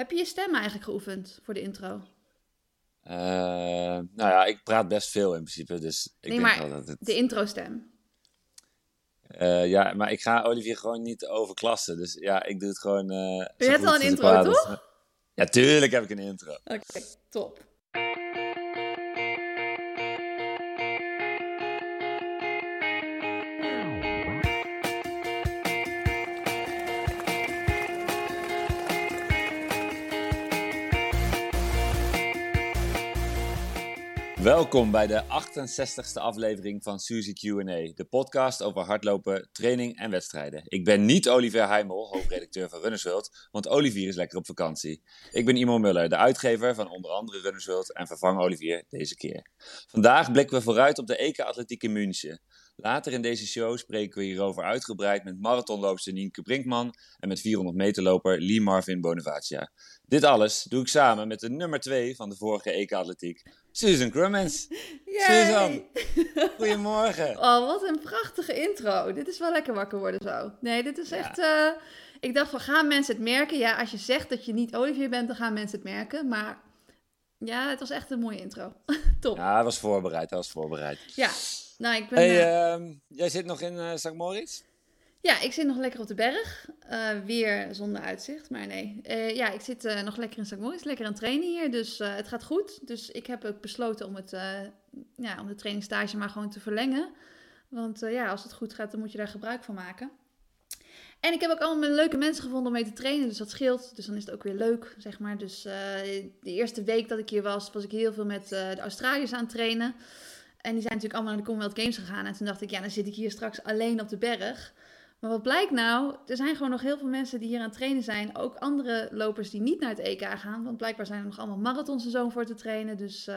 Heb je je stem eigenlijk geoefend voor de intro? Uh, nou ja, ik praat best veel in principe, dus ik nee, denk maar wel dat het... de intro-stem. Uh, ja, maar ik ga Olivier gewoon niet overklassen. Dus ja, ik doe het gewoon. Uh, je hebt al een intro, toch? Ja, tuurlijk heb ik een intro. Oké, top. Welkom bij de 68e aflevering van Suzy Q&A, de podcast over hardlopen, training en wedstrijden. Ik ben niet Olivier Heimel, hoofdredacteur van Runners World, want Olivier is lekker op vakantie. Ik ben Imo Muller, de uitgever van onder andere Runners World en vervang Olivier deze keer. Vandaag blikken we vooruit op de EK Atletiek in München. Later in deze show spreken we hierover uitgebreid met marathonloopster Nienke Brinkman en met 400 meterloper Lee Marvin Bonavacia. Dit alles doe ik samen met de nummer 2 van de vorige EK Atletiek, Susan Crummins. Susan, goedemorgen. Oh, wat een prachtige intro. Dit is wel lekker wakker worden zo. Nee, dit is echt... Uh, ik dacht van, gaan mensen het merken? Ja, als je zegt dat je niet Olivier bent, dan gaan mensen het merken. Maar ja, het was echt een mooie intro. Top. Ja, hij was voorbereid, hij was voorbereid. Ja, nou ik ben... Hey, uh, jij zit nog in uh, St. Moritz? Ja, ik zit nog lekker op de berg. Uh, weer zonder uitzicht, maar nee. Uh, ja, ik zit uh, nog lekker in St. Moritz, lekker aan het trainen hier. Dus het gaat goed. Dus ik heb ook besloten om, het, ja, om de trainingstage maar gewoon te verlengen. Want ja, als het goed gaat, dan moet je daar gebruik van maken. En ik heb ook allemaal leuke mensen gevonden om mee te trainen, dus dat scheelt. Dus dan is het ook weer leuk, zeg maar. Dus de eerste week dat ik hier was, was ik heel veel met de Australiërs aan het trainen. En die zijn natuurlijk allemaal naar de Commonwealth Games gegaan. En toen dacht ik, ja, dan zit ik hier straks alleen op de berg. Maar wat blijkt nou? Er zijn gewoon nog heel veel mensen die hier aan het trainen zijn. Ook andere lopers die niet naar het EK gaan. Want blijkbaar zijn er nog allemaal marathons en zo voor te trainen. Dus uh,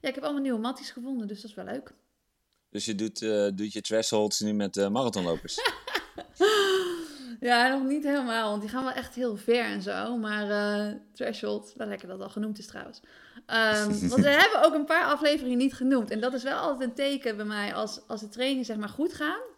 ja, ik heb allemaal nieuwe matties gevonden. Dus dat is wel leuk. Dus je doet, uh, doet je thresholds nu met uh, marathonlopers? ja, nog niet helemaal. Want die gaan wel echt heel ver en zo. Maar threshold, wel lekker dat het al genoemd is trouwens. Um, want we hebben ook een paar afleveringen niet genoemd. En dat is wel altijd een teken bij mij als, als de trainingen zeg maar goed gaan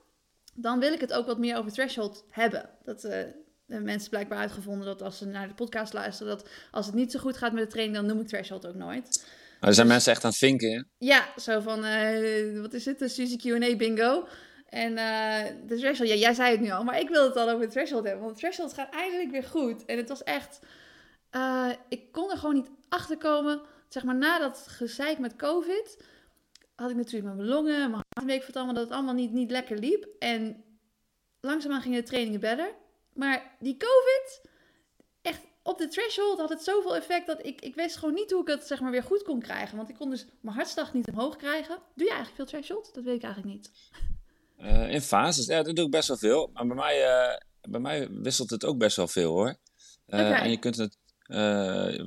dan wil ik het ook wat meer over threshold hebben. Dat uh, mensen blijkbaar uitgevonden dat als ze naar de podcast luisteren, dat als het niet zo goed gaat met de training, dan noem ik threshold ook nooit. Maar er zijn dus, mensen echt aan het vinken, Ja, zo van, uh, wat is het, de Suzy Q&A bingo. En uh, de threshold, ja, jij zei het nu al, maar ik wil het al over de threshold hebben. Want de threshold gaat eindelijk weer goed. En het was echt, ik kon er gewoon niet achter komen, zeg maar na dat gezeik met COVID had ik natuurlijk mijn longen, mijn hart, weet ik allemaal, dat het allemaal niet, niet lekker liep. En langzaamaan gingen de trainingen beter. Maar die COVID, echt op de threshold had het zoveel effect dat ik, ik wist gewoon niet hoe ik het zeg maar weer goed kon krijgen. Want ik kon dus mijn hartslag niet omhoog krijgen. Doe je eigenlijk veel threshold? Dat weet ik eigenlijk niet. Uh, in fases, ja, dat doe ik best wel veel. Maar bij mij, uh, bij mij wisselt het ook best wel veel hoor. Uh, okay. En je kunt het,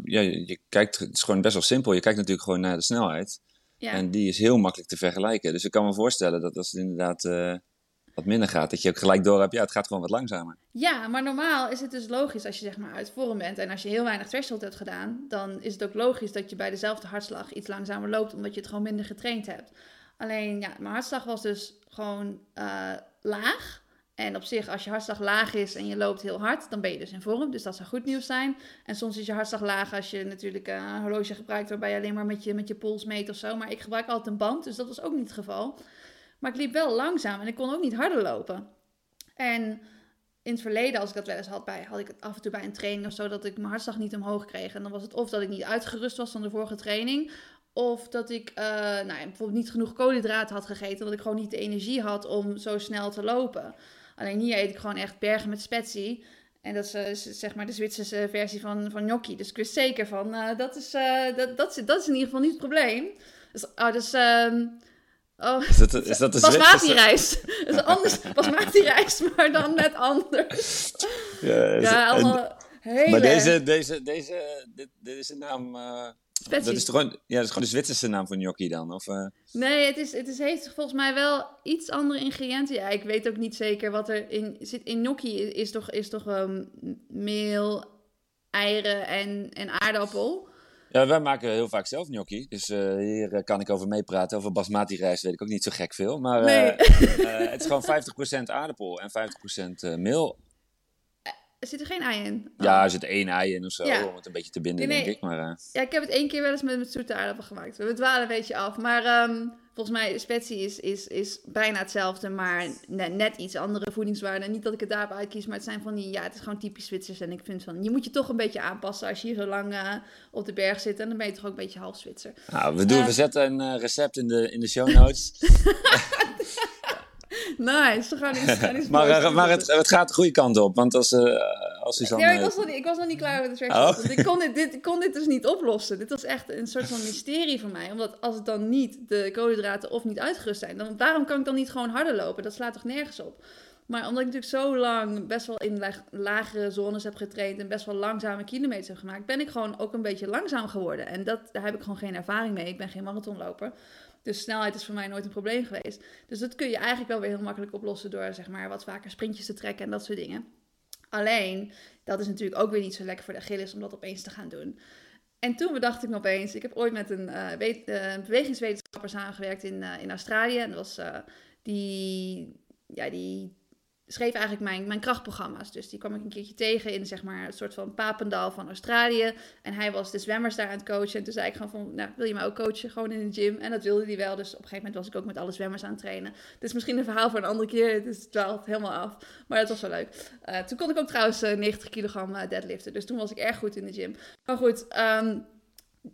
ja, je kijkt, het is gewoon best wel simpel. Je kijkt natuurlijk gewoon naar de snelheid. Ja. En die is heel makkelijk te vergelijken. Dus ik kan me voorstellen dat als het inderdaad wat minder gaat, dat je ook gelijk door hebt, ja, het gaat gewoon wat langzamer. Ja, maar normaal is het dus logisch als je zeg maar uit vorm bent en als je heel weinig threshold hebt gedaan, dan is het ook logisch dat je bij dezelfde hartslag iets langzamer loopt, omdat je het gewoon minder getraind hebt. Alleen, ja, mijn hartslag was dus gewoon uh, laag. En op zich, als je hartslag laag is en je loopt heel hard, dan ben je dus in vorm. Dus dat zou goed nieuws zijn. En soms is je hartslag laag als je natuurlijk eh, een horloge gebruikt waarbij je alleen maar met je, met je pols meet of zo. Maar ik gebruik altijd een band, dus dat was ook niet het geval. Maar ik liep wel langzaam en ik kon ook niet harder lopen. En in het verleden, als ik dat wel eens had, bij, had ik het af en toe bij een training of zo, dat ik mijn hartslag niet omhoog kreeg. En dan was het of dat ik niet uitgerust was van de vorige training, of dat ik uh, nou, bijvoorbeeld niet genoeg koolhydraten had gegeten, dat ik gewoon niet de energie had om zo snel te lopen. Alleen hier eet ik gewoon echt bergen met spetsie. En dat is zeg maar de Zwitserse versie van, van gnocchi. Dus ik wist zeker van, uh, dat, is, dat, dat, is, dat is in ieder geval niet het probleem. Dus, oh, dus um, oh, is dat, is dat de basmati-rijst. dus anders basmati-rijst, maar dan net anders. Ja, ja allemaal hele... Maar deze, deze, deze, dit, dit is een naam... Uh, dat is, gewoon, ja, dat is gewoon de Zwitserse naam voor gnocchi dan? Of, uh... Nee, het, is, het is, heeft volgens mij wel iets andere ingrediënten. Ja, ik weet ook niet zeker wat er in zit. In gnocchi is toch, is toch um, meel, eieren en, en aardappel. Ja, wij maken heel vaak zelf gnocchi. Dus uh, hier kan ik over meepraten. Over basmati rijst weet ik ook niet zo gek veel. Maar uh, het is gewoon 50% aardappel en 50% meel. Er zit er geen ei in. Ja, er zit één ei in of zo, Ja. om het een beetje te binden, Nee, nee. denk ik. Maar, eh, Ja, ik heb het één keer wel eens met, met zoete aardappel gemaakt. We dwalen een beetje af. Maar ehm, volgens mij, specie is, is, is bijna hetzelfde, maar net, net iets andere voedingswaarden. Niet dat ik het daarop uitkies, maar het zijn van die, ja, het is gewoon typisch Zwitsers. En ik vind van, je moet je toch een beetje aanpassen als je hier zo lang eh, op de berg zit. En dan ben je toch ook een beetje half Zwitser. nou, we, doen, Eh. we zetten een recept in de, in de show notes. Nice, we gaan iets, gaan iets maar eh, maar het, het gaat de goede kant op. Want als, eh als Suzanne... Ja, ik was, nog niet, ik was nog niet klaar met de Oh. threshold. Want ik kon dit, kon dit dus niet oplossen. Dit was echt een soort van mysterie voor mij. Omdat als het dan niet de koolhydraten of niet uitgerust zijn, dan waarom kan ik dan niet gewoon harder lopen? Dat slaat toch nergens op? Maar omdat ik natuurlijk zo lang best wel in lagere zones heb getraind en best wel langzame kilometers heb gemaakt, ben ik gewoon ook een beetje langzaam geworden. En dat, daar heb ik gewoon geen ervaring mee. Ik ben geen marathonloper. Dus snelheid is voor mij nooit een probleem geweest. Dus dat kun je eigenlijk wel weer heel makkelijk oplossen door zeg maar wat vaker sprintjes te trekken en dat soort dingen. Alleen, dat is natuurlijk ook weer niet zo lekker voor de Achilles om dat opeens te gaan doen. En toen bedacht ik me opeens, ik heb ooit met een eh, eh, bewegingswetenschapper samengewerkt in, eh, in Australië. En dat was die, ja, die schreef eigenlijk mijn, mijn krachtprogramma's. Dus die kwam ik een keertje tegen in zeg maar een soort van Papendal van Australië. En hij was de zwemmers daar aan het coachen. En toen zei ik gewoon van, nou, wil je mij ook coachen? Gewoon in de gym. En dat wilde hij wel. Dus op een gegeven moment was ik ook met alle zwemmers aan het trainen. Dit is misschien een verhaal voor een andere keer. Het dwaalt helemaal af. Maar dat was wel leuk. Eh, toen kon ik ook trouwens eh, 90 kilogram eh, deadliften. Dus toen was ik erg goed in de gym. Maar goed, ehm,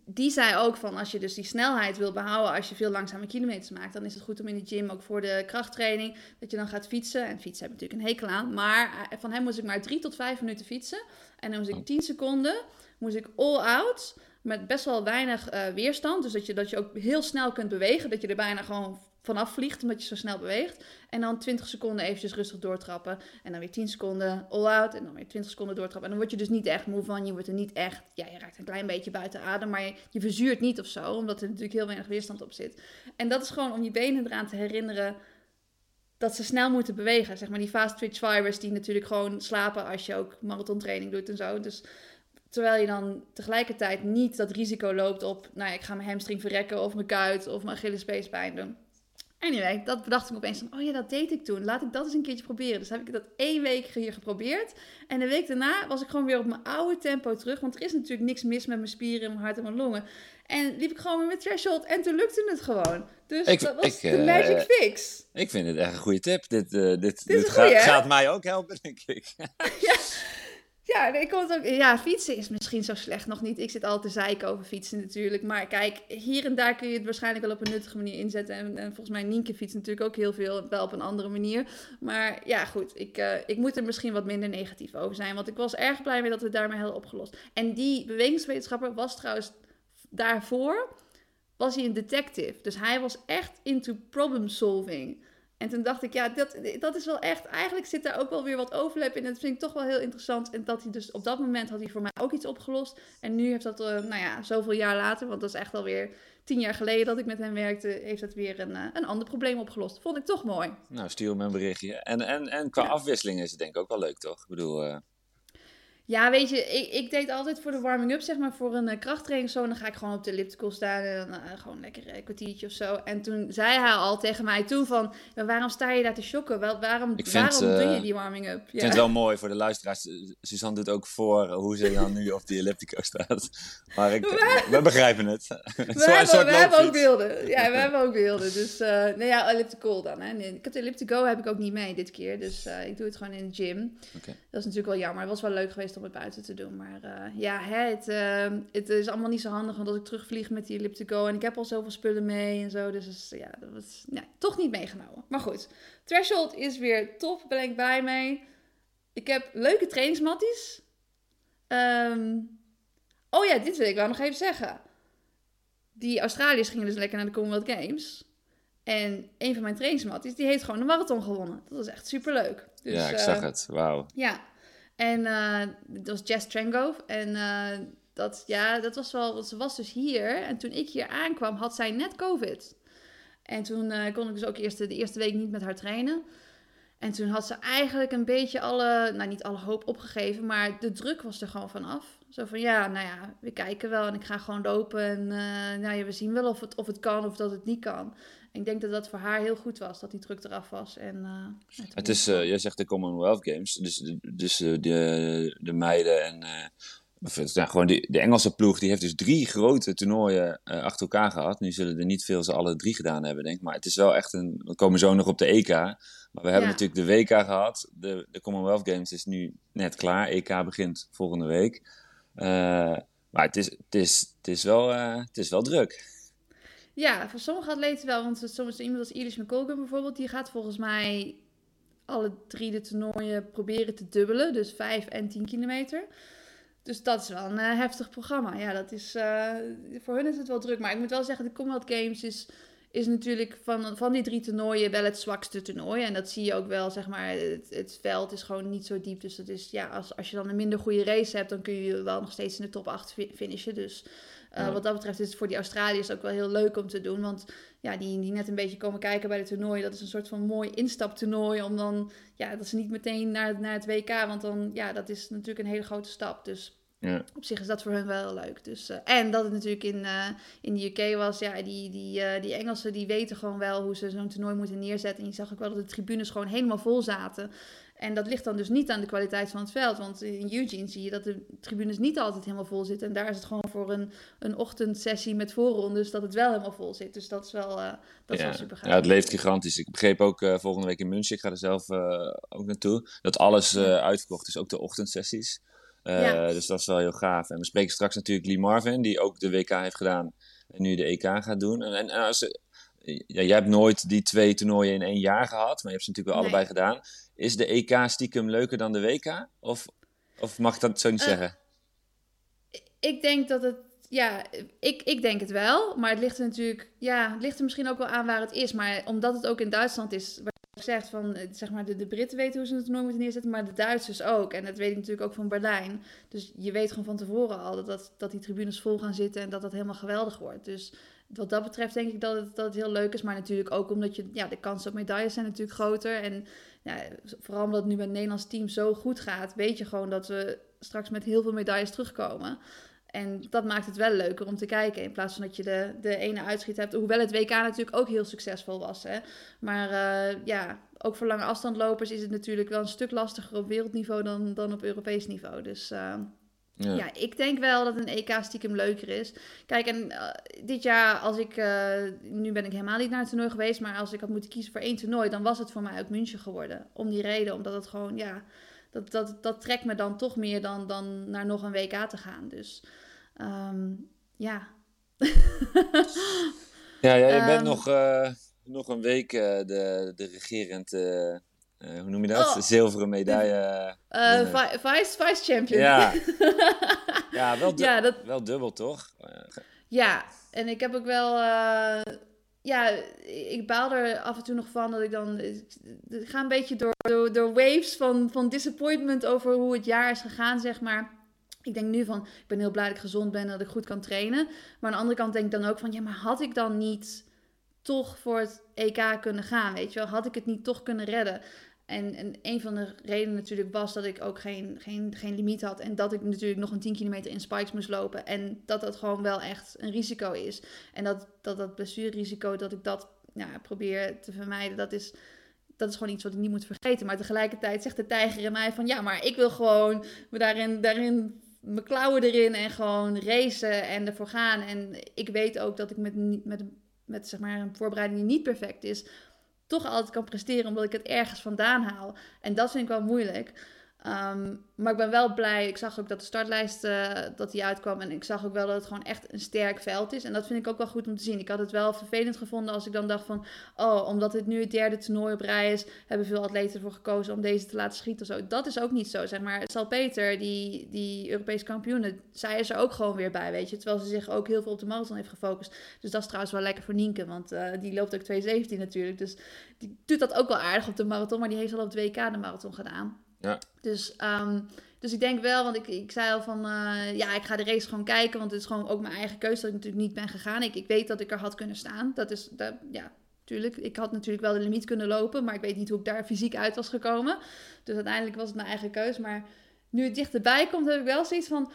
die zei ook van als je dus die snelheid wil behouden als je veel langzame kilometers maakt, dan is het goed om in de gym ook voor de krachttraining dat je dan gaat fietsen. En fietsen heb ik natuurlijk een hekel aan, maar eh, van hem moest ik maar drie tot vijf minuten fietsen. En dan moest ik 10 seconden, moest ik all out met best wel weinig eh, weerstand. Dus dat je, dat je ook heel snel kunt bewegen, dat je er bijna gewoon vanaf vliegt omdat je zo snel beweegt. En dan 20 seconden eventjes rustig doortrappen. En dan weer 10 seconden all-out. En dan weer 20 seconden doortrappen. En dan word je dus niet echt moe van. Je wordt er niet echt... Ja, je raakt een klein beetje buiten adem. Maar je, je verzuurt niet of zo. Omdat er natuurlijk heel weinig weerstand op zit. En dat is gewoon om je benen eraan te herinneren... dat ze snel moeten bewegen. Zeg maar die fast twitch fibers die natuurlijk gewoon slapen... als je ook marathontraining doet en zo. Dus... Terwijl je dan tegelijkertijd niet dat risico loopt op, nou ik ga mijn hamstring verrekken of mijn kuit of mijn Achillespees pijn doen. Anyway, dat bedacht ik opeens van, oh ja, dat deed ik toen. Laat ik dat eens een keertje proberen. Dus heb ik dat één week hier geprobeerd. En de week daarna was ik gewoon weer op mijn oude tempo terug. Want er is natuurlijk niks mis met mijn spieren, mijn hart en mijn longen. En liep ik gewoon weer met threshold en toen lukte het gewoon. Dus Ik- dat was ik, de eh, magic fix. Ik vind het echt een goede tip. Dit, eh, dit, dit gaat mij ook helpen, denk ik. Ja, nee, ik kon het ook, ja, fietsen is misschien zo slecht nog niet. Ik zit altijd te zeiken over fietsen natuurlijk. Maar kijk, hier en daar kun je het waarschijnlijk wel op een nuttige manier inzetten. En, en volgens mij Nienke fietst natuurlijk ook heel veel, wel op een andere manier. Maar ja, goed, ik, eh, ik moet er misschien wat minder negatief over zijn. Want ik was erg blij mee dat we daarmee hadden opgelost. En die bewegingswetenschapper was trouwens daarvoor, was hij een detective. Dus hij was echt into problem solving. En toen dacht ik, ja, dat, dat is wel echt... Eigenlijk zit daar ook wel weer wat overlap in. En dat vind ik toch wel heel interessant. En dat hij dus op dat moment had hij voor mij ook iets opgelost. En nu heeft dat, eh, nou ja, zoveel jaar later... Want dat is echt alweer tien jaar geleden dat ik met hem werkte... heeft dat weer een, eh, een ander probleem opgelost. Vond ik toch mooi. Nou, stuur me een berichtje. En, en, en qua Ja. afwisseling is het denk ik ook wel leuk, toch? Ik bedoel, eh, Ja, weet je, ik, ik deed altijd voor de warming-up, zeg maar, voor een eh, krachttraining of zo. En dan ga ik gewoon op de elliptical staan en dan eh, gewoon lekker een kwartiertje of zo. En toen zei hij al tegen mij toen van, "Ja, waarom sta je daar te shocken? Wel, waarom Ik vind, waarom doe eh, je die warming-up? ik vind het wel mooi voor de luisteraars. Suzanne doet ook voor hoe ze dan nu op die elliptico staat. Maar ik, we begrijpen het. We, hebben, we hebben ook beelden. Ja, we hebben ook beelden. Dus, eh nou ja, elliptical dan. Hè. Nee, ik heb de elliptico heb ik ook niet mee dit keer. Dus eh, ik doe het gewoon in de gym. Dat is natuurlijk wel jammer. Het was wel leuk geweest om het buiten te doen. Maar eh, ja, het, eh, het is allemaal niet zo handig. Want als ik terugvlieg met die elliptico. En ik heb al zoveel spullen mee en zo. Dus ja, dat was ja, toch niet meegenomen. Maar goed. Threshold is weer top. Ben ik bij mee. Ik heb leuke trainingsmatties. Ehm, oh ja, dit wil ik wel nog even zeggen. Die Australiërs gingen dus lekker naar de Commonwealth Games. En een van mijn trainingsmatties, die heeft gewoon de marathon gewonnen. Dat was echt superleuk. Dus, ja, ik eh, zag het. Wauw. ja, en eh, dat was Jess Trengove. En eh, dat, ja, dat was wel, ze was dus hier. En toen ik hier aankwam, had zij net COVID. En toen eh, kon ik dus ook eerst de eerste week niet met haar trainen. En toen had ze eigenlijk een beetje alle, nou niet alle hoop opgegeven, maar de druk was er gewoon vanaf. Zo van ja, nou ja, we kijken wel en ik ga gewoon lopen. En eh, nou ja, we zien wel of het, of het kan of dat het niet kan. ik denk dat dat voor haar heel goed was, dat die druk eraf was. En, uh, het is, uh, jij zegt de Commonwealth Games, dus, dus de, de meiden en gewoon de, de Engelse ploeg die heeft dus drie grote toernooien achter elkaar gehad. Nu zullen er niet veel ze alle drie gedaan hebben, denk ik. Maar het is wel echt een. We komen zo nog op de EK. Maar we hebben natuurlijk de WK gehad. De, de Commonwealth Games is nu net klaar. EK begint volgende week. maar het is, het, is, het, is wel, het is wel druk. Ja, voor sommige atleten wel. Want soms iemand als Iris McColgan bijvoorbeeld, die gaat volgens mij alle drie de toernooien proberen te dubbelen. Dus 5 en 10 kilometer. Dus dat is wel een uh, heftig programma. Ja, dat is, voor hun is het wel druk. Maar ik moet wel zeggen, de Commonwealth Games is, is natuurlijk van, van die drie toernooien wel het zwakste toernooi. En dat zie je ook wel, zeg maar, het, het veld is gewoon niet zo diep. Dus dat is, ja, als, als je dan een minder goede race hebt, dan kun je wel nog steeds in de top 8 finishen. Dus uh, Wat dat betreft is het voor die Australiërs ook wel heel leuk om te doen. Want ja, die, die net een beetje komen kijken bij de toernooi, dat is een soort van mooi instaptoernooi. Om dan, ja, dat ze niet meteen naar, naar het WK, want dan, ja, dat is natuurlijk een hele grote stap. Dus ja. Op zich is dat voor hun wel leuk. Dus, uh, en dat het natuurlijk in, uh, in de UK was, ja, die, die, uh, die Engelsen die weten gewoon wel hoe ze zo'n toernooi moeten neerzetten. En je zag ook wel dat de tribunes gewoon helemaal vol zaten. En dat ligt dan dus niet aan de kwaliteit van het veld. Want in Eugene zie je dat de tribunes niet altijd helemaal vol zitten. En daar is het gewoon voor een, een ochtendsessie met voorrondes dat het wel helemaal vol zit. Dus dat is wel, uh, dat is wel super gaaf. Ja, het leeft gigantisch. Ik begreep ook uh, volgende week in München, ik ga er zelf uh, ook naartoe, dat alles uitverkocht is, ook de ochtendsessies. Ja. Dus dat is wel heel gaaf. En we spreken straks natuurlijk Lee Marvin, die ook de WK heeft gedaan en nu de EK gaat doen. En, en als, ja, jij hebt nooit die twee toernooien in één jaar gehad, maar je hebt ze natuurlijk wel allebei gedaan. Is de EK stiekem leuker dan de WK? Of, of mag ik dat zo niet uh, zeggen? Ik denk dat het. Ja, ik, ik denk het wel. Maar het ligt er natuurlijk. Ja, het ligt er misschien ook wel aan waar het is. Maar omdat het ook in Duitsland is. Zegt van. Zeg maar, de, Britten weten hoe ze het toernooi moeten neerzetten. Maar de Duitsers ook. En dat weet ik natuurlijk ook van Berlijn. Dus je weet gewoon van tevoren al dat, dat, dat die tribunes vol gaan zitten. En dat dat helemaal geweldig wordt. Dus wat dat betreft denk ik dat het, dat heel leuk is. Maar natuurlijk ook omdat je, ja, de kansen op medailles zijn natuurlijk groter. En ja, vooral omdat het nu met het Nederlands team zo goed gaat, weet je gewoon dat we straks met heel veel medailles terugkomen. En dat maakt het wel leuker om te kijken. In plaats van dat je de, de ene uitschiet hebt. Hoewel het WK natuurlijk ook heel succesvol was. Hè? Maar uh, ja, ook voor lange afstandlopers is het natuurlijk wel een stuk lastiger op wereldniveau dan, dan op Europees niveau. Dus uh, ja. ja. ik denk wel dat een EK stiekem leuker is. Kijk, en uh, dit jaar, als ik. Uh, nu ben ik helemaal niet naar het toernooi geweest. Maar als ik had moeten kiezen voor één toernooi, dan was het voor mij ook München geworden. Om die reden, omdat het gewoon. Ja, dat, dat, dat trekt me dan toch meer dan, dan naar nog een WK te gaan. Dus um, ja. ja, ja, je bent um, nog, uh, nog een week de, de regerend uh, hoe noem je dat? Oh. Zilveren medaille. Vice, vice champion. Ja, ja, wel, du ja dat... wel dubbel toch? Ja, en ik heb ook wel. Ja, ik baal er af en toe nog van dat ik dan. Ik ga een beetje door, door, waves van, van disappointment over hoe het jaar is gegaan, zeg maar. Ik denk nu van, ik ben heel blij dat ik gezond ben en dat ik goed kan trainen. Maar aan de andere kant denk ik dan ook van, ja, maar had ik dan niet toch voor het EK kunnen gaan, weet je wel? Had ik het niet toch kunnen redden? En, en een van de redenen natuurlijk was dat ik ook geen, geen, geen limiet had. En dat ik natuurlijk nog een 10 kilometer in spikes moest lopen. En dat dat gewoon wel echt een risico is. En dat dat, dat blessurerisico, dat ik dat ja, probeer te vermijden, dat is, dat is gewoon iets wat ik niet moet vergeten. Maar tegelijkertijd zegt de tijger in mij van... Ja, maar ik wil gewoon me daarin, mijn klauwen erin en gewoon racen en ervoor gaan. En ik weet ook dat ik met, met, met zeg maar, een voorbereiding die niet perfect is toch altijd kan presteren omdat ik het ergens vandaan haal. En dat vind ik wel moeilijk. Um, maar ik ben wel blij. Ik zag ook dat de startlijst uh, dat die uitkwam. En ik zag ook wel dat het gewoon echt een sterk veld is. En dat vind ik ook wel goed om te zien. Ik had het wel vervelend gevonden als ik dan dacht van... Oh, omdat dit nu het derde toernooi op rij is... hebben veel atleten ervoor gekozen om deze te laten schieten of zo. Dat is ook niet zo, zeg maar. Salpeter, die, die Europese kampioene... zij is er ook gewoon weer bij, weet je. Terwijl ze zich ook heel veel op de marathon heeft gefocust. Dus dat is trouwens wel lekker voor Nienke. Want uh, die loopt ook 2.17 natuurlijk. Dus die doet dat ook wel aardig op de marathon. Maar die heeft al op de WK de marathon gedaan. Ja. Dus, um, dus ik denk wel, want ik, ik zei al van, uh, ja, ik ga de race gewoon kijken, want het is gewoon ook mijn eigen keuze dat ik natuurlijk niet ben gegaan. Ik, ik weet dat ik er had kunnen staan. Dat is, dat, ja, tuurlijk. Ik had natuurlijk wel de limiet kunnen lopen, maar ik weet niet hoe ik daar fysiek uit was gekomen. Dus uiteindelijk was het mijn eigen keuze. Maar nu het dichterbij komt, heb ik wel zoiets van,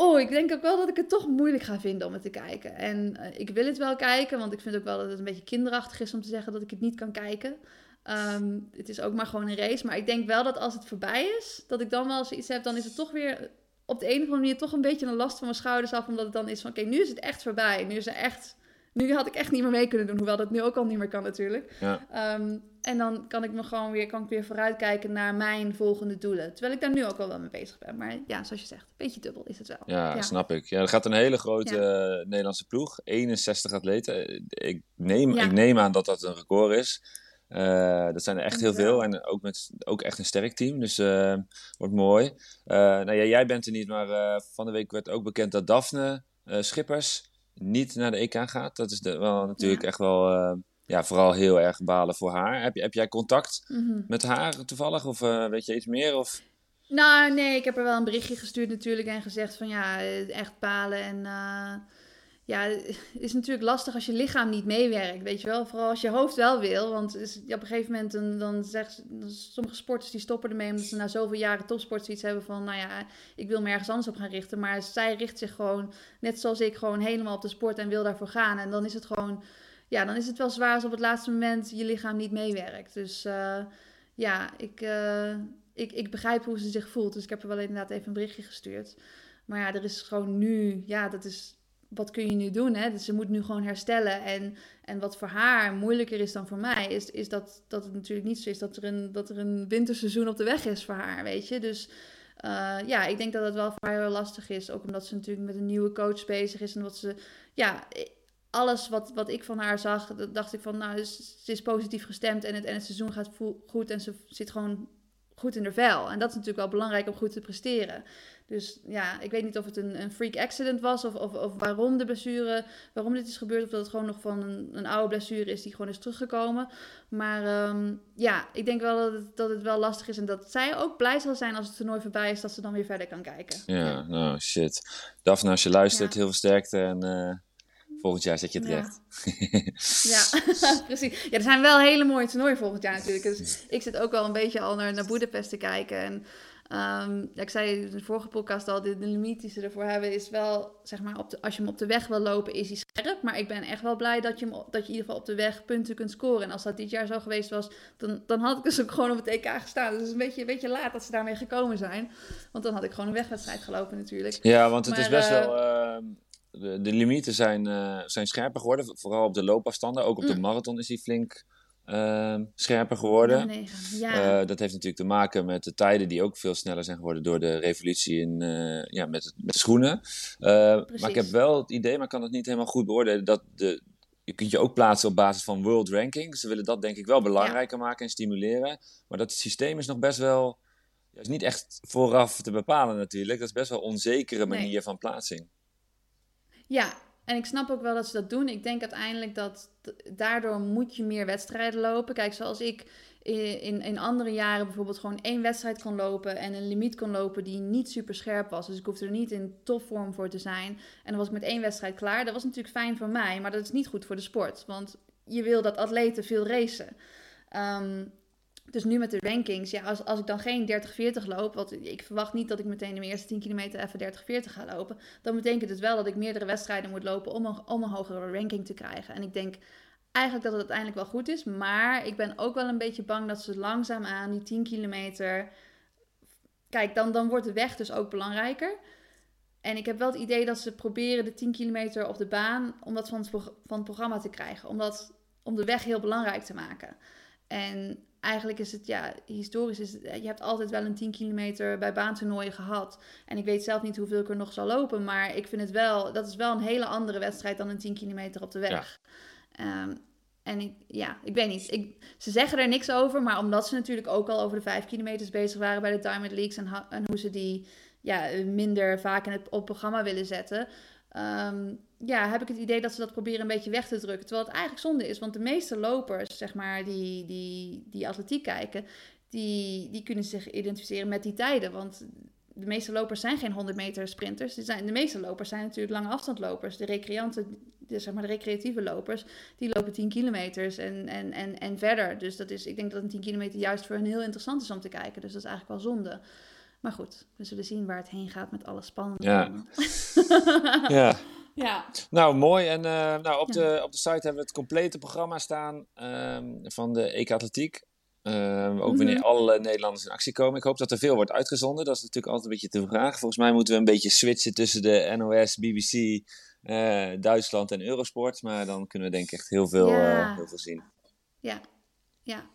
Oh, ik denk ook wel dat ik het toch moeilijk ga vinden om het te kijken. En eh, ik wil het wel kijken, want ik vind ook wel dat het een beetje kinderachtig is om te zeggen dat ik het niet kan kijken. Ehm, het is ook maar gewoon een race. Maar ik denk wel dat als het voorbij is, dat ik dan wel zoiets heb, dan is het toch weer op de een of andere manier toch een beetje een last van mijn schouders af. Omdat het dan is van, oké, nu is het echt voorbij. Nu is er echt nu had ik echt niet meer mee kunnen doen, hoewel dat nu ook al niet meer kan natuurlijk. Ja. Ehm, en dan kan ik me gewoon weer, kan ik weer vooruitkijken naar mijn volgende doelen. Terwijl ik daar nu ook al wel mee bezig ben. Maar ja, zoals je zegt, een beetje dubbel is het wel. Ja, snap ik. Ja, er gaat een hele grote eh, Nederlandse ploeg. 61 atleten. Ik neem, ik neem aan dat dat een record is. Uh, dat zijn er echt heel veel. En ook, met, ook echt een sterk team. Dus uh, wordt mooi. nou ja, jij bent er niet, maar van de week werd ook bekend dat Daphne Schippers niet naar de EK gaat. Dat is de, wel natuurlijk echt wel, ja, vooral heel erg balen voor haar. Heb, je, heb jij contact mhm. met haar toevallig? Of weet je iets meer? Of... Nou, nee, ik heb er wel een berichtje gestuurd natuurlijk en gezegd van ja, echt balen en... Ja, is natuurlijk lastig als je lichaam niet meewerkt, weet je wel. Vooral als je hoofd wel wil, want is, op een gegeven moment dan, zeggen sommige sporters die stoppen ermee omdat ze na zoveel jaren topsport zoiets hebben van, nou ja, ik wil me ergens anders op gaan richten. Maar zij richt zich gewoon, net zoals ik, gewoon helemaal op de sport en wil daarvoor gaan. En dan is het gewoon, ja, dan is het wel zwaar als op het laatste moment je lichaam niet meewerkt. Dus uh, ja, ik, uh, ik, ik begrijp hoe ze zich voelt. Dus ik heb er wel inderdaad even een berichtje gestuurd. Maar ja, er is gewoon nu, ja, dat is wat kun je nu doen? Hè? Dus ze moet nu gewoon herstellen. En, en wat voor haar moeilijker is dan voor mij, is, is dat, dat het natuurlijk niet zo is dat er, een, dat er een winterseizoen op de weg is voor haar, weet je. Dus uh, ja, ik denk dat het wel voor haar heel lastig is. Ook omdat ze natuurlijk met een nieuwe coach bezig is. En wat ze, ja, alles wat, wat ik van haar zag, dacht ik van, nou, ze is positief gestemd en het, en het seizoen gaat goed. En ze zit gewoon goed in de vel. En dat is natuurlijk wel belangrijk om goed te presteren. Dus ja, ik weet niet of het een, een freak accident was of, of, of, waarom de blessure, waarom dit is gebeurd. Of dat het gewoon nog van een, een oude blessure is die gewoon is teruggekomen. Maar ehm, ja, ik denk wel dat het, dat het wel lastig is en dat zij ook blij zal zijn als het toernooi voorbij is, dat ze dan weer verder kan kijken. Ja, nou shit. Daphne, als je luistert, heel veel sterkte en... Uh... Volgend jaar zet je het recht. Ja, precies. Ja, er zijn wel hele mooie toernooien volgend jaar natuurlijk. Dus ik zit ook wel een beetje al naar, naar Boedapest te kijken. En Um, ik zei in de vorige podcast al, de, de limiet die ze ervoor hebben is wel, zeg maar, op de, als je hem op de weg wil lopen, is hij scherp. Maar ik ben echt wel blij dat je, hem, dat je in ieder geval op de weg punten kunt scoren. En als dat dit jaar zo geweest was, dan, dan had ik dus ook gewoon op het EK gestaan. Dus het is een beetje, een beetje laat dat ze daarmee gekomen zijn. Want dan had ik gewoon een wegwedstrijd gelopen natuurlijk. Ja, want het is best wel... Uh, de, de, limieten zijn, uh, zijn scherper geworden, vooral op de loopafstanden. Ook op de mm. marathon is die flink Ehm, scherper geworden. Ja. Uh, dat heeft natuurlijk te maken met de tijden die ook veel sneller zijn geworden door de revolutie in, uh, ja, met, met de schoenen. Maar ik heb wel het idee, maar ik kan het niet helemaal goed beoordelen, dat de, je kunt je ook plaatsen op basis van world ranking. Ze willen dat denk ik wel belangrijker maken en stimuleren. Maar dat systeem is nog best wel, is niet echt vooraf te bepalen natuurlijk. Dat is best wel een onzekere manier van plaatsing. Ja, en ik snap ook wel dat ze dat doen. Ik denk uiteindelijk dat daardoor moet je meer wedstrijden lopen. Kijk, zoals ik in, in andere jaren bijvoorbeeld gewoon één wedstrijd kon lopen en een limiet kon lopen die niet super scherp was. Dus ik hoefde er niet in topvorm voor te zijn. En dan was ik met één wedstrijd klaar. Dat was natuurlijk fijn voor mij, maar dat is niet goed voor de sport. Want je wil dat atleten veel racen. Um, dus nu met de rankings, ja, als, als ik dan geen 30-40 loop, want ik verwacht niet dat ik meteen de eerste 10 kilometer even 30-40 ga lopen, dan betekent het wel dat ik meerdere wedstrijden moet lopen om een, om een hogere ranking te krijgen. En ik denk eigenlijk dat het uiteindelijk wel goed is, maar ik ben ook wel een beetje bang dat ze langzaamaan die 10 kilometer. Kijk, dan, dan wordt de weg dus ook belangrijker. En ik heb wel het idee dat ze proberen de 10 kilometer op de baan om dat van het, van programma te krijgen. Omdat, om de weg heel belangrijk te maken. En eigenlijk is het, ja, historisch is het, je hebt altijd wel een 10 kilometer bij baantoernooien gehad. En ik weet zelf niet hoeveel ik er nog zal lopen, maar ik vind het wel, dat is wel een hele andere wedstrijd dan een 10 kilometer op de weg. Ehm, en ik, ja, ik weet niet. Ik, ze zeggen er niks over, maar omdat ze natuurlijk ook al over de 5 kilometers bezig waren bij de Diamond Leagues en, en hoe ze die ja, minder vaak in het op programma willen zetten, Ehm, ja, heb ik het idee dat ze dat proberen een beetje weg te drukken. Terwijl het eigenlijk zonde is, want de meeste lopers, zeg maar, die, die, die atletiek kijken, die, die kunnen zich identificeren met die tijden. Want de meeste lopers zijn geen 100 meter sprinters. De, zijn, de meeste lopers zijn natuurlijk lange afstandlopers. De recreanten, de, zeg maar de recreatieve lopers, die lopen 10 kilometers en, en, en, en verder. Dus dat is, ik denk dat een 10 kilometer juist voor hen heel interessant is om te kijken. Dus dat is eigenlijk wel zonde. Maar goed, we zullen zien waar het heen gaat met alle spannende Ja. Ja. Ja. Nou, mooi. En eh, nou, op, Ja. de, op de site hebben we het complete programma staan ehm, van de EK Atletiek. Ehm, ook wanneer Mhm. alle Nederlanders in actie komen. Ik hoop dat er veel wordt uitgezonden. Dat is natuurlijk altijd een beetje de vraag. Volgens mij moeten we een beetje switchen tussen de NOS, BBC, eh, Duitsland en Eurosport. Maar dan kunnen we denk ik echt heel veel, Ja. eh, heel veel zien. Ja, ja.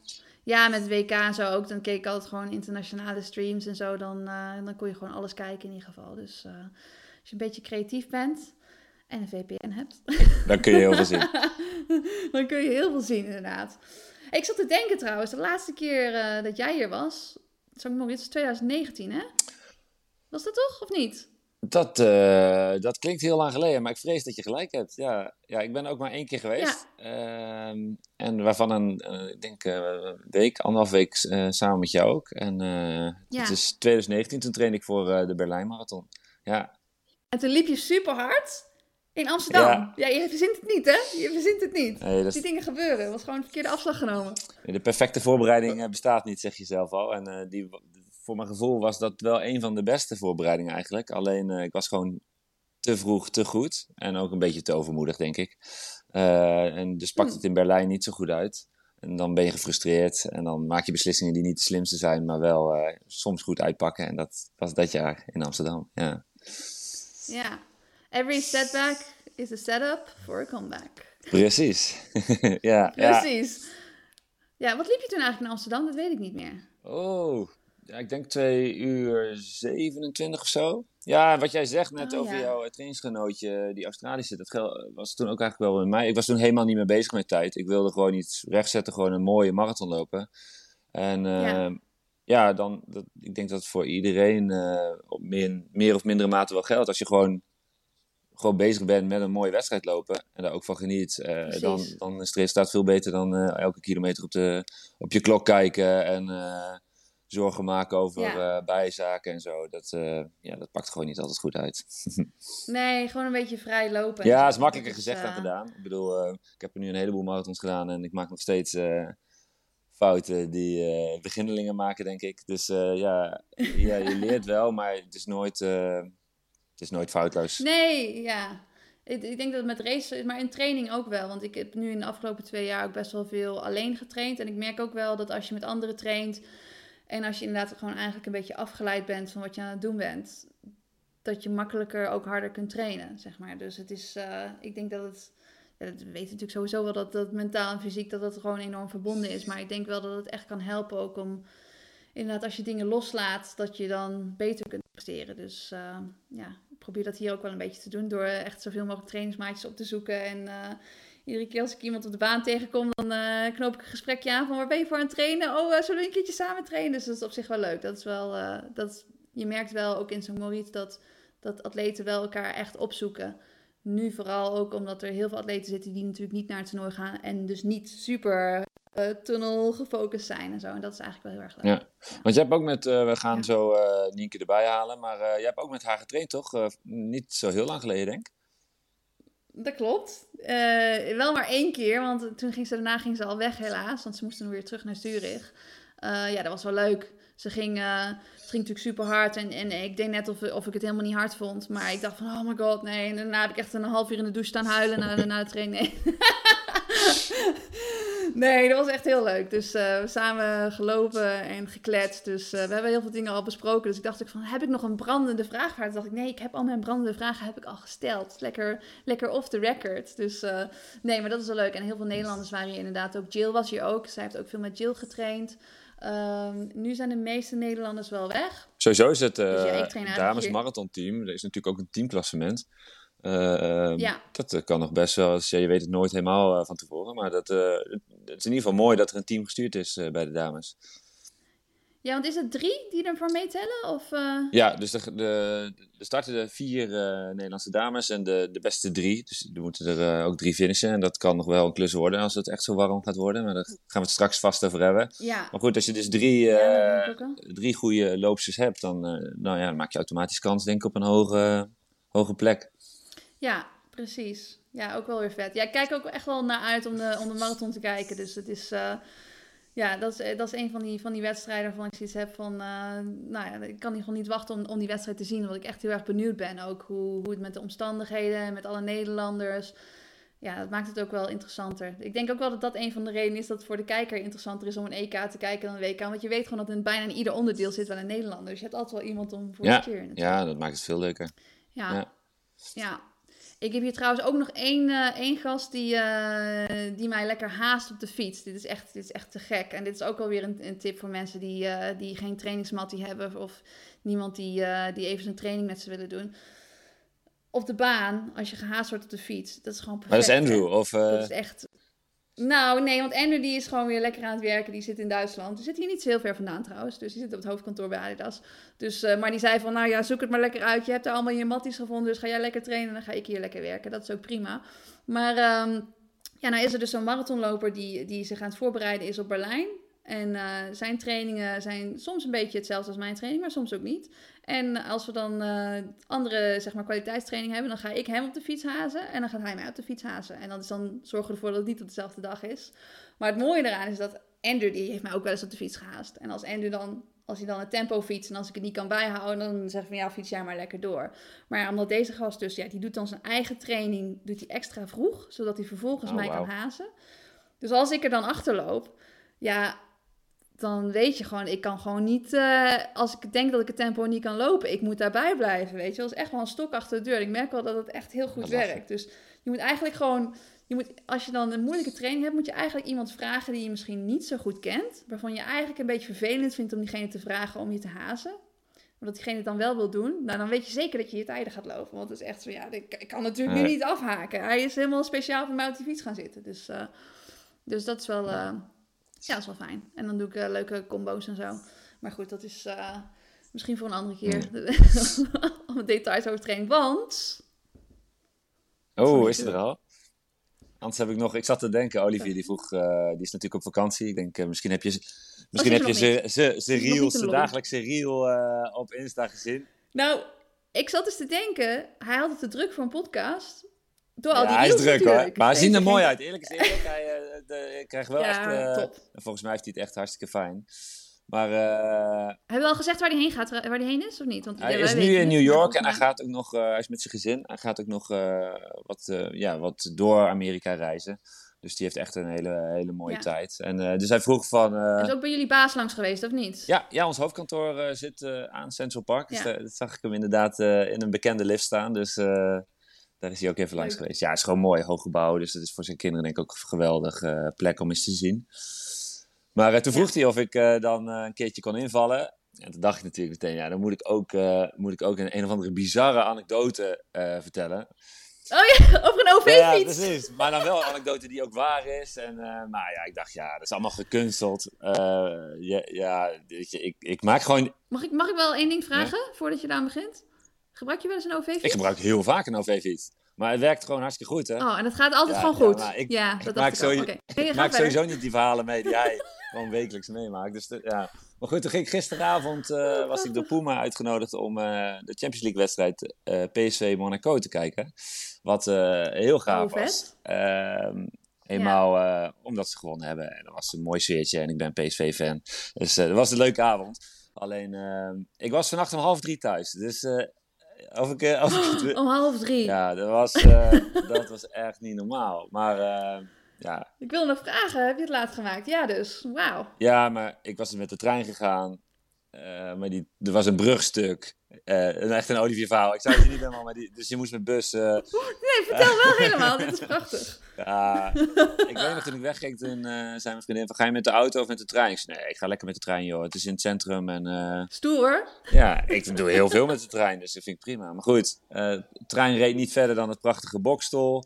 Ja, met WK en zo ook. Dan keek ik altijd gewoon internationale streams en zo. Dan, dan kon je gewoon alles kijken in ieder geval. Dus als je een beetje creatief bent en een VPN hebt, Dan kun je heel veel zien. dan kun je heel veel zien inderdaad. Ik zat te denken trouwens, de laatste keer eh, dat jij hier was, zou ik nog, is 2019 hè? Was dat toch, of niet? Dat, eh, dat klinkt heel lang geleden, maar ik vrees dat je gelijk hebt. Ja, ja ik ben ook maar één keer geweest. Ehm, en waarvan een, eh, ik denk, week, anderhalf week samen met jou ook. En Ja. het is 2019, toen trainde ik voor de Berlijn Marathon. Ja, En toen liep je super hard in Amsterdam. Ja. Ja. je verzint het niet hè? Je verzint het niet. nee, dat Die dingen gebeuren. Er was gewoon een verkeerde afslag genomen. de perfecte voorbereiding eh, bestaat niet, zeg je zelf al. En eh, die, voor mijn gevoel was dat wel een van de beste voorbereidingen eigenlijk. Alleen, eh, ik was gewoon te vroeg, te goed. En ook een beetje te overmoedig, denk ik. En dus pakt Hm. het in Berlijn niet zo goed uit. En dan ben je gefrustreerd. En dan maak je beslissingen die niet de slimste zijn, maar wel soms goed uitpakken. En dat was dat jaar in Amsterdam. Ja, Ja. Every setback is a setup for a comeback. precies. ja. Precies. Ja. wat liep je toen eigenlijk in Amsterdam? Dat weet ik niet meer. Oh, ja, ik denk 2 uur 27 of zo. Ja, wat jij zegt net Oh, over ja. jouw trainingsgenootje, die Australische, dat was toen ook eigenlijk wel bij mij. Ik was toen helemaal niet meer bezig met tijd. Ik wilde gewoon iets rechtzetten, gewoon een mooie marathon lopen. En eh, Ja. ja, dan, dat, ik denk dat het voor iedereen eh, op meer, meer of mindere mate wel geldt. Als je gewoon, gewoon bezig bent met een mooie wedstrijd lopen en daar ook van geniet, eh, dan, dan is het resultaat veel beter dan eh, elke kilometer op, de, op je klok kijken en eh, zorgen maken over Ja. bijzaken en zo. Dat, ja, dat pakt gewoon niet altijd goed uit. Nee, gewoon een beetje vrij lopen. en Ja, is makkelijker gezegd dan gedaan. Ik bedoel, ik heb er nu een heleboel marathons gedaan en ik maak nog steeds fouten die beginnelingen maken, denk ik. Dus ja, ja, je leert wel, maar het is nooit, is nooit foutloos. Nee, ja. Ik, ik denk dat het met racen is, maar in training ook wel. Want ik heb nu in de afgelopen twee jaar ook best wel veel alleen getraind. En ik merk ook wel dat als je met anderen traint... en als je inderdaad gewoon eigenlijk een beetje afgeleid bent van wat je aan het doen bent... dat je makkelijker ook harder kunt trainen, zeg maar. Dus het is, eh, ik denk dat het... Ja, dat we weten natuurlijk sowieso wel dat, dat mentaal en fysiek dat dat gewoon enorm verbonden is. Maar ik denk wel dat het echt kan helpen ook om... Inderdaad, als je dingen loslaat, dat je dan beter kunt presteren. Dus eh, ja, probeer dat hier ook wel een beetje te doen. Door echt zoveel mogelijk trainingsmaatjes op te zoeken. En eh, iedere keer als ik iemand op de baan tegenkom, dan eh, knoop ik een gesprekje aan van waar ben je voor aan het trainen? Oh, eh, zullen we een keertje samen trainen? Dus dat is op zich wel leuk. Dat is wel, dat, je merkt wel ook in zo'n Moritz dat, dat atleten wel elkaar echt opzoeken. Nu vooral ook omdat er heel veel atleten zitten die natuurlijk niet naar het toernooi gaan. En dus niet super eh tunnel gefocust zijn en zo. En dat is eigenlijk wel heel erg leuk. Ja. Want jij hebt ook met, eh, we gaan Ja. zo eh Nienke erbij halen, maar eh jij hebt ook met haar getraind, toch? Niet zo heel lang geleden, denk ik. Dat klopt. Wel maar één keer, want toen ging ze, daarna ging ze al weg helaas. Want ze moesten weer terug naar Zurich. Ja, dat was wel leuk. Ze ging, ze ging natuurlijk super hard. En, en ik deed net of, of ik het helemaal niet hard vond. Maar ik dacht van, oh my god, nee. En daarna heb ik echt een half uur in de douche staan huilen na, na de training. Nee. nee, dat was echt heel leuk. Dus eh, we samen gelopen en gekletst. Dus eh, we hebben heel veel dingen al besproken. Dus ik dacht ook van, heb ik nog een brandende vraag haar? Toen dacht ik, nee, ik heb al mijn brandende vragen heb ik al gesteld. Lekker, lekker off the record. Dus eh, nee, maar dat is wel leuk. En heel veel Nederlanders waren hier inderdaad ook. Jill was hier ook. Zij heeft ook veel met Jill getraind. Ehm, nu zijn de meeste Nederlanders wel weg. Sowieso is het eh Dus ja, ik train eigenlijk dames hier. marathonteam. Er is natuurlijk ook een teamklassement. Eh, ehm, Ja. Dat eh, kan nog best wel. ja, je weet het nooit helemaal eh, van tevoren. Maar dat, het is in ieder geval mooi dat er een team gestuurd is bij de dames. Ja, want is het drie die ervoor meetellen? Of, Ja, dus de, de, er starten er vier Nederlandse dames en de, de beste drie. Dus er moeten er ook drie finishen. En dat kan nog wel een klus worden als het echt zo warm gaat worden. Maar daar gaan we het straks vast over hebben. Ja. Maar goed, als je dus drie, Ja, drie goede loopsters hebt, dan, nou ja, dan maak je automatisch kans denk ik op een hoge, hoge plek. Ja, precies. Ja, ook wel weer vet. Ja, ik kijk ook echt wel naar uit om de, om de marathon te kijken. Dus het is, eh, Ja, dat is, dat is een van die, van die wedstrijden waarvan ik zoiets heb van... Uh, nou ja, ik kan gewoon niet wachten om, om die wedstrijd te zien. Omdat ik echt heel erg benieuwd ben. Ook hoe, hoe het met de omstandigheden, met alle Nederlanders ja, dat maakt het ook wel interessanter. Ik denk ook wel dat dat een van de redenen is dat het voor de kijker interessanter is om een EK te kijken dan een WK. Want je weet gewoon dat in bijna in ieder onderdeel zit wel een Nederlander. Dus je hebt altijd wel iemand om voor ja, te cheeren. Ja, dat maakt het veel leuker. Ja. ja. ja. Ik heb hier trouwens ook nog één, uh, één gast die, uh, die mij lekker haast op de fiets. Dit is echt, dit is echt te gek. En dit is ook alweer een, een tip voor mensen die, uh, die geen trainingsmattie hebben. Of niemand die, die even zijn training met ze willen doen op de baan, als je gehaast wordt op de fiets, dat is gewoon perfect. Maar dat is Andrew? Of, Dat is echt... Nou, nee, want Andrew die is gewoon weer lekker aan het werken. Die zit in Duitsland. Die zit hier niet zo heel ver vandaan trouwens. Dus die zit op het hoofdkantoor bij Adidas. Dus, uh, maar die zei van, nou ja, zoek het maar lekker uit. Je hebt er allemaal je matties gevonden, dus ga jij lekker trainen. En dan ga ik hier lekker werken. Dat is ook prima. Maar um, ja, nou is er dus zo'n marathonloper die, die zich aan het voorbereiden is op Berlijn. En uh, zijn trainingen zijn soms een beetje hetzelfde als mijn training, maar soms ook niet. En als we dan uh, andere zeg maar, kwaliteitstraining hebben, dan ga ik hem op de fiets hazen en dan gaat hij mij op de fiets hazen. En dan, is dan zorgen we ervoor dat het niet op dezelfde dag is. Maar het mooie eraan is dat Andrew, die heeft mij ook wel eens op de fiets gehaast. En als Andrew dan, als hij dan het tempo fietst en als ik het niet kan bijhouden, dan zeg ik van ja, fiets jij maar lekker door. Maar omdat deze gast dus, ja, die doet dan zijn eigen training, doet hij extra vroeg, zodat hij vervolgens Oh, mij kan hazen. Dus als ik er dan achterloop, ja, dan weet je gewoon, ik kan gewoon niet, eh, als ik denk dat ik het tempo niet kan lopen, ik moet daarbij blijven, weet je. Dat is echt wel een stok achter de deur. Ik merk wel dat het echt heel goed Dat werkt. Dus je moet eigenlijk gewoon, je moet, als je dan een moeilijke training hebt, moet je eigenlijk iemand vragen die je misschien niet zo goed kent, waarvan je eigenlijk een beetje vervelend vindt om diegene te vragen om je te hazen. Maar dat diegene het dan wel wil doen, nou dan weet je zeker dat je je tijden gaat lopen. Want het is echt zo, ja, ik, kan natuurlijk nu niet afhaken. Hij is helemaal speciaal voor mij op die fiets gaan zitten. Dus, eh, dus dat is wel... ja, dat is wel fijn. En dan doe ik eh, leuke combo's en zo. Maar goed, dat is eh, misschien voor een andere keer. Om details over training. Want... Oh, is het er al? Anders heb ik nog... Ik zat te denken, Olivier die vroeg... eh, die is natuurlijk op vakantie. Ik denk, misschien heb je... z- Misschien heb je ze, ze, ze de lobby. dagelijkse reel op Insta gezien. Nou, ik zat dus te denken... Hij had het te druk voor een podcast. Door al die hij is druk hoor. Maar hij ziet er mooi uit. Eerlijk is eerlijk. Hij eh, de, ik krijg wel Ja, echt... eh, top. Volgens mij heeft hij het echt hartstikke fijn. Maar eh, Hebben we al gezegd waar hij heen gaat? Waar hij heen is of niet? Want, hij is nu in New York en hij gaat ook nog... eh, hij is met zijn gezin. Hij gaat ook nog eh, wat, eh, ja, wat door Amerika reizen. Dus die heeft echt een hele, hele mooie Ja. tijd. En, eh, dus hij vroeg van... eh, Hij is ook bij jullie baas langs geweest, of niet? Ja, ja, ons hoofdkantoor eh, zit eh, aan Central Park. Dus Ja. dat zag ik hem inderdaad eh, in een bekende lift staan. Dus eh, daar is hij ook even langs geweest. Ja, het is gewoon mooi, hoog gebouw. Dus het is voor zijn kinderen denk ik ook een geweldige plek om eens te zien. Maar eh, toen Ja. vroeg hij of ik eh, dan eh, een keertje kon invallen. En toen dacht ik natuurlijk meteen, ja, dan moet ik ook, eh, moet ik ook een, een of andere bizarre anekdote eh, vertellen. Oh ja, over een Ja, OV-fiets. precies. Maar dan wel een anekdote die ook waar is. En eh, nou ja, ik dacht, ja, dat is allemaal gekunsteld. Eh, ja, ja weet je, ik, ik maak gewoon mag, ik, mag ik wel één ding vragen, voordat je daar begint? Gebruik je wel eens een OV-fiets? Ik gebruik heel vaak een OV-fiets. Maar het werkt gewoon hartstikke goed, hè? Oh, en dat gaat altijd Ja, gewoon goed. ik- ja, ik dat maak dacht ik sowieso- Oké. Nee, ik ga maak verder. sowieso niet die verhalen mee die hij gewoon wekelijks meemaakt. Dus de- ja. Maar goed, toen ging ik gisteravond, eh, was ik door Puma uitgenodigd om eh, de Champions League-wedstrijd eh, PSV Monaco te kijken. Wat heel gaaf Oh, vet. was. Ehm eenmaal omdat ze gewonnen hebben. En dat was een mooi sfeertje en ik ben PSV-fan. Dus dat was een leuke avond. Alleen, ehm, ik was vannacht om half drie thuis. Dus of ik, eh, of ik het- Om half drie. ja, dat was, eh, dat was echt niet normaal. Maar eh, ja. Ik wil nog vragen, heb je het laat gemaakt? Ja, dus. Wauw. ja, maar ik was dus met de trein gegaan. Eh, maar die, er was een brugstuk. Een echt een Olivier verhaal. Ik zou het niet helemaal, maar die, dus je moest met bus. eh, Nee, vertel wel helemaal. Dit is prachtig. ja, ik weet nog toen ik wegging, toen zei mijn vriendin van ga je met de auto of met de trein? Ik zei nee, ik ga lekker met de trein joh. Het is in het centrum en Stoer. ja, ik doe heel veel met de trein, dus dat vind ik prima. Maar goed, de trein reed niet verder dan het prachtige Bokstol.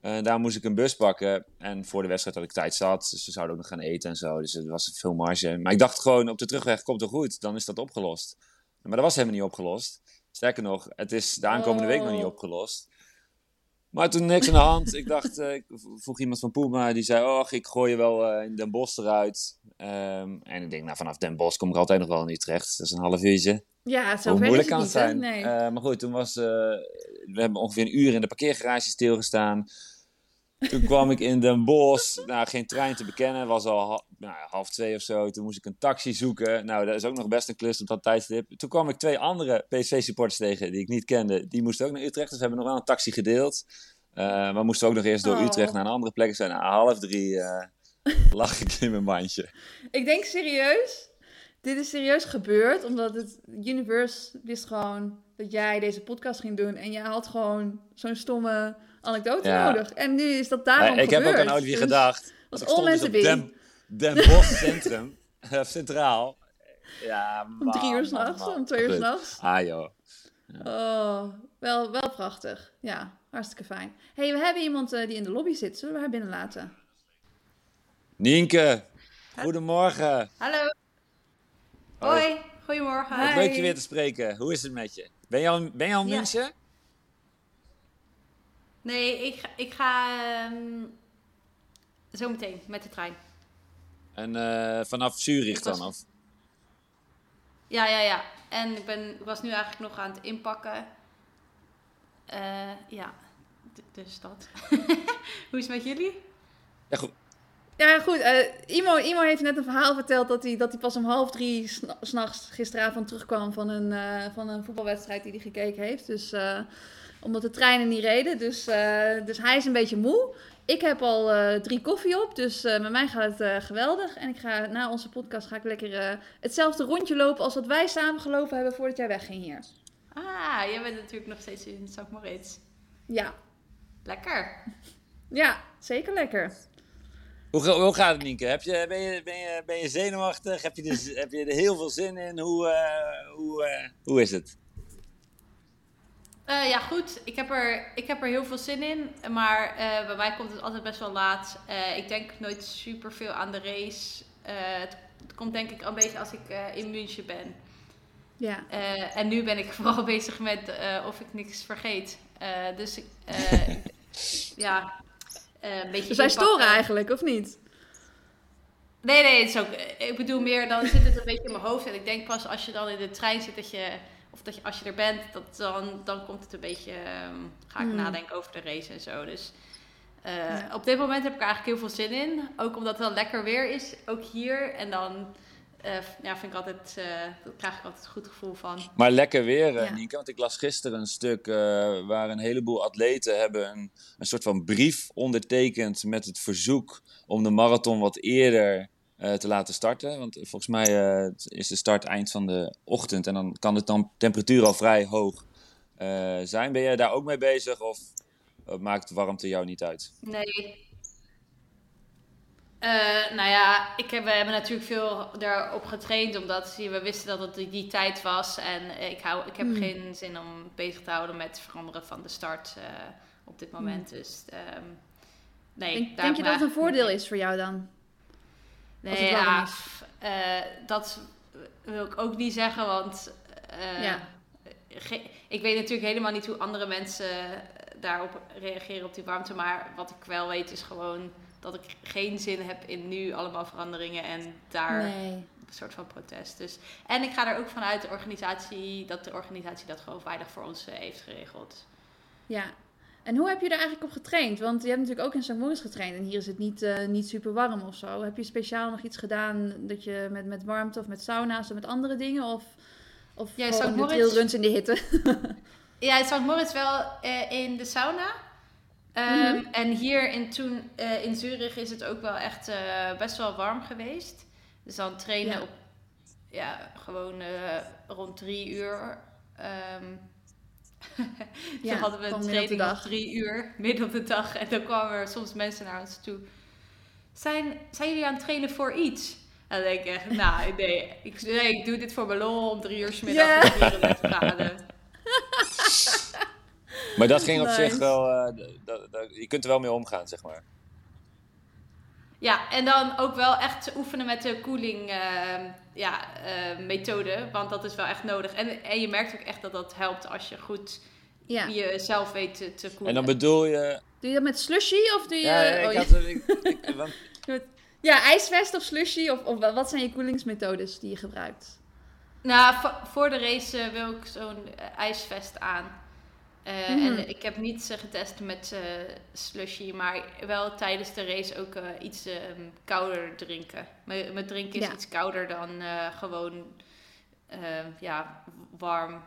Eh, daar moest ik een bus pakken. En voor de wedstrijd had ik tijd zat. Dus we zouden ook nog gaan eten en zo. Dus er was veel marge. Maar ik dacht gewoon, op de terugweg komt het goed. Dan is dat opgelost. Maar dat was helemaal niet opgelost. Sterker nog, het is de aankomende week nog niet Oh. opgelost. Maar toen niks aan de hand. Ik dacht, eh, ik vroeg iemand van Puma. Die zei, oh, ik gooi je wel eh, in Den Bosch eruit. Ehm, en ik denk, nou, vanaf Den Bosch kom ik altijd nog wel in Utrecht. Dat is een half uurtje. Ja, zo Hoe moeilijk kan het zijn? Nee. Maar goed, toen was... we hebben ongeveer een uur in de parkeergarage stilgestaan. Toen kwam ik in Den Bosch. Nou, geen trein te bekennen. was al ha- nou, half twee of zo. Toen moest ik een taxi zoeken. Nou, dat is ook nog best een klus op dat tijdstip. Toen kwam ik twee andere PSV-supporters tegen die ik niet kende. Die moesten ook naar Utrecht. Dus we hebben nog wel een taxi gedeeld. Eh, maar moesten ook nog eerst door Oh. Utrecht naar een andere plek. zijn na half drie eh, lag ik in mijn mandje. Ik denk serieus, dit is serieus gebeurd, omdat het universe wist gewoon dat jij deze podcast ging doen en jij had gewoon zo'n stomme anekdote Ja. nodig. En nu is dat daarom Eh, ik heb gebeurd. ook aan Olivier Dus- gedacht. was ik stond all dus meant Den, Den Bosch Centrum. eh, Centraal. Ja, Om drie uur s'nachts, om twee uur s'nachts. Ah joh. Oh, wel, wel prachtig. Ja, hartstikke fijn. hey, we hebben iemand eh, die in de lobby zit. Zullen we haar binnenlaten? Nienke, goedemorgen. Hallo. Hoi. Hoi. Goedemorgen. Wat leuk je weer te spreken. Hoe is het met je? Ben je al, ben je al in Ja. München? Nee, ik, ga- ik ga ehm, zo meteen met de trein. En eh, vanaf Zurich was- dan? Of? Ja, ja, ja. En ik, ben, ik was nu eigenlijk nog aan het inpakken. Eh, ja, D- dus dat. Hoe is het met jullie? Ja, goed. Ja, goed. eh, Imo, Imo heeft net een verhaal verteld dat hij, dat hij pas om half drie sna- s'nachts gisteravond terugkwam van een, eh, van een voetbalwedstrijd die hij gekeken heeft. Dus eh, omdat de treinen niet reden. Dus, eh, dus hij is een beetje moe. Ik heb al eh, drie koffie op, dus eh, met mij gaat het eh, geweldig. En ik ga na onze podcast ga ik lekker eh, hetzelfde rondje lopen als wat wij samen gelopen hebben voordat jij wegging hier. Ah, jij bent natuurlijk nog steeds in St. Moritz. Ja, Lekker. ja zeker lekker. Hoe, hoe gaat het, Nienke? Heb je, ben, je, ben, je, ben je zenuwachtig? Heb je, er, heb je er heel veel zin in? Hoe, eh, hoe, eh, hoe is het? Eh, ja, goed. Ik heb, er, ik heb er heel veel zin in. Maar eh, bij mij komt het altijd best wel laat. Eh, ik denk nooit super veel aan de race. Het, het komt denk ik een beetje als ik in München ben. Ja. En nu ben ik vooral bezig met of ik niks vergeet. Dus ik, ja, een beetje. Inpakken. storen eigenlijk, of niet? Nee, nee, het is ook. Ik bedoel meer, dan zit het een beetje in mijn hoofd. En ik denk pas als je dan in de trein zit dat je. Of dat je, als je er bent, dat dan, dan komt het een beetje. ehm, ga ik Hmm. nadenken over de race en zo. Dus eh, Ja. op dit moment heb ik er eigenlijk heel veel zin in. Ook omdat het dan lekker weer is, ook hier. En dan eh, ja, vind ik altijd. eh daar krijg ik altijd een goed gevoel van. Maar lekker weer, Ja. Nienke. Want ik las gisteren een stuk eh, waar een heleboel atleten hebben een, een soort van brief ondertekend met het verzoek om de marathon wat eerder te laten starten. Want volgens mij eh, is de start eind van de ochtend en dan kan de tam- temperatuur al vrij hoog eh, zijn. Ben jij daar ook mee bezig of eh, maakt warmte jou niet uit? Nee. Eh, nou ja, ik heb, we hebben natuurlijk veel daarop getraind, omdat we wisten dat het die, die tijd was. En eh, ik, hou, ik heb Hmm. geen zin om bezig te houden met het veranderen van de start eh, op dit moment. Dus ehm, nee. Denk, denk je dat het een voordeel is voor jou dan? Nee, ja, eh, dat wil ik ook niet zeggen, want eh, Ja. ik weet natuurlijk helemaal niet hoe andere mensen daarop reageren op die warmte. Maar wat ik wel weet is gewoon dat ik geen zin heb in nu allemaal veranderingen en daar Nee. een soort van protest. Dus, en ik ga er ook vanuit de organisatie, dat de organisatie dat gewoon veilig voor ons eh, heeft geregeld. Ja. En hoe heb je er eigenlijk op getraind? Want je hebt natuurlijk ook in St. Moritz getraind en hier is het niet, eh, niet super warm of zo. Heb je speciaal nog iets gedaan dat je met, met warmte of met sauna's of met andere dingen? Of, of Ja, gewoon de Moritz- trailruns in de hitte? Ja, in St. Moritz wel eh, in de sauna. Ehm, Mhm. En hier in, toen, eh, in Zurich is het ook wel echt best wel warm geweest. Dus dan trainen Ja. op ja, gewoon rond drie uur. Ehm Ja, toen hadden we een training op drie uur, midden op de dag. En dan kwamen er soms mensen naar ons toe. Zijn, zijn jullie aan het trainen voor iets? En dan denk ik echt, nou nee, ik, nee, ik doe dit voor mijn lol om drie uur 's middag Ja. met 34 graden. Maar dat ging op Nice. zich wel, eh, je kunt er wel mee omgaan, zeg maar. Ja, en dan ook wel echt oefenen met de koeling eh, ja, eh, methode. Want dat is wel echt nodig. En, en je merkt ook echt dat dat helpt als je goed Ja. jezelf weet te, te koelen. En dan bedoel je... Doe je dat met slushy of doe je... Ja, oh, ik ja. had, ik, ik- want Ja, ijsvest of slushy? Of, of wat zijn je koelingsmethodes die je gebruikt? Nou, vo- voor de race eh, wil ik zo'n eh, ijsvest aan. Eh, Mhm. En ik heb niet eh, getest met eh slushy, maar wel tijdens de race ook eh, iets ehm, kouder drinken. Mijn, mijn drinken is Ja. iets kouder dan eh, gewoon eh, ja, warm.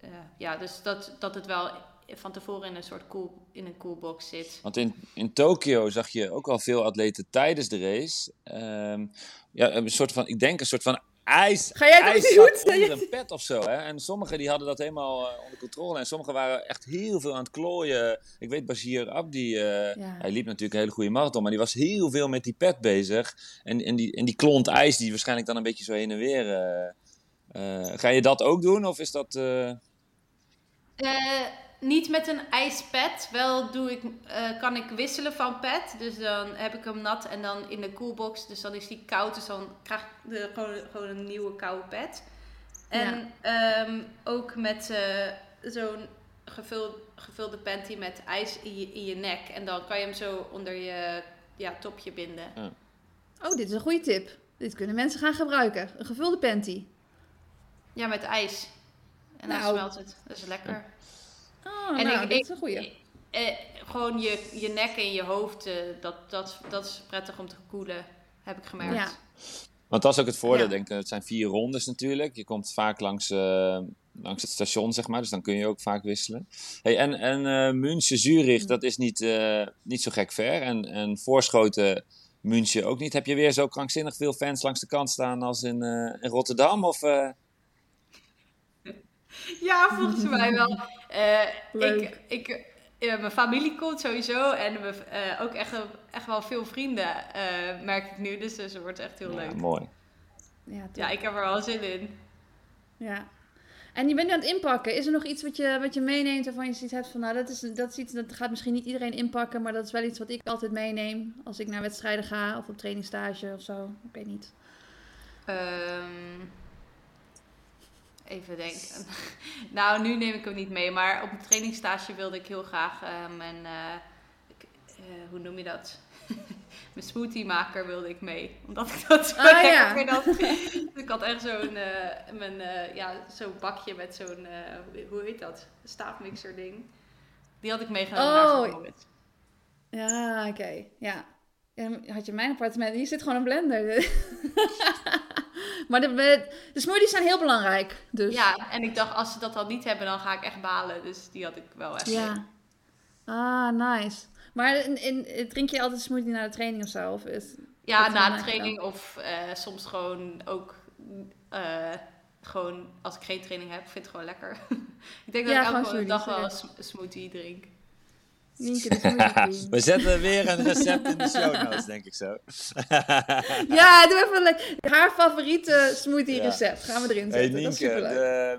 Eh, ja, dus dat, dat het wel van tevoren in een soort cool, in een coolbox zit. Want in, in Tokio zag je ook al veel atleten tijdens de race. ehm, ja, een soort van, ik denk een soort van ijs. Ga jij ijs onder een pet of zo. Hè? En sommigen die hadden dat helemaal eh, onder controle. En sommigen waren echt heel veel aan het klooien. Ik weet, Bashir Abdi, eh, Ja. hij liep natuurlijk een hele goede marathon. Maar die was heel veel met die pet bezig. En, en, die, en die klont ijs die waarschijnlijk dan een beetje zo heen en weer... eh, eh, ga je dat ook doen? Of is dat... niet met een ijspet. Wel doe ik, eh, kan ik wisselen van pet. Dus dan heb ik hem nat en dan in de koelbox. Dus dan is die koud. Dus dan krijg ik de, gewoon, gewoon een nieuwe koude pet. En ehm, ook met eh, zo'n gevuld, gevulde panty met ijs in je, in je nek. En dan kan je hem zo onder je ja, topje binden. Oh, dit is een goede tip. Dit kunnen mensen gaan gebruiken. Een gevulde panty. Ja, met ijs. En dan Nou. smelt het. Dat is lekker. Oh, En nou, ik- ik- is een goede. Eh, gewoon je, je nek en je hoofd, eh, dat, dat, dat is prettig om te koelen, heb ik gemerkt. Ja. Want dat is ook het voordeel, Ja. denk ik. Het zijn vier rondes natuurlijk. Je komt vaak langs, eh, langs het station, zeg maar. Dus dan kun je ook vaak wisselen. Hey, en en eh München, Zurich, dat is niet, eh, niet zo gek ver. En, en Voorschoten, München ook niet. Heb je weer zo krankzinnig veel fans langs de kant staan als in, eh, in Rotterdam? Of, eh? Ja, volgens mij wel. Eh, ik, ik, eh, mijn familie komt sowieso en mijn, eh, ook echt, wel- echt wel veel vrienden, eh, merk ik nu. Dus het wordt echt heel Ja, leuk. mooi. Ja. Ja, ik heb er wel zin in. Ja. En je bent nu aan het inpakken. Is er nog iets wat je, wat je meeneemt waarvan je zoiets hebt van... Nou, dat, is, dat, is iets, dat gaat misschien niet iedereen inpakken... maar dat is wel iets wat ik altijd meeneem... als ik naar wedstrijden ga of op trainingsstage of zo. Ik weet niet. Ehm, even denken. nou, nu neem ik hem niet mee, maar op een trainingsstage wilde ik heel graag eh, mijn, eh, ik- eh, hoe noem je dat? mijn smoothiemaker wilde ik mee, omdat ik dat zo Ah, lekker ja. vind. als- ik had echt zo'n eh, mijn, eh, ja, zo'n bakje met zo'n, eh, hoe heet dat? Staafmixer ding. Die had ik meegenomen naar Oh. zo'n moment. Ja, oké. Ja. Ja, had je mijn appartement. Hier zit gewoon een blender. maar de, de smoothies zijn heel belangrijk. Dus. Ja, en ik dacht, als ze dat dan niet hebben, dan ga ik echt balen. Dus die had ik wel echt. Ja. Ah, nice. Maar in, in, drink je altijd smoothie na de training of zo? Of is, Ja, na de training of eh, soms gewoon ook eh, gewoon als ik geen training heb, vind ik het gewoon lekker. ik denk dat Ja, ik elke dag wel een smoothie drink. Nienke. We zetten weer een recept in de show notes, denk ik zo. Ja, doe even lekker. Haar favoriete smoothie recept. Gaan we erin Hey zetten. dat is de,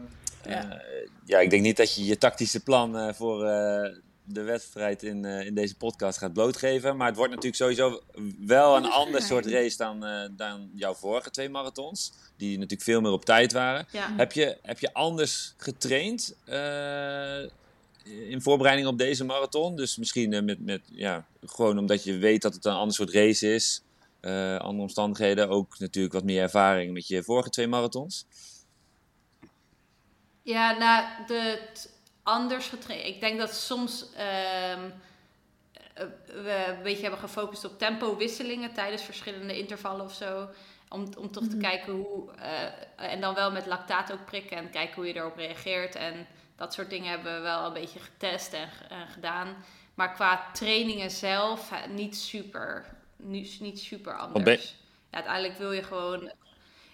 Ja. eh, ja, ik denk niet dat je je tactische plan eh, voor eh, de wedstrijd in, in deze podcast gaat blootgeven. Maar het wordt natuurlijk sowieso wel een ander soort race dan, dan jouw vorige twee marathons. Die natuurlijk veel meer op tijd waren. Ja. Heb je, heb je anders getraind in voorbereiding op deze marathon? Dus misschien eh, met, met, ja, gewoon omdat je weet dat het een ander soort race is. eh, andere omstandigheden. Ook natuurlijk wat meer ervaring met je vorige twee marathons. Ja, nou, de, t- anders getraind. Ik denk dat soms ehm, eh, we een beetje hebben gefocust op tempowisselingen tijdens verschillende intervallen of zo. Om, om toch te kijken hoe. eh, en dan wel met lactaat ook prikken en kijken hoe je erop reageert. En dat soort dingen hebben we wel een beetje getest en, ge- en gedaan. Maar qua trainingen zelf niet super, niet, niet super anders. Ja, uiteindelijk wil je gewoon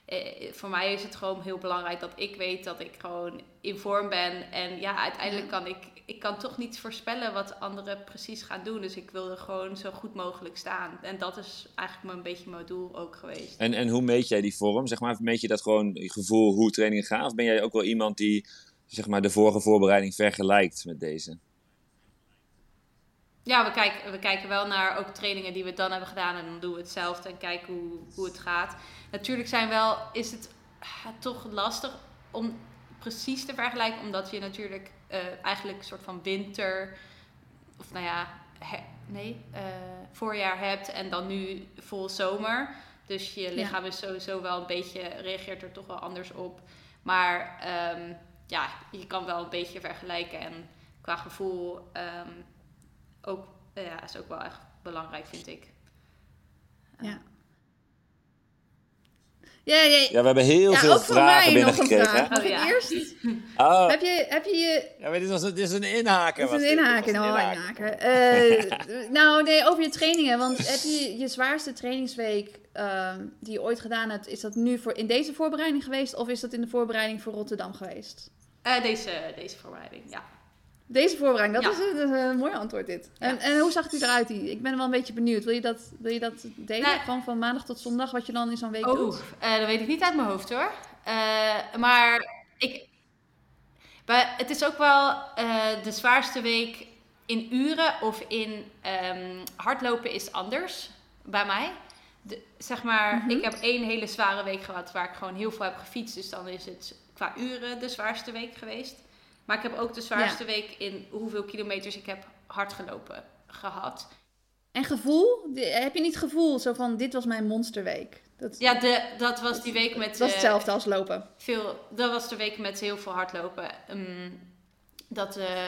eh, voor mij is het gewoon heel belangrijk dat ik weet dat ik gewoon in vorm ben. En ja, uiteindelijk kan ik, ik kan toch niet voorspellen wat anderen precies gaan doen. Dus ik wil er gewoon zo goed mogelijk staan. En dat is eigenlijk maar een beetje mijn doel ook geweest. En, en hoe meet jij die vorm? Zeg maar, meet je dat gewoon je gevoel hoe trainingen gaan? Of ben jij ook wel iemand die zeg maar, de vorige voorbereiding vergelijkt met deze? Ja, we kijken, we kijken wel naar ook trainingen die we dan hebben gedaan. En dan doen we hetzelfde en kijken hoe, hoe het gaat. Natuurlijk zijn wel, is het ah, toch lastig om precies te vergelijken. Omdat je natuurlijk eh, eigenlijk een soort van winter... Of nou ja, he- nee, eh, voorjaar hebt en dan nu vol zomer. Dus je lichaam is sowieso wel een beetje, reageert er toch wel anders op. Maar ehm, ja, je kan wel een beetje vergelijken. En qua gevoel ehm, ook, ja, is ook wel echt belangrijk, vind ik. Ja. Ja, ja, Ja, we hebben heel ja, veel ook voor mij vragen nog een binnengekregen. Mag Oh, eerst? Oh, Heb je, heb je je... ja, maar dit, was, dit is een inhaker. Het was is een dit. inhaken, Dit inhaken. Eh, nou, nee, over je trainingen. Want heb je je zwaarste trainingsweek ehm, die je ooit gedaan hebt, is dat nu voor, in deze voorbereiding geweest? Of is dat in de voorbereiding voor Rotterdam geweest? Eh, deze, deze voorbereiding, ja. Deze voorbereiding, dat, Ja. is, een, dat is een mooi antwoord dit. En, en hoe zag die eruit? Die? Ik ben wel een beetje benieuwd. Wil je dat, wil je dat delen? Gewoon van maandag tot zondag, wat je dan in zo'n week Oh, doet? eh, dat weet ik niet uit mijn hoofd hoor. Eh, maar ik, maar het is ook wel de zwaarste week in uren of in ehm, hardlopen is anders bij mij. De, zeg maar, Mhm. ik heb één hele zware week gehad waar ik gewoon heel veel heb gefietst. Dus dan is het qua uren de zwaarste week geweest. Maar ik heb ook de zwaarste week in hoeveel kilometers ik heb hard gelopen gehad. En gevoel? Die- Heb je niet gevoel zo van, dit was mijn monsterweek? Dat, Ja, de, dat was die week met... dat is eh, hetzelfde als lopen. veel, dat was de week met heel veel hardlopen. Ehm, dat eh,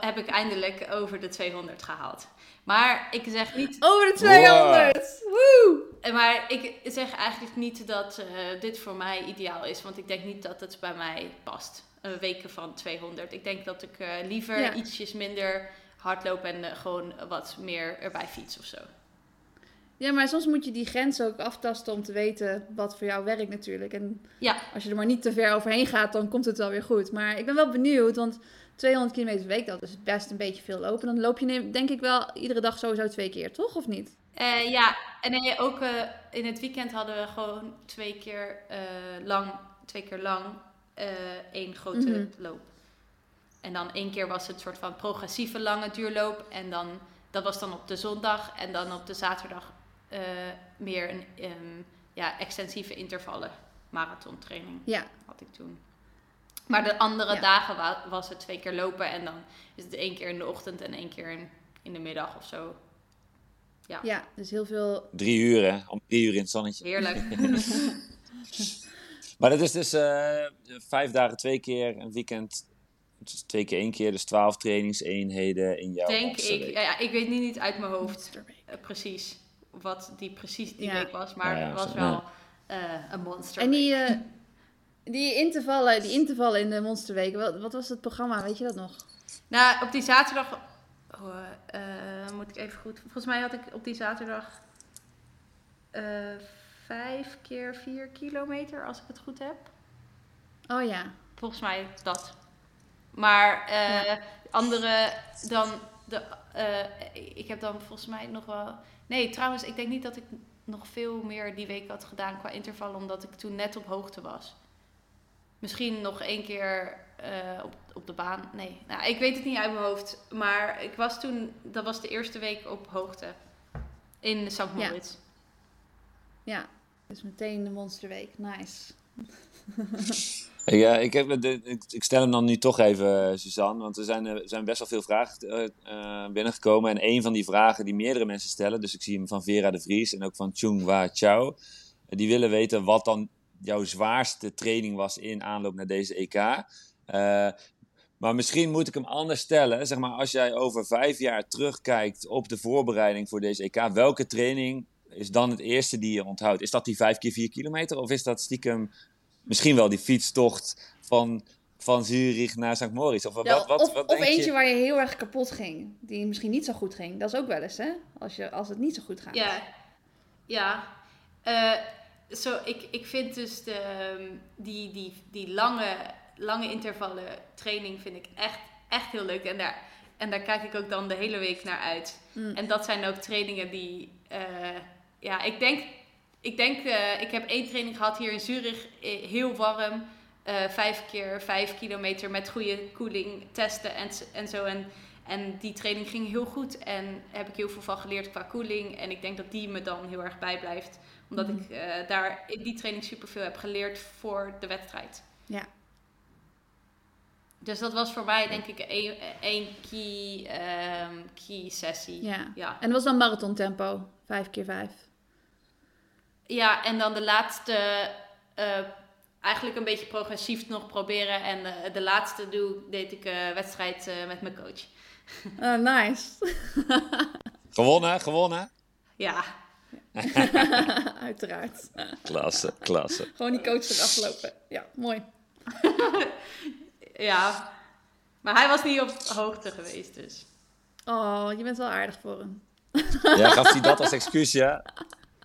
heb ik eindelijk over de 200 gehaald. Maar ik zeg niet, Over de 200! Woe! eh, maar ik zeg eigenlijk niet dat eh, dit voor mij ideaal is. Want ik denk niet dat het bij mij past. Een weken van 200. Ik denk dat ik eh, liever Ja. ietsjes minder hardloop en eh, gewoon wat meer erbij fiets of zo. Ja, maar soms moet je die grens ook aftasten om te weten wat voor jou werkt natuurlijk. En Ja. als je er maar niet te ver overheen gaat, dan komt het wel weer goed. Maar ik ben wel benieuwd, want 200 kilometer per week, dat is best een beetje veel lopen. Dan loop je denk ik wel iedere dag sowieso twee keer, toch? Of niet? Eh, ja, en nee, ook eh, in het weekend hadden we gewoon twee keer eh, lang, twee keer lang één grote Mhm. loop. En dan één keer was het soort van progressieve lange duurloop. En dan, dat was dan op de zondag. En dan op de zaterdag meer een ehm, ja, extensieve intervallen. Marathontraining Ja, had ik toen. Maar de andere Ja. dagen wa- was het twee keer lopen. En dan is het één keer in de ochtend en één keer in, in de middag of zo. ja, dus heel veel. Drie uur, hè? Om drie uur in het zonnetje. Heerlijk. Maar dat is dus eh, vijf dagen twee keer, een weekend dus twee keer één keer. Dus twaalf trainingseenheden in jouw Denk ik. Ja, ja, ik weet niet, niet uit mijn hoofd eh, precies wat die precies die Ja. week was. Maar Ja, ja, het was wel eh, een monster. En die, die, intervallen, die intervallen in de monsterweek, wat, wat was het programma? Weet je dat nog? Nou, op die zaterdag... Oh, eh, moet ik even goed... Volgens mij had ik op die zaterdag... eh, vijf keer vier kilometer, als ik het goed heb. Oh ja. Volgens mij dat. Maar eh, Ja. andere dan... De, ik heb dan volgens mij nog wel... Nee, trouwens, ik denk niet dat ik nog veel meer die week had gedaan qua interval, omdat ik toen net op hoogte was. Misschien nog één keer eh, op, op de baan. Nee, nou, ik weet het niet uit mijn hoofd. Maar ik was toen, dat was de eerste week op hoogte. In St. Moritz. Ja, dus meteen de monsterweek. Nice. Ja, ik, heb, ik, ik stel hem dan nu toch even, eh, Suzanne. Want er zijn, er zijn best wel veel vragen eh, eh, binnengekomen. En een van die vragen die meerdere mensen stellen, dus ik zie hem van Vera de Vries en ook van Chung Wa Chao. Die willen weten wat dan jouw zwaarste training was in aanloop naar deze EK. Eh, maar misschien moet ik hem anders stellen. Zeg maar, als jij over vijf jaar terugkijkt op de voorbereiding voor deze EK, welke training is dan het eerste die je onthoudt? Is dat die vijf keer vier kilometer? Of is dat stiekem misschien wel die fietstocht van, van Zurich naar St. Moritz? Of, Ja, wat, wat, of wat of eentje je? waar je heel erg kapot ging. Die misschien niet zo goed ging. Dat is ook wel eens, hè? Als, je, als het niet zo goed gaat. Ja, ja. Eh, zo, ik, ik vind dus de, ehm, die, die, die lange, lange intervallen training vind ik echt, echt heel leuk. En daar, en daar kijk ik ook dan de hele week naar uit. Mm. En dat zijn ook trainingen die, eh, ja, ik denk, ik denk, eh, ik heb één training gehad hier in Zurich, eh, heel warm. vijf keer vijf kilometer met goede koeling testen en, en zo. En, en die training ging heel goed en heb ik heel veel van geleerd qua koeling. En ik denk dat die me dan heel erg bijblijft. Omdat Mhm. ik eh, daar in die training superveel heb geleerd voor de wedstrijd. Ja. Dus dat was voor mij denk ik één, key, ehm, key sessie. Ja. Ja. En dat was dan marathon tempo. Vijf keer vijf. Ja, en dan de laatste, eh, eigenlijk een beetje progressief nog proberen. En eh, de laatste doe, deed ik een wedstrijd eh, met mijn coach. Oh, nice. Gewonnen, gewonnen. Ja, Uiteraard. Klasse, klasse. Gewoon die coach eraf afgelopen. Ja, mooi. ja. Maar hij was niet op hoogte geweest, dus. Oh, je bent wel aardig voor hem. Ja, gaf hij dat als excuus, ja?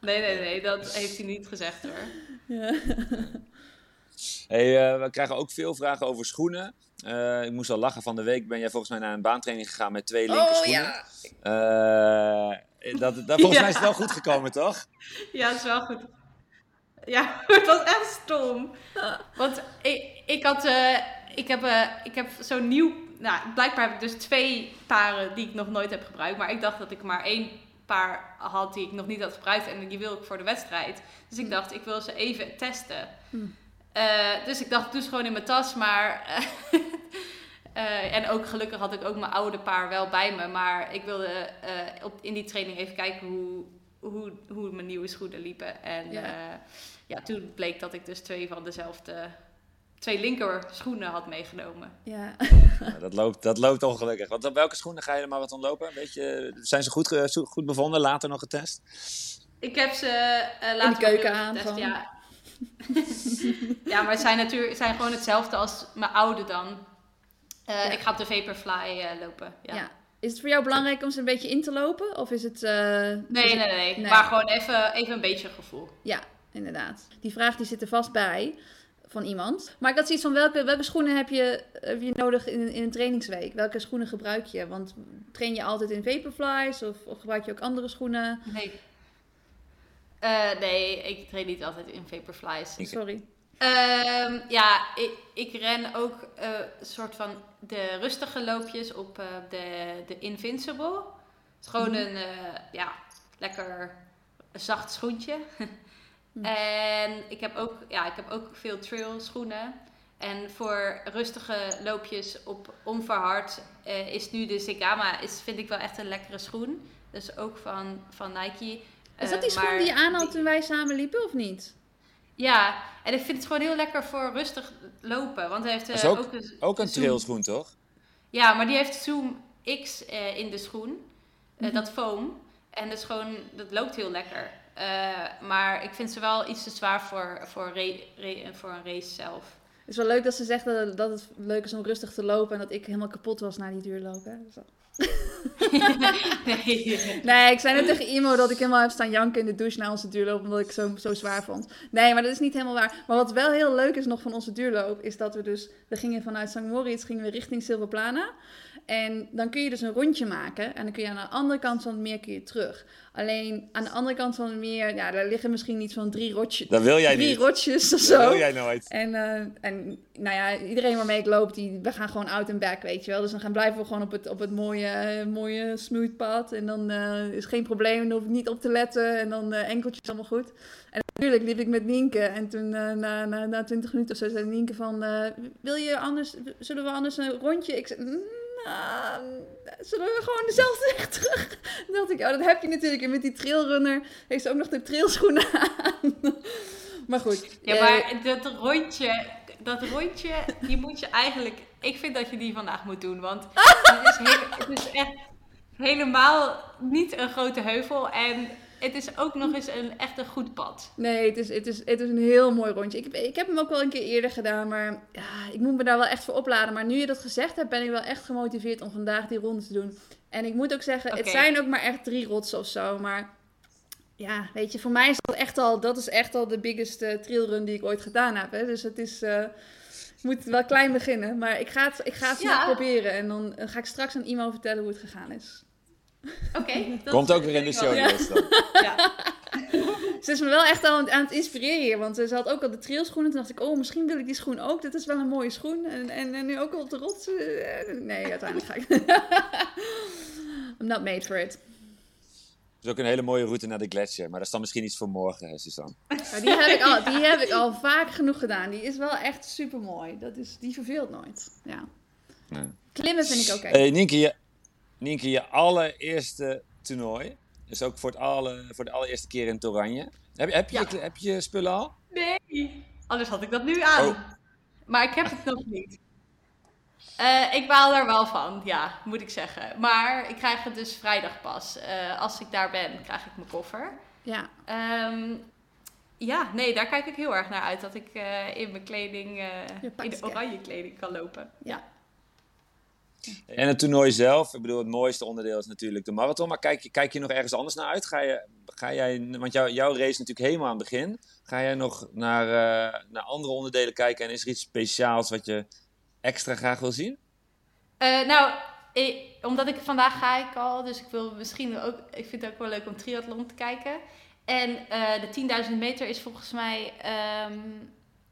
Nee, nee, nee, dat heeft hij niet gezegd hoor. Ja. Hey, eh, we krijgen ook veel vragen over schoenen. Eh, ik moest al lachen van de week. Ben jij volgens mij naar een baantraining gegaan met twee linker Oh schoenen? ja. Eh, dat, dat, volgens Ja. mij is het wel goed gekomen, toch? Ja, dat is wel goed. Ja, het was echt stom. Want ik, ik had, eh, ik heb, eh, ik heb zo'n nieuw, nou, blijkbaar heb ik dus twee paren die ik nog nooit heb gebruikt. Maar ik dacht dat ik maar één paar had die ik nog niet had gebruikt en die wil ik voor de wedstrijd. Dus ik dacht, ik wil ze even testen. Hm. Eh, dus ik dacht, doe ze gewoon in mijn tas, maar... eh, eh, en ook gelukkig had ik ook mijn oude paar wel bij me. Maar ik wilde eh, op, in die training even kijken hoe, hoe, hoe mijn nieuwe schoenen liepen. En Ja. ja. ja, toen bleek dat ik dus twee van dezelfde... Twee linker schoenen had meegenomen. Ja. Ja, dat, loopt, dat loopt ongelukkig. Want op welke schoenen ga je er maar wat lopen? Weet je, zijn ze goed, goed bevonden? Later nog getest? Ik heb ze eh later de keuken aan, getest, gewoon. Ja. ja, maar het zijn natuurlijk zijn gewoon hetzelfde als mijn oude dan. Eh, Ja. Ik ga op de Vaporfly eh, lopen. Ja. ja. Is het voor jou belangrijk om ze een beetje in te lopen? Of is het... Nee, is nee, het- nee, Nee. Maar gewoon even, even een beetje gevoel. Ja, inderdaad. Die vraag die zit er vast bij van iemand. Maar ik had zoiets van, welke, welke schoenen heb je, heb je nodig in, in een trainingsweek? Welke schoenen gebruik je? Want train je altijd in Vaporflies of, of gebruik je ook andere schoenen? Nee. Eh, nee, ik train niet altijd in Vaporflies. Ik- Sorry. Ehm, ja, ik, ik ren ook eh, een soort van de rustige loopjes op eh, de, de Invincible. Het is gewoon Mhm. een, eh, ja, lekker zacht schoentje. Mhm. En ik heb, ook, ja, ik heb ook veel trail schoenen. En voor rustige loopjes op onverhard eh, is nu de Zegama, is, vind ik wel echt een lekkere schoen. Dus ook van, van Nike. Is dat Eh, die schoen maar die je aan had toen wij samen liepen of niet? ja, en ik vind het gewoon heel lekker voor rustig lopen. Want hij heeft eh, Dat is ook- een, Ook een Zoom. trailschoen, toch? Ja, maar die heeft Zoom X eh, in de schoen. Eh, Mhm. Dat foam. En dat, is gewoon, dat loopt heel lekker. Eh, maar ik vind ze wel iets te zwaar voor, voor, voor een race zelf. Het is wel leuk dat ze zegt dat, het- dat het leuk is om rustig te lopen en dat ik helemaal kapot was na die duurloop. Hè? Dus nee. Nee, ik zei net tegen Imo dat ik helemaal heb staan janken in de douche na onze duurloop, omdat ik zo, zo zwaar vond. Nee, maar dat is niet helemaal waar. Maar wat wel heel leuk is nog van onze duurloop, is dat we dus, we gingen vanuit St. Moritz gingen we richting Silverplana. En dan kun je dus een rondje maken en dan kun je aan de andere kant van het meer kun je terug. Alleen aan de andere kant van het meer, ja, daar liggen misschien iets van drie, rotjes, Dat wil jij drie niet. rotjes of Dat zo. wil jij nooit. En, eh, en nou ja, iedereen waarmee ik loop, die, we gaan gewoon out en back, weet je wel. Dus dan gaan blijven we gewoon op het, op het mooie, mooie smooth pad. En dan eh, is geen probleem, dan hoef ik niet op te letten. En dan eh, enkeltjes allemaal goed. En natuurlijk liep ik met Nienke. En toen na, na, na 20 minuten of zo zei Nienke van... wil je anders, zullen we anders een rondje? Ik zei... "Mm, nou, zullen we gewoon dezelfde weg terug? Toen dacht ik, oh, dat heb je natuurlijk. En met die trailrunner heeft ze ook nog de trailschoenen aan. Maar goed. Ja, eh, maar dat rondje, dat rondje, die moet je eigenlijk... Ik vind dat je die vandaag moet doen, want het is, heel, het is echt helemaal niet een grote heuvel. En het is ook nog eens een echt een goed pad. Nee, het is, het, is, het is een heel mooi rondje. Ik heb, ik heb hem ook wel een keer eerder gedaan, maar ja, ik moet me daar wel echt voor opladen. Maar nu je dat gezegd hebt, ben ik wel echt gemotiveerd om vandaag die ronde te doen. En ik moet ook zeggen, het zijn ook maar echt drie rotsen of zo. Maar ja, weet je, voor mij is dat echt al, dat is echt al de biggest eh, trailrun die ik ooit gedaan heb. Hè. Dus het is, eh, ik moet wel klein beginnen. Maar ik ga het, ik ga het Ja. proberen. En dan ga ik straks aan Imo vertellen hoe het gegaan is. Oké. dat Komt ook weer in de show dan. Ja. Ze is me wel echt al aan, aan het inspireren hier. Want ze had ook al de trailschoenen. Toen dacht ik, oh, misschien wil ik die schoen ook. Dit is wel een mooie schoen. En, en, en nu ook al op de rots. eh, Nee, uiteindelijk ga ik. I'm not made for it. Het is ook een hele mooie route naar de gletsjer. Maar dat is dan misschien iets voor morgen, hè, Suzanne. Maar die, heb ik al, die heb ik al vaak genoeg gedaan. Die is wel echt super mooi. Dat is, die verveelt nooit. Ja. Nee. Klimmen vind ik oké. Hey, Nienke, je, Nienke, je allereerste toernooi. Dus ook voor, het alle, voor de allereerste keer in het Oranje. Heb, heb, je, Ja. heb je spullen al? Nee. Anders had ik dat nu aan. Oh. Maar ik heb het nog niet. Eh, ik baal er wel van, ja, moet ik zeggen. Maar ik krijg het dus vrijdag pas. Eh, als ik daar ben, krijg ik mijn koffer. Ja, Ehm, ja, nee, daar kijk ik heel erg naar uit. Dat ik eh, in mijn kleding, eh, in de oranje kleding kan lopen. ja. En het toernooi zelf, ik bedoel, het mooiste onderdeel is natuurlijk de marathon. Maar kijk, kijk je nog ergens anders naar uit? Ga, je, ga jij, want jou, jouw race is natuurlijk helemaal aan het begin. Ga jij nog naar, eh, naar andere onderdelen kijken? En is er iets speciaals wat je extra graag wil zien? Eh, nou, omdat ik vandaag ga ik al, dus ik wil misschien ook, ik vind het ook wel leuk om triathlon te kijken. En eh, de 10.000 meter is volgens mij ehm,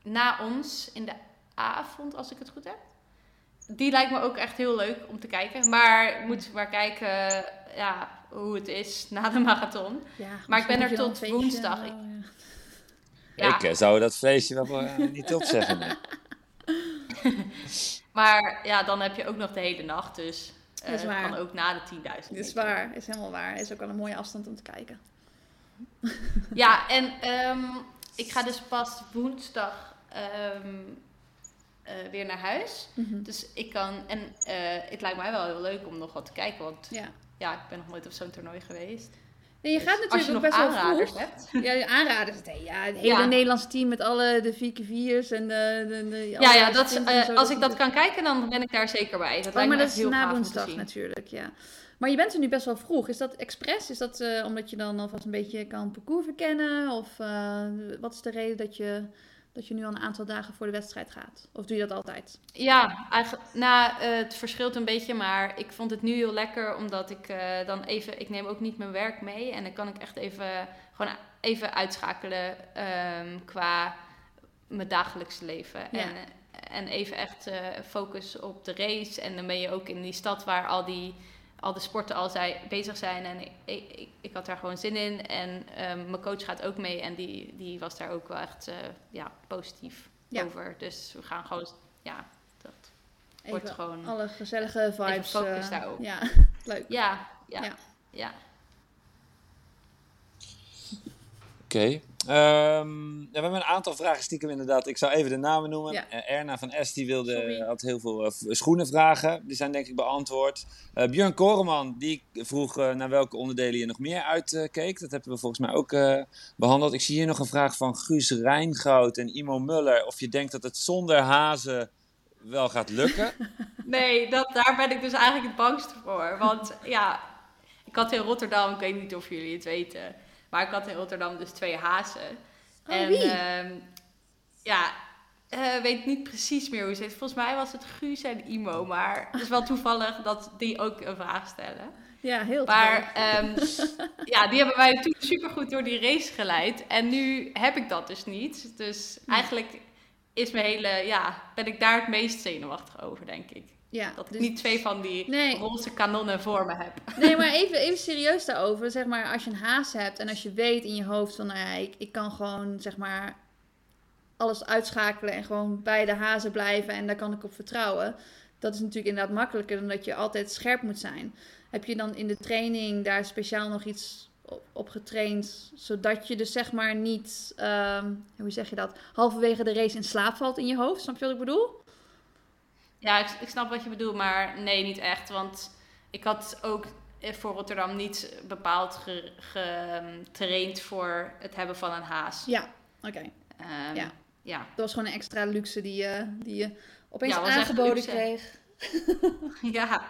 na ons in de avond, als ik het goed heb. Die lijkt me ook echt heel leuk om te kijken. Maar ik moet maar kijken ja, hoe het is na de marathon. ja Maar ik ben er tot woensdag. Ik- ja. Ja. Ik eh, zou dat feestje wel eh, niet opzeggen. nee. Maar ja, dan heb je ook nog de hele nacht, dus eh, Dat is waar. kan ook na de 10.000 Dit is waar, is helemaal waar. Is ook wel een mooie afstand om te kijken. Ja, en ehm, ik ga dus pas woensdag ehm, eh, weer naar huis. Mhm. Dus ik kan, en eh, het lijkt mij wel heel leuk om nog wat te kijken, want Ja. ja, ik ben nog nooit op zo'n toernooi geweest. En je gaat Dus je natuurlijk nog ook best wel aanraders vroeg. hebt. Ja, de aanraders. Nee, ja, het hele Ja. Nederlandse team met alle de 4x4's en de... de, de Ja, ja, dat, is, eh, als ik dat kan kijken, dan ben ik daar zeker bij. Dat Oh, lijkt maar me dat is heel na woensdag natuurlijk, ja. Maar je bent er nu best wel vroeg. Is dat expres? Is dat omdat je dan alvast een beetje kan parcours verkennen? Of wat is de reden dat je, dat je nu al een aantal dagen voor de wedstrijd gaat? Of doe je dat altijd? Ja, eigenlijk, nou, eh, het verschilt een beetje, maar ik vond het nu heel lekker omdat ik eh, dan even, ik neem ook niet mijn werk mee en dan kan ik echt even, gewoon even uitschakelen ehm, qua mijn dagelijkse leven. Ja. En, eh, en even echt focus op de race en dan ben je ook in die stad waar al die al de sporten al zij, bezig zijn en ik, ik, ik, had daar gewoon zin in en ehm, mijn coach gaat ook mee en die, die was daar ook wel echt eh, ja, positief Ja. over. Dus we gaan gewoon, ja, dat wordt Even gewoon... alle gezellige vibes. focus eh, daarop. Ja, leuk. Ja, ja, Ja. ja. Oké. Ehm, ja, we hebben een aantal vragen stiekem inderdaad. Ik zou even de namen noemen. Ja. Eh, Erna van S die wilde, Sorry. had heel veel v- schoenen vragen. Die zijn denk ik beantwoord. Eh Björn Koreman die vroeg naar welke onderdelen je nog meer uitkeek. dat hebben we volgens mij ook eh, behandeld. Ik zie hier nog een vraag van Guus Rijngoud en Imo Muller. Of je denkt dat het zonder hazen wel gaat lukken. Nee, dat, daar ben ik dus eigenlijk het bangste voor. Want ja, ik had in Rotterdam, ik weet niet of jullie het weten, maar ik had in Rotterdam dus twee hazen. Oh, en ehm, ja, eh weet niet precies meer hoe ze heet. Volgens mij was het Guus en Imo, maar het is wel toevallig dat die ook een vraag stellen. Ja, heel Maar ehm, ja, die hebben mij toen supergoed door die race geleid. En nu heb ik dat dus niet. Dus eigenlijk is mijn hele, ja, ben ik daar het meest zenuwachtig over, denk ik. Ja, Dat ik dus- niet twee van die Nee. roze kanonnen voor me heb. Nee, maar even, even serieus daarover. Zeg maar, als je een haas hebt en als je weet in je hoofd van, nou ja, ik, ik kan gewoon, zeg maar, alles uitschakelen en gewoon bij de hazen blijven en daar kan ik op vertrouwen. Dat is natuurlijk inderdaad makkelijker dan dat je altijd scherp moet zijn. Heb je dan in de training daar speciaal nog iets op, getraind, zodat je dus zeg maar niet, ehm, hoe zeg je dat, halverwege de race in slaap valt in je hoofd? Snap je wat ik bedoel? Ja, ik, ik snap wat je bedoelt, maar nee, niet echt. Want ik had ook eh, voor Rotterdam niet bepaald ge- getraind voor het hebben van een haas. Ja, oké. Ehm, Ja. ja. Dat was gewoon een extra luxe die je, die je opeens Ja, aangeboden kreeg. Ja.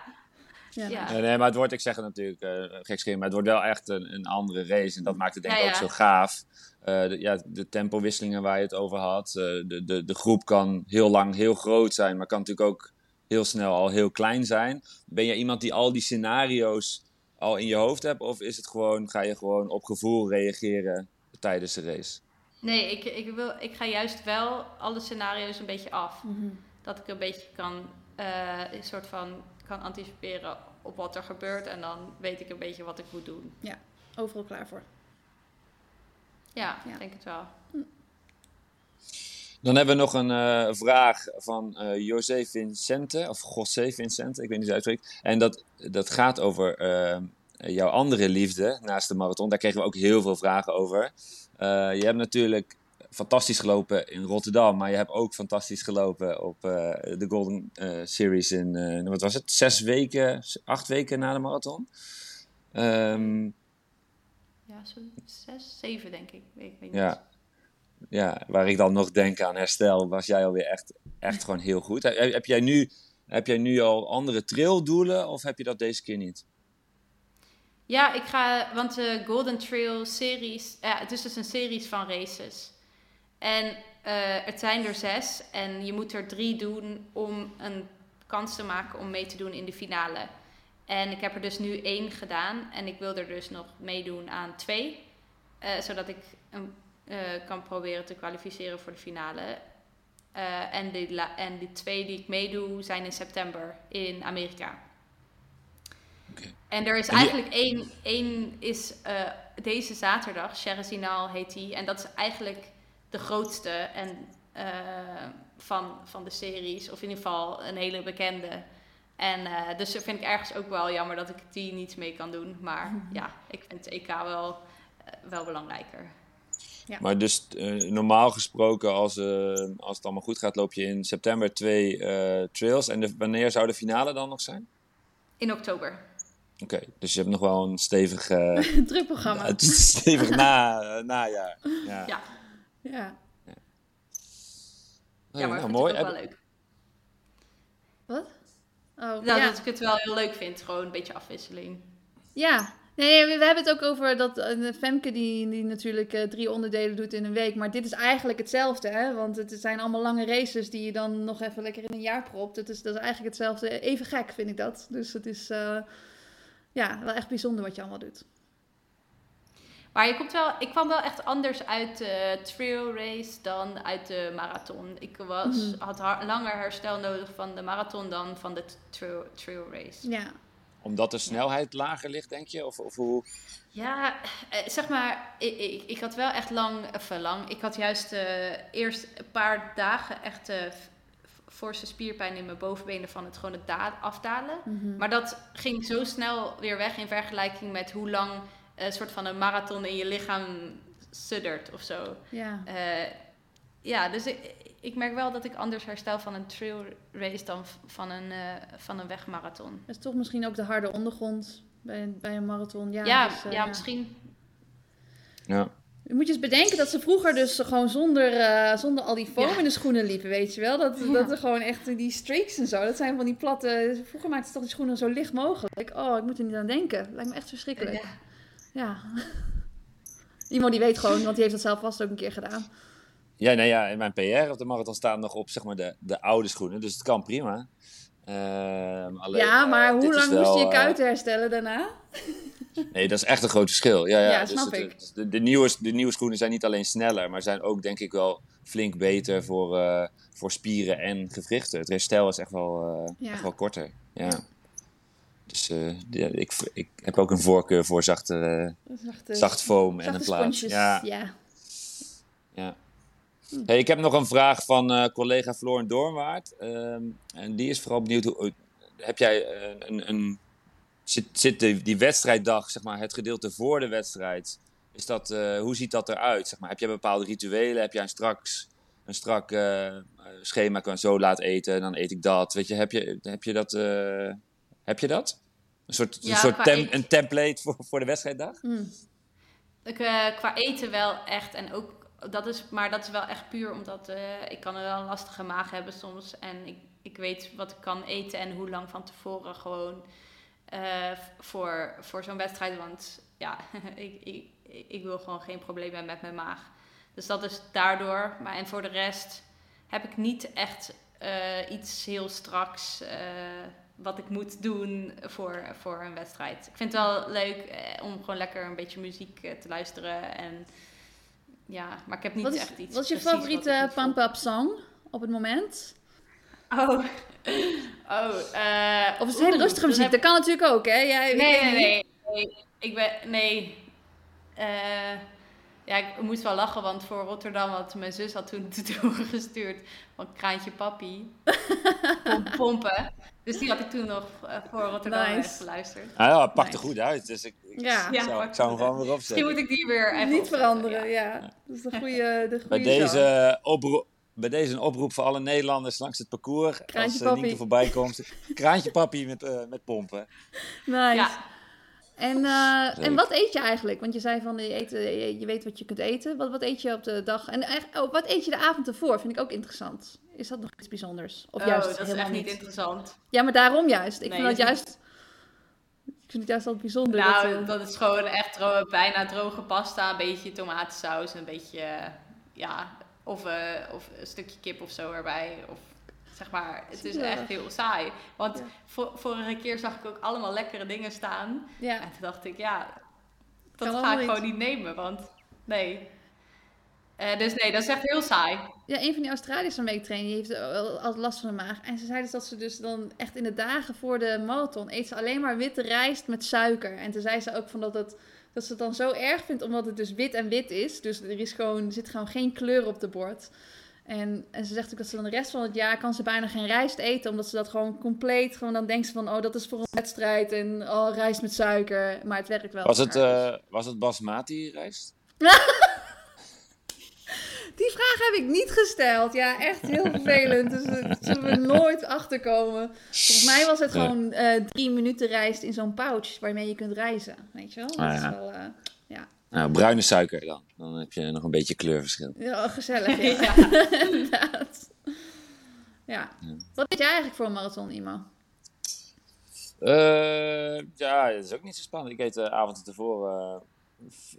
Ja. Ja. Nee, nee, maar het wordt, ik zeg het natuurlijk, eh gekscherend, maar het wordt wel echt een, een andere race. En dat maakt het denk ik Ja, ook zo gaaf. Eh, de, ja, de tempowisselingen waar je het over had. eh, de, de, de groep kan heel lang heel groot zijn, maar kan natuurlijk ook heel snel al heel klein zijn. Ben je iemand die al die scenario's al in je hoofd hebt? Of is het gewoon, ga je gewoon op gevoel reageren tijdens de race? Nee, ik, ik, wil, ik ga juist wel alle scenario's een beetje af. Mhm. Dat ik een beetje kan, eh, een soort van, kan anticiperen op wat er gebeurt. En dan weet ik een beetje wat ik moet doen. Overal klaar voor. Ja, denk het wel. Dan hebben we nog een eh, vraag van eh José Vincente, of José Vincente, ik weet niet hoe het uitspreekt. En dat, dat gaat over eh, jouw andere liefde naast de marathon. Daar kregen we ook heel veel vragen over. Eh, je hebt natuurlijk fantastisch gelopen in Rotterdam, maar je hebt ook fantastisch gelopen op de Golden Series in, wat was het, zes weken, acht weken na de marathon. Um, ja, zo zes, zeven denk ik. Weet, weet ja. ja, waar ik dan nog denk aan herstel, was jij alweer echt, echt gewoon heel goed. Heb, heb, jij nu, heb jij nu al andere traildoelen of heb je dat deze keer niet? Ja, ik ga, want de Golden Trail series, ja, het is dus een series van races. En uh, het zijn er zes en je moet er drie doen om een kans te maken om mee te doen in de finale. En ik heb er dus nu één gedaan en ik wil er dus nog meedoen aan twee. Uh, zodat ik uh, kan proberen te kwalificeren voor de finale. Uh, en, die en die twee die ik meedoe zijn in september in Amerika. Okay. En er is eigenlijk één, één is deze zaterdag, Sherezinal heet die. En dat is eigenlijk de grootste en, van, van de series, of in ieder geval een hele bekende. En uh, dus vind ik ergens ook wel jammer dat ik die niet mee kan doen. Maar ja, ik vind het EK wel, uh, wel belangrijker. Ja. Maar dus uh, normaal gesproken, als, als het allemaal goed gaat, loop je in september twee trails. En de, wanneer zou de finale dan nog zijn? In oktober. Oké, okay, dus je hebt nog wel een stevig... Druk programma. stevig na, najaar. Ja. Ja. ja. ja. ja maar nou, mooi. Wel leuk. Wat? Oh, ja, dat ik het wel heel leuk vind. Gewoon een beetje afwisseling. Ja, nee, we, hebben het ook over dat uh, Femke die, die natuurlijk uh, drie onderdelen doet in een week. Maar dit is eigenlijk hetzelfde, hè? Want het zijn allemaal lange races die je dan nog even lekker in een jaar propt. Het is, dat is eigenlijk hetzelfde. Even gek vind ik dat. Dus het is uh, ja, wel echt bijzonder wat je allemaal doet. Maar je komt wel, ik kwam wel echt anders uit de trail race dan uit de marathon. Ik was, mm had langer herstel nodig van de marathon dan van de trail, trail race. Ja. Omdat de snelheid lager ligt, denk je? Of, of hoe? Ja, eh, zeg maar, ik, ik, ik had wel echt lang, even lang. Ik had juist uh, eerst een paar dagen echt uh, forse spierpijn in mijn bovenbenen van het gewoon het afdalen. Mhm. Maar dat ging zo snel weer weg in vergelijking met hoe lang een soort van een marathon in je lichaam suddert of zo. Ja. Uh, ja, dus ik, ik merk wel dat ik anders herstel van een trail race dan van een, uh, van een wegmarathon. Dat is toch misschien ook de harde ondergrond bij, bij een marathon. Ja, ja, dus, uh, ja, misschien. Ja. Je moet je eens bedenken dat ze vroeger dus gewoon zonder, uh, zonder al die foam ja. in de schoenen liepen, weet je wel? Dat, ja. dat er gewoon echt die streaks en zo, dat zijn van die platte... Vroeger maakten ze toch die schoenen zo licht mogelijk. Oh, ik moet er niet aan denken. Lijkt me echt verschrikkelijk. Ja. Ja. Iemand die weet gewoon, want die heeft dat zelf vast ook een keer gedaan. Ja, nou ja, in mijn PR op de marathon staan nog op zeg maar de, de oude schoenen, dus het kan prima. Uh, alleen, ja, maar uh, hoe lang wel, moest je je kuiten uh, herstellen daarna? Nee, dat is echt een groot verschil. Ja, ja, ja dus snap het, ik. De, de, nieuwe, de nieuwe schoenen zijn niet alleen sneller, maar zijn ook denk ik wel flink beter voor, uh, voor spieren en gewrichten. Het herstel is echt wel, ja. echt wel korter. Ja. Dus uh, ja, ik, ik heb ook een voorkeur voor zachte, zachte zacht foam en een plaat. Ja. ja. ja. Hm. Hey, ik heb nog een vraag van uh, collega Floren Doornwaard. Um, en die is vooral benieuwd, hoe, heb jij uh, een, een, zit, zit die, die wedstrijddag, zeg maar, het gedeelte voor de wedstrijd, is dat, uh, hoe ziet dat eruit? Zeg maar? Heb jij bepaalde rituelen? Heb jij een, straks, een strak schema, kan zo laat eten, dan eet ik dat. Weet je, heb je, heb je dat... Heb je dat? Een soort, ja, een, soort tem, een template voor, voor de wedstrijddag? Hmm. Ik, uh, qua eten wel echt. En ook, dat is, maar dat is wel echt puur omdat uh, ik kan er wel een lastige maag hebben soms. En ik, ik weet wat ik kan eten en hoe lang van tevoren gewoon uh, voor, voor zo'n wedstrijd. Want ja, ik, ik, ik wil gewoon geen problemen met mijn maag. Dus dat is daardoor. Maar en voor de rest heb ik niet echt iets heel straks wat ik moet doen voor, voor een wedstrijd. Ik vind het wel leuk eh, om gewoon lekker een beetje muziek eh, te luisteren. En, ja, maar ik heb niet wat is, echt iets. Wat is je favoriete pump-up song op het moment? Oh, oh uh, of is het hele rustige muziek? Dat kan natuurlijk ook, hè? Jij, nee, nee, nee, nee, Ik ben, nee. Uh, Ja, ik moest wel lachen, want voor Rotterdam had mijn zus had toen gestuurd van Kraantje Papi. Pom- pompen. Dus die had ik toen nog eh, voor Rotterdam Nice. geluisterd. Ah, ja, het pakt Nee. er goed uit. Dus ik, ik, Ja. ik Ja, zou, ik zou hem gewoon weer Misschien opzetten. moet ik die weer even Niet opzetten, veranderen, ja. ja. Dat is de goede, de Bij goede deze, oproep, bij deze een oproep voor alle Nederlanders langs het parcours. Kraantje als papi. Nienke voorbij komt. Kraantje papi met, eh, met pompen. Nice. Ja. En, eh, en wat eet je eigenlijk? Want je zei van je, eet, je, je weet wat je kunt eten. Wat, wat eet je op de dag? En eigenlijk- oh, wat eet je de avond ervoor? Vind ik ook interessant. Is dat nog iets bijzonders? Of Oh, juist dat is echt niet interessant. Ja, maar daarom juist. Ik Nee, vind dat is juist. Ik vind het juist altijd bijzonder. Nou, dat, eh, dat is gewoon echt bijna droge pasta, een beetje tomatensaus, een beetje, eh, ja, of, eh, of een stukje kip of zo erbij. Of zeg maar, het is echt heel saai. Want Ja. vor- vorige keer zag ik ook allemaal lekkere dingen staan. ja. En toen dacht ik, ja, dat Kan ga ik gewoon niet nemen, want nee. Eh, dus nee, dat is echt heel saai. ja, een van die Australiërs waarmee ik train, die heeft al- altijd last van de maag. En ze zei dus dat ze dus dan echt in de dagen voor de marathon eet ze alleen maar witte rijst met suiker. En toen zei ze ook van dat het dat ze het dan zo erg vindt omdat het dus wit en wit is. Dus er, is gewoon, er zit gewoon geen kleur op de bord. En, en ze zegt ook dat ze dan de rest van het jaar kan ze bijna geen rijst eten. Omdat ze dat gewoon compleet, gewoon dan denkt ze van, oh dat is voor een wedstrijd. En oh rijst met suiker. Maar het werkt wel. Was het, eh, was het basmati rijst? Die vraag heb ik niet gesteld. Ja, echt heel vervelend. Dus daar zullen we nooit achterkomen. Volgens mij was het gewoon eh, drie minuten rijst in zo'n pouch waarmee je kunt reizen. Weet je wel? Dat Ah, is ja. wel eh, Nou, bruine suiker dan. Dan heb je nog een beetje kleurverschil. ja, gezellig. Ja. Ja. Inderdaad. Ja. Wat deed jij eigenlijk voor een marathon, Imo? Eh, ja, dat is ook niet zo spannend. Ik eet de avond tevoren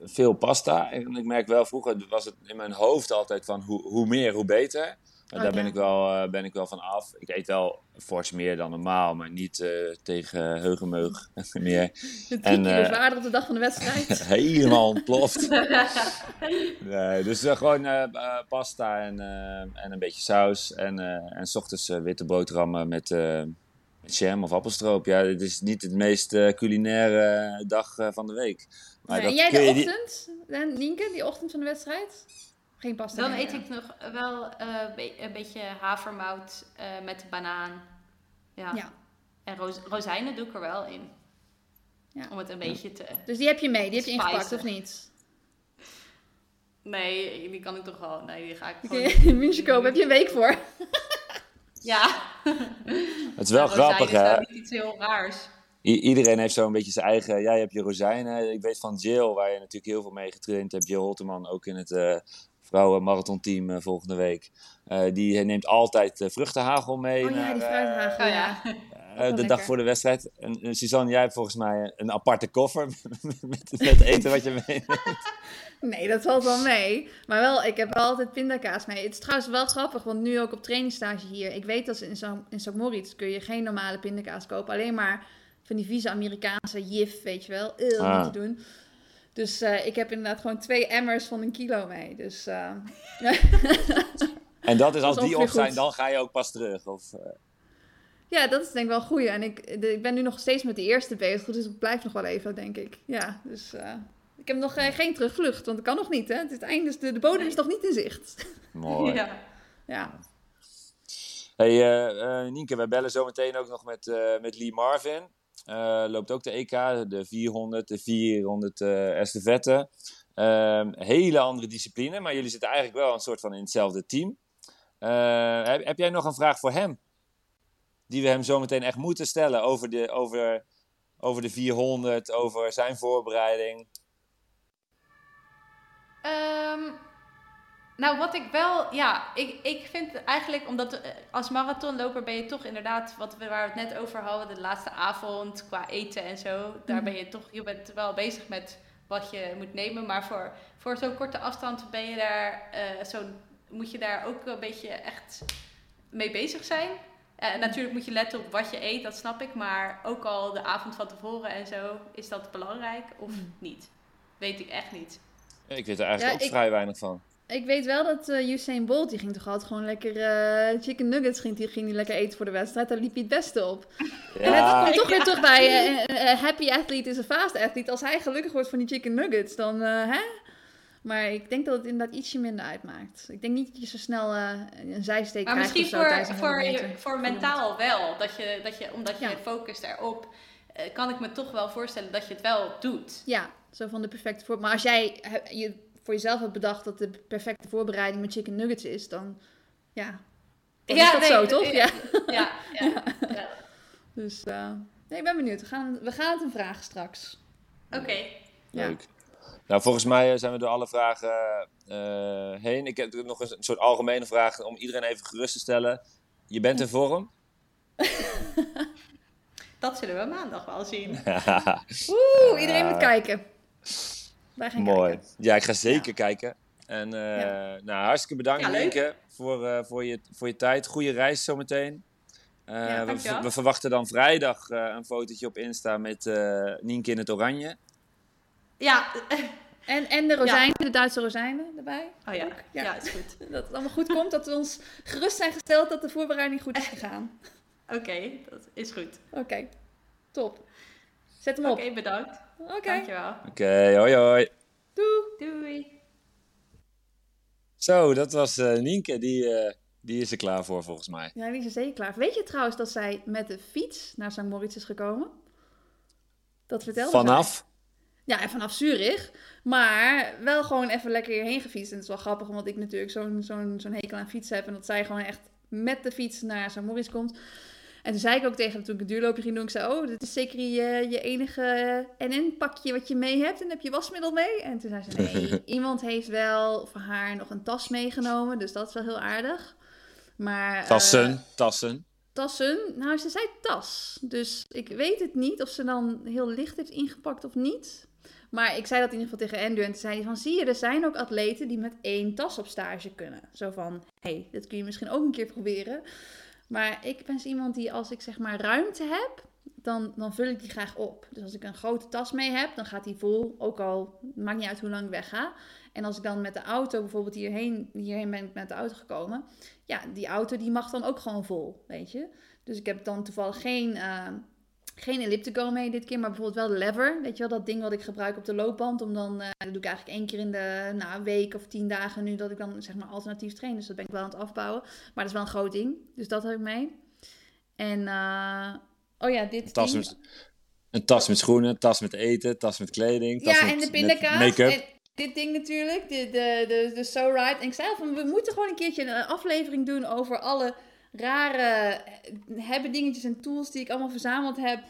veel pasta. En ik merk wel, vroeger was het in mijn hoofd altijd van hoe, hoe meer, hoe beter. Oh, daar ben, ik wel, eh, ben ik wel van af. Ik eet wel fors meer dan normaal, maar niet eh, tegen heugenmeug meer. Drie En, kilo eh, zwaarder op de dag van de wedstrijd. Helemaal ontploft. Nee, dus gewoon pasta en, en een beetje saus. En, en s ochtends witte boterhammen met, met jam of appelstroop. Ja, dit is niet het meest culinaire dag van de week. Maar Nee, en jij de ochtend, hè, Nienke, die ochtend van de wedstrijd? Geen pasta Dan eet ik nog wel eh, be- een beetje havermout eh, met de banaan. Ja. Ja. En rozijnen doe ik er wel in. Ja. Om het een beetje te... Dus die heb je mee, die heb je ingepakt, of niet? Nee, die kan ik toch wel... Nee, die ga ik Oké, gewoon... in München kopen, heb je een week voor. Ja. Het is wel Ja, rozijnen grappig, is nou hè? niet iets heel raars. I- iedereen heeft zo'n beetje zijn eigen... Jij hebt je rozijnen. Ik weet van Jill, waar je natuurlijk heel veel mee getraind hebt. Jill Holteman, ook in het eh vrouwenmarathonteam eh, volgende week. Eh, die neemt altijd vruchtenhagel mee. Oh ja, naar, die eh, fruithagel, Oh ja. de dag voor de wedstrijd. En Suzanne, jij hebt volgens mij een aparte koffer met, met, met eten wat je meeneemt. Nee, dat valt wel mee. Maar wel, ik heb wel altijd pindakaas mee. Het is trouwens wel grappig, want nu ook op trainingsstage hier. Ik weet dat ze in St. in St. Moritz kun je geen normale pindakaas kopen. Alleen maar van die vieze Amerikaanse jif, weet je wel. Eeuw, Ah. niet te doen. Dus eh, ik heb inderdaad gewoon twee emmers van een kilo mee. Dus eh, En dat is als Dat is die op zijn, goed. dan ga je ook pas terug. Of, eh, ja, dat is denk ik wel goed. En ik, de- ik ben nu nog steeds met de eerste bezig, dus ik blijf nog wel even, denk ik. Ja, dus eh, ik heb nog eh, geen terugvlucht, want dat kan nog niet, hè. Het, is het einde, is- de, de bodem is nog niet in zicht. mooi. Ja. Ja. Hey eh, eh, Nienke, wij bellen zo meteen ook nog met, eh, met Lee Marvin. Eh, loopt ook de EK, de 400, de 400 eh estafette. Hele andere discipline, maar jullie zitten eigenlijk wel een soort van in hetzelfde team. Eh, heb, heb jij nog een vraag voor hem? Die we hem zo meteen echt moeten stellen over de, over, over de 400, over zijn voorbereiding. Ehm, nou, wat ik wel, ja, ik, ik vind eigenlijk, omdat eh, als marathonloper ben je toch inderdaad, wat we, waar we het net over hadden, de laatste avond qua eten en zo, daar Mhm. ben je toch, je bent wel bezig met wat je moet nemen, maar voor, voor zo'n korte afstand ben je daar, eh, zo, moet je daar ook een beetje echt mee bezig zijn. Eh, natuurlijk moet je letten op wat je eet, dat snap ik, maar ook al de avond van tevoren en zo, is dat belangrijk of Mhm. niet? Weet ik echt niet. Ik weet er eigenlijk Ja, ook ik- vrij weinig van. Ik weet wel dat eh Usain Bolt, die ging toch altijd gewoon lekker eh, chicken nuggets ging, die, ging die lekker eten voor de wedstrijd. Daar liep hij het beste op. En dat komt toch weer terug bij eh, happy athlete is a fast athlete. Als hij gelukkig wordt van die chicken nuggets, dan, eh, hè? Maar ik denk dat het inderdaad ietsje minder uitmaakt. Ik denk niet dat je zo snel uh, een zijsteek maar krijgt. misschien of zo voor, een voor, je, voor mentaal wel. Dat je, dat je, omdat je Ja. focust erop, eh, kan ik me toch wel voorstellen dat je het wel doet. Ja, zo van de perfecte voor. Maar als jij je voor jezelf hebt bedacht dat de perfecte voorbereiding met chicken nuggets is, dan ja. Dan is dat nee, zo, toch? eh, Ja. Ja, ja, ja. Dus eh, nee, ik ben benieuwd. We gaan, we gaan het hem vragen straks. Oké. Ja. Leuk. Nou, volgens mij eh, zijn we door alle vragen eh, heen. Ik heb nog een soort algemene vraag om iedereen even gerust te stellen. Je bent in vorm? Dat zullen we maandag wel zien. Oeh, iedereen moet kijken. Wij gaan Mooi. kijken. Ja, ik ga zeker kijken. En eh, Ja. nou, hartstikke bedankt, Ja, voor, eh, voor, je, voor je tijd. Goede reis zometeen. Ja, we, dankjewel. we verwachten dan vrijdag eh, een fotootje op Insta met eh Nienke in het oranje. Ja. En, en de rozijnen, de Duitse rozijnen erbij. Oh ja. Ja. Ja, is goed. Dat het allemaal goed komt. Dat we ons gerust zijn gesteld dat de voorbereiding goed is gegaan. Oké, dat is goed. Oké, top. Zet hem Oké, op. bedankt. Oké, Dankjewel. Oké, hoi hoi. doei. Doei. Zo, dat was eh, Nienke. Die, eh, die is er klaar voor volgens mij. Ja, die is er zeker klaar. Weet je trouwens dat zij met de fiets naar St. Moritz is gekomen? Dat vertelde zij. Vanaf? Ja, en vanaf Zurich. Maar wel gewoon even lekker hierheen gefietst. En het is wel grappig, omdat ik natuurlijk zo'n zo'n zo'n hekel aan fietsen heb. En dat zij gewoon echt met de fiets naar St. Moritz komt. En toen zei ik ook tegen haar, toen ik een duurloopje ging doen, ik zei, oh, dit is zeker je, je enige NN-pakje wat je mee hebt. En heb je wasmiddel mee? En toen zei ze, nee, iemand heeft wel voor haar nog een tas meegenomen. Dus dat is wel heel aardig. Maar, eh, Tassen, tassen. tassen. Nou, ze zei tas. Dus ik weet het niet of ze dan heel licht heeft ingepakt of niet. Maar ik zei dat in ieder geval tegen Andrew. En toen zei hij van, zie je, er zijn ook atleten die met één tas op stage kunnen. Zo van, hé, hey, dit kun je misschien ook een keer proberen. Maar ik ben iemand die als ik zeg maar ruimte heb, dan, dan vul ik die graag op. Dus als ik een grote tas mee heb, dan gaat die vol. Ook al, maakt niet uit hoe lang ik wegga. En als ik dan met de auto bijvoorbeeld hierheen, hierheen ben met de auto gekomen. Ja, die auto die mag dan ook gewoon vol, weet je. Dus ik heb dan toevallig geen, eh, geen elliptico mee dit keer, maar bijvoorbeeld wel de lever. Weet je wel, dat ding wat ik gebruik op de loopband. Om dan, eh, dat doe ik eigenlijk één keer in de nou, week of tien dagen nu dat ik dan zeg maar alternatief train. Dus dat ben ik wel aan het afbouwen. Maar dat is wel een groot ding, dus dat heb ik mee. En, eh, oh ja, dit Een tas, ding. met, een tas met schoenen, tas met eten, tas met kleding. Tas Ja, met, en de pindakaas. Make-up. Dit ding natuurlijk, de, de, de, de So Ride. En ik zei al van, we moeten gewoon een keertje een aflevering doen over alle rare eh, hebben dingetjes en tools die ik allemaal verzameld heb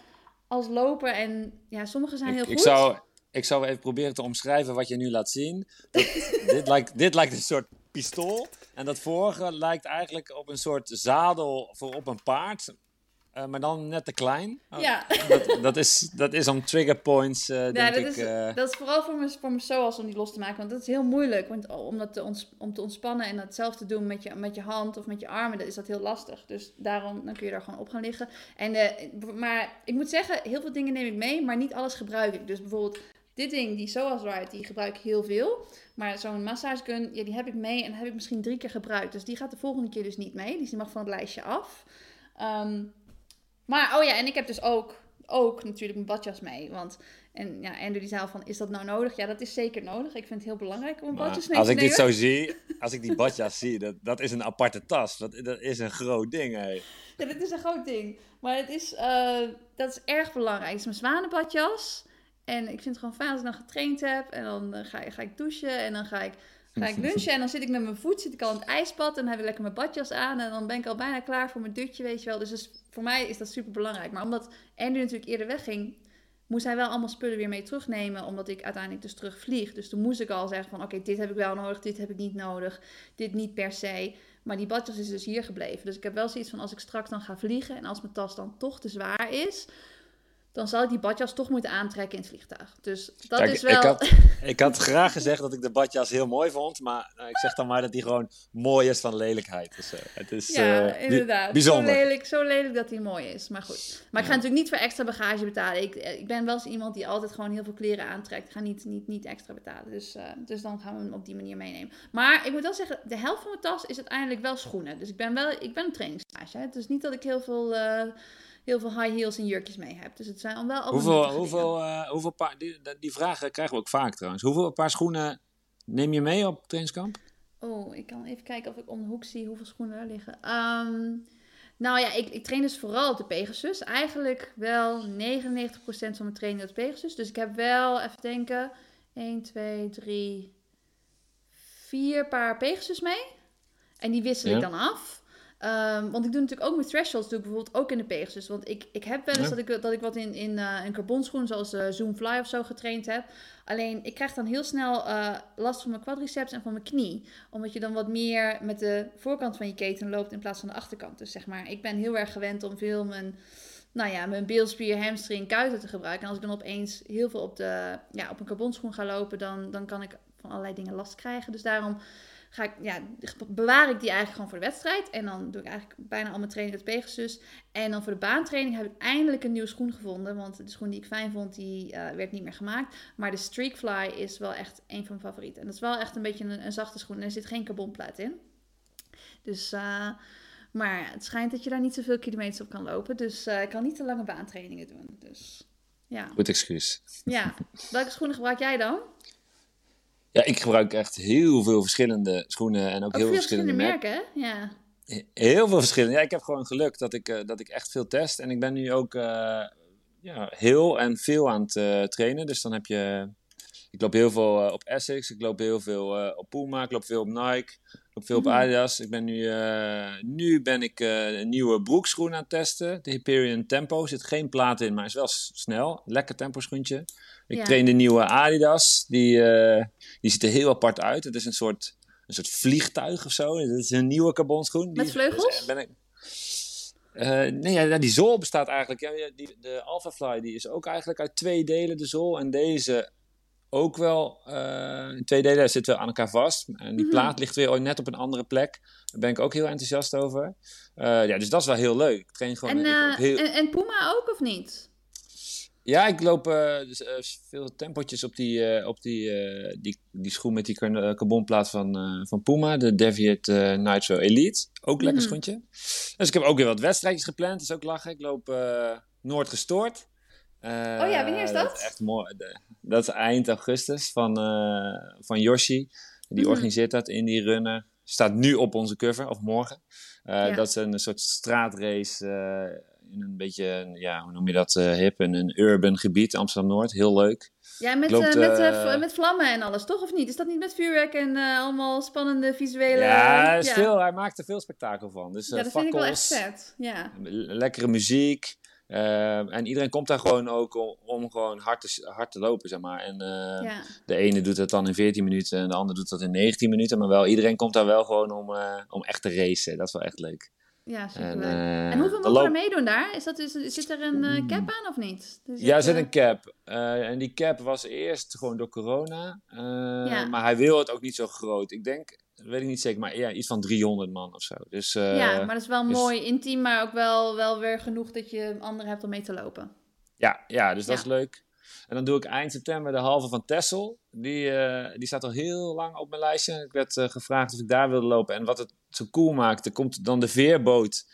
als loper. En ja, sommige zijn heel Ik, goed. ik, zou, ik zou even proberen te omschrijven wat je nu laat zien. Dat, dit, lijkt, dit lijkt een soort pistool. En dat vorige lijkt eigenlijk op een soort zadel voor op een paard. Eh, maar dan net te klein. Oh, Ja. dat, dat, is, dat is om trigger points, eh, Ja, denk dat, ik. is, eh, dat is vooral voor mijn, voor mijn SOAS om die los te maken. Want dat is heel moeilijk. Want om, dat te ons, om te ontspannen en dat zelf te doen met je, met je hand of met je armen, dan is dat heel lastig. Dus daarom dan kun je daar gewoon op gaan liggen. En, eh, maar ik moet zeggen, heel veel dingen neem ik mee, maar niet alles gebruik ik. Dus bijvoorbeeld dit ding, die SOAS Ride, die gebruik ik heel veel. Maar zo'n massagegun, ja, die heb ik mee en heb ik misschien drie keer gebruikt. Dus die gaat de volgende keer dus niet mee. Dus die mag van het lijstje af. Ehm, maar, oh ja, en ik heb dus ook, ook natuurlijk mijn badjas mee. Want, en ja, Andrew die zei al van, is dat nou nodig? Ja, dat is zeker nodig. Ik vind het heel belangrijk om een maar badjas mee als te ik nemen. dit zo zie, als ik die badjas zie, dat, dat is een aparte tas. Dat, dat is een groot ding, hé. Ja, dit is een groot ding. Maar het is, eh, dat is erg belangrijk. Het is mijn zwanenbadjas. En ik vind het gewoon fijn als ik dan getraind heb. En dan eh, ga, ga ik douchen en dan ga ik, ga ik lunchen. En dan zit ik met mijn voet, zit ik al in het ijsbad. En dan heb ik lekker mijn badjas aan. En dan ben ik al bijna klaar voor mijn dutje, weet je wel. Dus, dus voor mij is dat super belangrijk. Maar omdat Andrew natuurlijk eerder wegging, moest hij wel allemaal spullen weer mee terugnemen. Omdat ik uiteindelijk dus terugvlieg. Dus toen moest ik al zeggen van, oké, dit heb ik wel nodig, dit heb ik niet nodig. Dit niet per se. Maar die badjas is dus hier gebleven. Dus ik heb wel zoiets van als ik straks dan ga vliegen en als mijn tas dan toch te zwaar is, dan zal ik die badjas toch moeten aantrekken in het vliegtuig. Dus dat Kijk, is wel. ik, had, ik had graag gezegd dat ik de badjas heel mooi vond, maar eh, ik zeg dan maar dat die gewoon mooi is van lelijkheid. Dus, eh, het is ja, eh, inderdaad. bijzonder. Zo lelijk, zo lelijk dat hij mooi is. Maar goed. Maar ik ga natuurlijk niet voor extra bagage betalen. Ik, eh, ik ben wel eens iemand die altijd gewoon heel veel kleren aantrekt. Ik ga niet, niet, niet extra betalen. Dus, dus dan gaan we hem op die manier meenemen. Maar ik moet wel zeggen, de helft van mijn tas is uiteindelijk wel schoenen. Dus ik ben wel ik ben een trainingstage. Hè. Het is niet dat ik heel veel, heel veel high heels en jurkjes mee heb. Dus het zijn wel allemaal Hoeveel, hoeveel, eh, hoeveel paar, die, die vragen krijgen we ook vaak trouwens. Hoeveel paar schoenen neem je mee op trainingskamp? Oh, ik kan even kijken of ik om de hoek zie hoeveel schoenen er liggen. Ehm, nou ja, ik, ik train dus vooral op de Pegasus. Eigenlijk wel 99% van mijn training op de Pegasus. Dus ik heb wel, even denken, 1, 2, 3, 4 paar Pegasus mee. En die wissel Ja. ik dan af. Ehm, want ik doe natuurlijk ook met thresholds, doe ik bijvoorbeeld ook in de Pegasus. Want ik, ik heb wel eens Ja. dat, ik, dat ik wat in, in eh, een carbonschoen, zoals eh Zoom Fly of zo, getraind heb. Alleen, ik krijg dan heel snel eh, last van mijn quadriceps en van mijn knie. Omdat je dan wat meer met de voorkant van je keten loopt in plaats van de achterkant. Dus zeg maar, ik ben heel erg gewend om veel mijn, nou ja, mijn beelspier, hamstring, kuiten te gebruiken. En als ik dan opeens heel veel op, de, ja, op een carbonschoen ga lopen, dan, dan kan ik van allerlei dingen last krijgen. Dus daarom ga ik, ja, bewaar ik die eigenlijk gewoon voor de wedstrijd. En dan doe ik eigenlijk bijna al mijn training met Pegasus. En dan voor de baantraining heb ik eindelijk een nieuwe schoen gevonden. Want de schoen die ik fijn vond, die eh, werd niet meer gemaakt. Maar de Streakfly is wel echt een van mijn favorieten. En dat is wel echt een beetje een, een zachte schoen. En er zit geen carbonplaat in. Dus, eh, maar het schijnt dat je daar niet zoveel kilometers op kan lopen. Dus eh, ik kan niet te lange baantrainingen doen. Dus ja. Goed excuus. ja. Welke schoenen gebruik jij dan? Ja, ik gebruik echt heel veel verschillende schoenen en ook, Ook heel veel verschillende verschillende merken. Ja. Heel veel verschillende. Ja, ik heb gewoon geluk dat ik, eh, dat ik echt veel test. En ik ben nu ook eh, ja, heel en veel aan het eh, trainen. Dus dan heb je... Ik loop heel veel op Essex. Ik loop heel veel op Puma. Ik loop veel op Nike. Ik loop veel op Mhm. Adidas. Ik ben nu, nu ben ik een nieuwe broekschoen aan het testen. De Hyperion Tempo. Zit geen plaat in, maar is wel snel. Lekker tempo schoentje. Ik Ja. train de nieuwe Adidas. Die, eh, die ziet er heel apart uit. Het is een soort, een soort vliegtuig of zo. Het is een nieuwe carbonschoen. Die Met vleugels? ben ik, eh, nee, ja, die zool bestaat eigenlijk. Ja, die, de Alpha Fly die is ook eigenlijk uit twee delen, de zool. En deze ook wel eh, in twee delen. Zit wel aan elkaar vast. En die Mhm. plaat ligt weer net op een andere plek. Daar ben ik ook heel enthousiast over. Ja, dus dat is wel heel leuk. Ik train gewoon. En, ik loop heel- en, en Puma ook of niet? Ja, ik loop eh, dus, eh, veel tempotjes op die, eh, op die, die, die schoen met die car- carbonplaat van, van Puma, de Deviate Nitro Elite. Ook lekker Mhm. schoentje. Dus ik heb ook weer wat wedstrijdjes gepland, dat is ook lachen. Ik loop Noord gestoord. Oh ja, wanneer is dat? is echt mooi. Dat is eind augustus van, van Yoshi. Die Mhm. organiseert dat in die runner. Staat nu op onze cover, of morgen. Ja. Dat is een soort straatrace in een beetje, ja, hoe noem je dat, eh, hip, in een urban gebied, Amsterdam-Noord. Heel leuk. Ja, met, Loopt, eh, met, eh, met vlammen en alles, toch? Of niet? Is dat niet met vuurwerk en allemaal spannende visuele... ja. Veel, hij maakt er veel spektakel van. Dus Ja, dat vind ik wel echt vet. Ja. le- lekkere muziek. en iedereen komt daar gewoon ook om, om gewoon hard te, hard te lopen, zeg maar. En ja. de ene doet het dan in 14 minuten en de ander doet dat in 19 minuten. Maar wel, iedereen komt daar wel gewoon om, om echt te racen. Dat is wel echt leuk. Ja, superleuk. En, eh, en hoeveel dan mogen er meedoen daar? Is dat, is, zit er een eh, cap aan of niet? Dus Ja, er zit eh, een cap. En die cap was eerst gewoon door corona. Ja. Maar hij wil het ook niet zo groot. Ik denk, dat weet ik niet zeker, maar ja, iets van 300 man of zo. Dus, ja, maar dat is wel dus- mooi intiem, maar ook wel, wel weer genoeg dat je anderen hebt om mee te lopen. ja, ja, dus dat Ja. is leuk. En dan doe ik eind september de halve van Tessel. Die, die staat al heel lang op mijn lijstje. Ik werd gevraagd of ik daar wilde lopen. En wat het zo cool maakt, er komt dan de veerboot.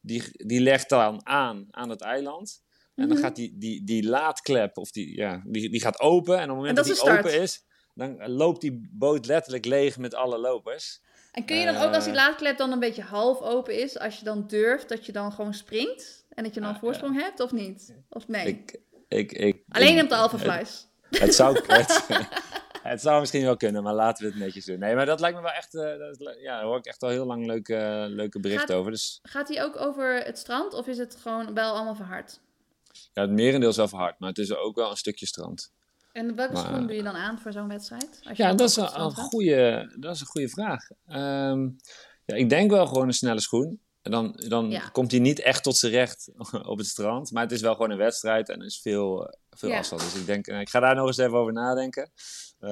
Die, die legt dan aan aan het eiland. En dan Mhm. gaat die, die, die laadklep, of die, ja, die, die gaat open. En op het moment dat dat, die open is, dan loopt die boot letterlijk leeg met alle lopers. En kun je dan ook als die Eh. laadklep dan een beetje half open is, als je dan durft, dat je dan gewoon springt? En dat je dan Ah, voorsprong hebt, of niet? Of nee? Ik, ik, ik, Alleen op de Alpha het- Flies. Het zou, het, het zou misschien wel kunnen, maar laten we het netjes doen. Nee, maar dat lijkt me wel echt, eh, dat ja, daar hoor ik echt al heel lang leuke, leuke berichten Gaat- over. Dus Gaat die ook over het strand, of is het gewoon wel allemaal verhard? ja, het merendeel is wel verhard, maar het is ook wel een stukje strand. En welke Maar- schoen doe je dan aan voor zo'n wedstrijd? Als je Ja, dat is een, goede, dat is een goede vraag. Ehm, ja, ik denk wel gewoon een snelle schoen. En dan dan Ja. komt hij niet echt tot zijn recht op het strand. Maar het is wel gewoon een wedstrijd en er is veel, eh, veel Ja. afstand. Dus ik denk, eh, ik ga daar nog eens even over nadenken. Eh,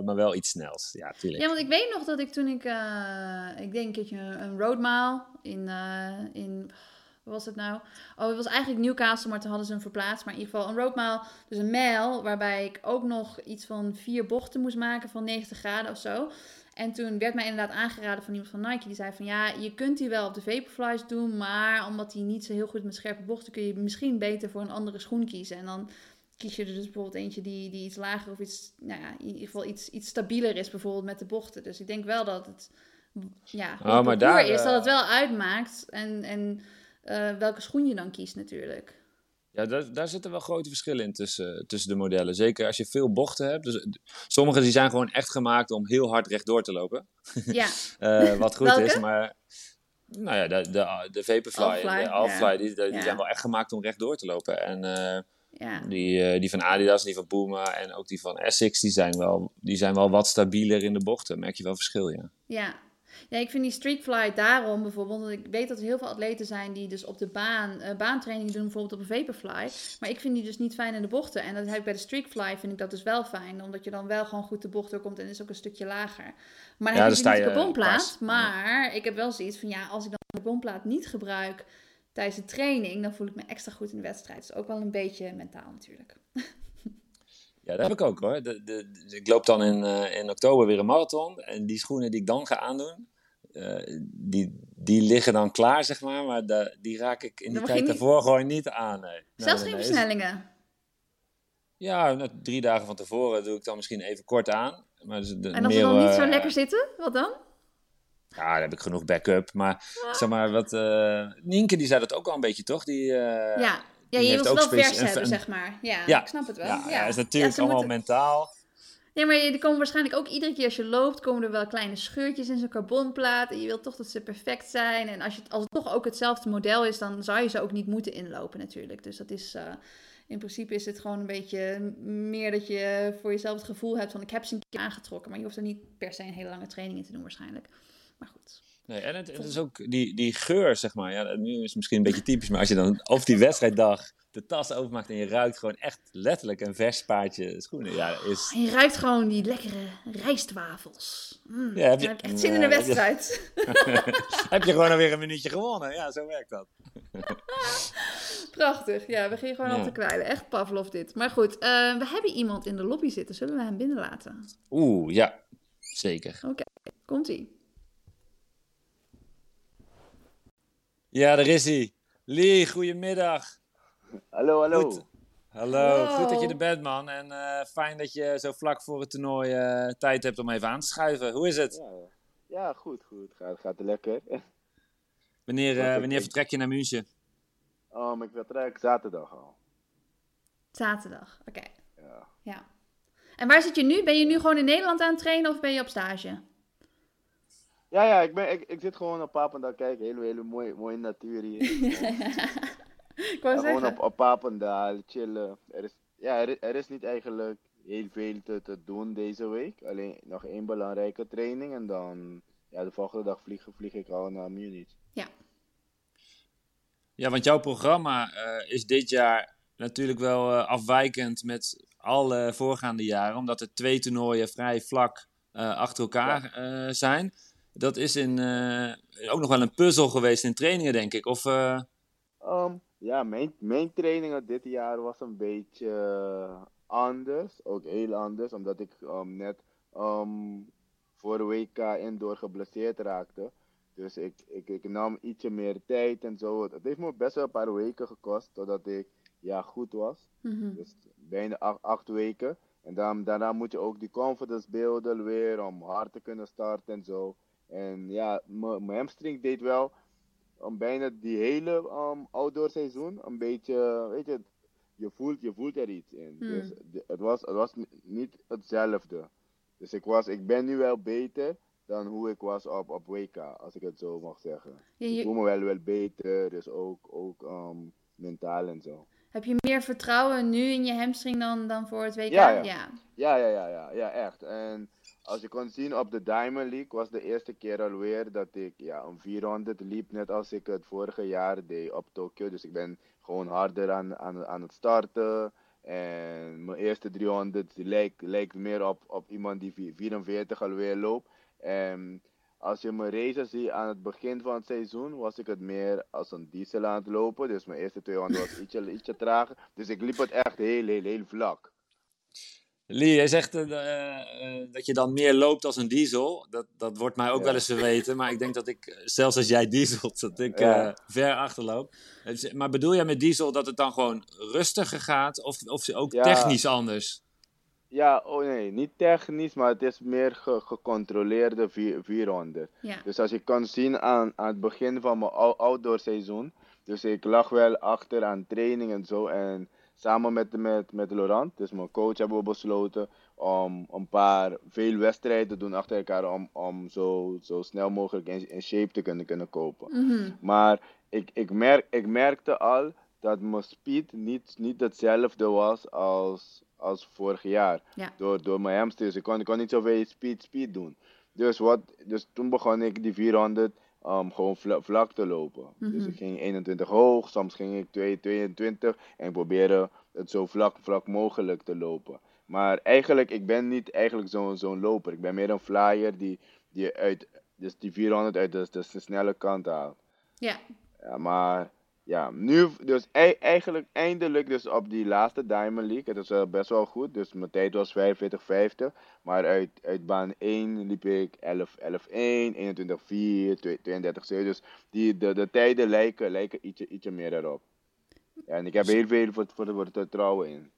maar wel iets snels. Ja, tuurlijk. Ja, want ik weet nog dat ik toen ik, eh, ik denk een keertje een roadmile in, eh, in, wat was het nou? Oh, het was eigenlijk Newcastle, maar toen hadden ze hem verplaatst. Maar in ieder geval een roadmile, dus een mijl, waarbij ik ook nog iets van vier bochten moest maken van 90 graden of zo. En toen werd mij inderdaad aangeraden van iemand van Nike. Die zei van ja, je kunt die wel op de Vaporflies doen. Maar omdat die niet zo heel goed met scherpe bochten kun je misschien beter voor een andere schoen kiezen. En dan kies je er dus bijvoorbeeld eentje die, die iets lager of iets, nou ja, in ieder geval iets, iets stabieler is, bijvoorbeeld met de bochten. Dus ik denk wel dat het, ja, Oh, het maar daar, is, eh, dat het wel uitmaakt. En, en eh, welke schoen je dan kiest natuurlijk. Ja, daar, daar zitten wel grote verschillen in tussen, tussen de modellen. Zeker als je veel bochten hebt. Dus, eh, sommige die zijn gewoon echt gemaakt om heel hard rechtdoor te lopen. Ja, Eh, wat goed is, maar... Nou ja, de, de, de Vaporfly en de Alpfly, ja. die, die Ja. zijn wel echt gemaakt om rechtdoor te lopen. En eh, ja. die, eh, die van Adidas, die van Puma en ook die van Essex, die zijn wel, die zijn wel wat stabieler in de bochten. Merk je wel verschil, ja. Ja. ja, ik vind die streetfly daarom bijvoorbeeld, want ik weet dat er heel veel atleten zijn die dus op de baan eh baantraining doen, bijvoorbeeld op een vaporfly. Maar ik vind die dus niet fijn in de bochten. En dat heb ik bij de streetfly, vind ik dat dus wel fijn, omdat je dan wel gewoon goed de bocht doorkomt en is ook een stukje lager. Maar dan Ja, heb dan je sta niet de carbonplaat. Ja. Maar ik heb wel zoiets van, ja, als ik dan de carbonplaat niet gebruik tijdens de training, dan voel ik me extra goed in de wedstrijd. Dus ook wel een beetje mentaal natuurlijk. Ja, dat heb ik ook hoor. De, de, ik loop dan in, eh, in oktober weer een marathon. En die schoenen die ik dan ga aandoen, eh, die, die liggen dan klaar, zeg maar. Maar die raak ik in die Dan tijd niet- daarvoor gewoon niet aan. Nee. Zelfs geen nee. versnellingen. Ja, nou, drie dagen van tevoren doe ik dan misschien even kort aan. Maar dus de, En als ze meer, dan niet eh, zo lekker zitten, wat dan? Ja, dan heb ik genoeg backup. Maar zeg maar, wat... eh Nienke die zei dat ook al een beetje, toch? Die, eh, Ja, ja die je wilt wel vers hebben, een- zeg maar. Ja, Ja. ik snap het wel. Ja, Ja, is natuurlijk allemaal moeten- mentaal. Ja, maar er komen waarschijnlijk ook iedere keer als je loopt, komen er wel kleine scheurtjes in zo'n carbonplaat. En je wilt toch dat ze perfect zijn. En als, je, als het toch ook hetzelfde model is, dan zou je ze ook niet moeten inlopen natuurlijk. Dus dat is, eh, in principe is het gewoon een beetje meer dat je voor jezelf het gevoel hebt van ik heb ze een keer aangetrokken. Maar je hoeft er niet per se een hele lange training in te doen waarschijnlijk. Maar goed. Nee, en het, het is ook die, die geur, zeg maar. Ja, nu is het misschien een beetje typisch, maar als je dan op die wedstrijddag de tas openmaakt en je ruikt gewoon echt letterlijk een vers paardje schoenen. Ja, is... En je ruikt gewoon die lekkere rijstwafels. Mm, Ja, heb je- dan heb ik echt zin in de wedstrijd. Heb je gewoon alweer een minuutje gewonnen. Ja, zo werkt dat. Prachtig. Ja, we gingen gewoon Ja. al te kwijlen. Echt Pavlov dit. Maar goed, eh, we hebben iemand in de lobby zitten. Zullen we hem binnenlaten? Oeh, ja, zeker. Komt-ie. Ja, daar is hij. Lee, goedemiddag. Hallo, hallo. Goed. Hallo. Hallo. goed dat je er bent, man. En eh, fijn dat je zo vlak voor het toernooi eh, tijd hebt om even aan te schuiven. Hoe is het? Ja, ja, goed, goed. Gaat, gaat lekker. Wanneer, eh, wanneer vertrek je naar München? Um, ik vertrek zaterdag al. Zaterdag. Oké. Ja. Ja. En waar zit je nu? Ben je nu gewoon in Nederland aan het trainen of ben je op stage? Ja, ja, ik, ben, ik, ik zit gewoon op Papendal kijken. Hele, hele mooie, mooie natuur hier. Ik wou Ja, gewoon op, op Papendal, chillen. Er is, ja, er, is- er is niet eigenlijk heel veel te, te doen deze week. Alleen nog één belangrijke training en dan ja, de volgende dag vlieg, vlieg ik al naar Munich. Ja, want jouw programma eh, is dit jaar natuurlijk wel eh, afwijkend met alle voorgaande jaren, omdat er twee toernooien vrij vlak eh, achter elkaar eh, zijn. Dat is in, eh, ook nog wel een puzzel geweest in trainingen, denk ik. Of, eh, Um, ja, mijn, mijn trainingen dit jaar was een beetje eh, anders. Ook heel anders, omdat ik um, net um, voor WK indoor geblesseerd raakte. Dus ik, ik, ik nam ietsje meer tijd en zo. Het heeft me best wel een paar weken gekost totdat ik ja, goed was. Mhm. Dus bijna acht, acht weken. En dan, daarna moet je ook die confidence beelden weer om hard te kunnen starten en zo. En ja, mijn hamstring deed wel om bijna die hele um, outdoor seizoen een beetje, weet je, je voelt, je voelt er iets in. Hmm. Dus de- het was, het was ni- niet hetzelfde. Dus ik, was, ik ben nu wel beter dan hoe ik was op, op WK, als ik het zo mag zeggen. Je- Ik voel me wel, wel beter, dus ook, ook um, mentaal en zo. heb je meer vertrouwen nu in je hamstring dan, dan voor het WK? Ja, ja. ja. Ja, ja, ja, ja, ja, echt. En als je kon zien op de Diamond League was de eerste keer alweer dat ik ja, een 400 liep, net als ik het vorige jaar deed op Tokio. Dus ik ben gewoon harder aan, aan, aan het starten. En mijn eerste 300 lijkt, lijkt meer op, op iemand die vi- 44 alweer loopt. En als je mijn races ziet aan het begin van het seizoen, was ik het meer als een diesel aan het lopen. Dus mijn eerste 200 was ietsje, ietsje trager. Dus ik liep het echt heel, heel, heel vlak. Lee, jij zegt uh, uh, dat je dan meer loopt als een diesel. Dat, dat wordt mij ook Ja. wel eens verweten. Maar ik denk dat ik, zelfs als jij dieselt, dat ik Ja. eh, ver achterloop. Maar bedoel jij met diesel dat het dan gewoon rustiger gaat? Of, of ook Ja. technisch anders? Ja, oh nee, niet technisch, maar het is meer ge- gecontroleerde vier- 400. Ja. Dus als je kan zien aan, aan het begin van mijn ou- outdoor seizoen, dus ik lag wel achter aan training en zo. En samen met, met, met Laurent, dus mijn coach, hebben we besloten om een paar, veel wedstrijden te doen achter elkaar om, om zo, zo snel mogelijk in, in shape te kunnen, kunnen kopen. Mhm. Maar ik, ik, merk, ik merkte al dat mijn speed niet, niet hetzelfde was als, als vorig jaar. Ja. Door, door mijn hamstrings. Ik kon, ik kon niet zoveel speed, speed doen. Dus, wat, dus toen begon ik die 400 um, gewoon vla- vlak te lopen. Dus Mhm. ik ging 21 hoog, soms ging ik 2, 22 en ik probeerde het zo vlak, vlak mogelijk te lopen. Maar eigenlijk, ik ben niet eigenlijk zo'n zo'n loper. Ik ben meer een flyer die, die uit dus die 400 uit de, de, de snelle kant haalt. Ja. Ja, maar ja, nu, dus ei- eigenlijk eindelijk dus op die laatste Diamond League. Het is wel best wel goed, dus mijn tijd was 45-50. Maar uit, uit baan 1 liep ik 11, 11 1, 21 4, 32 7. Dus die, de, de tijden lijken, lijken ietsje, ietsje meer erop. Ja, en ik heb heel veel voor, voor, voor te vertrouwen in.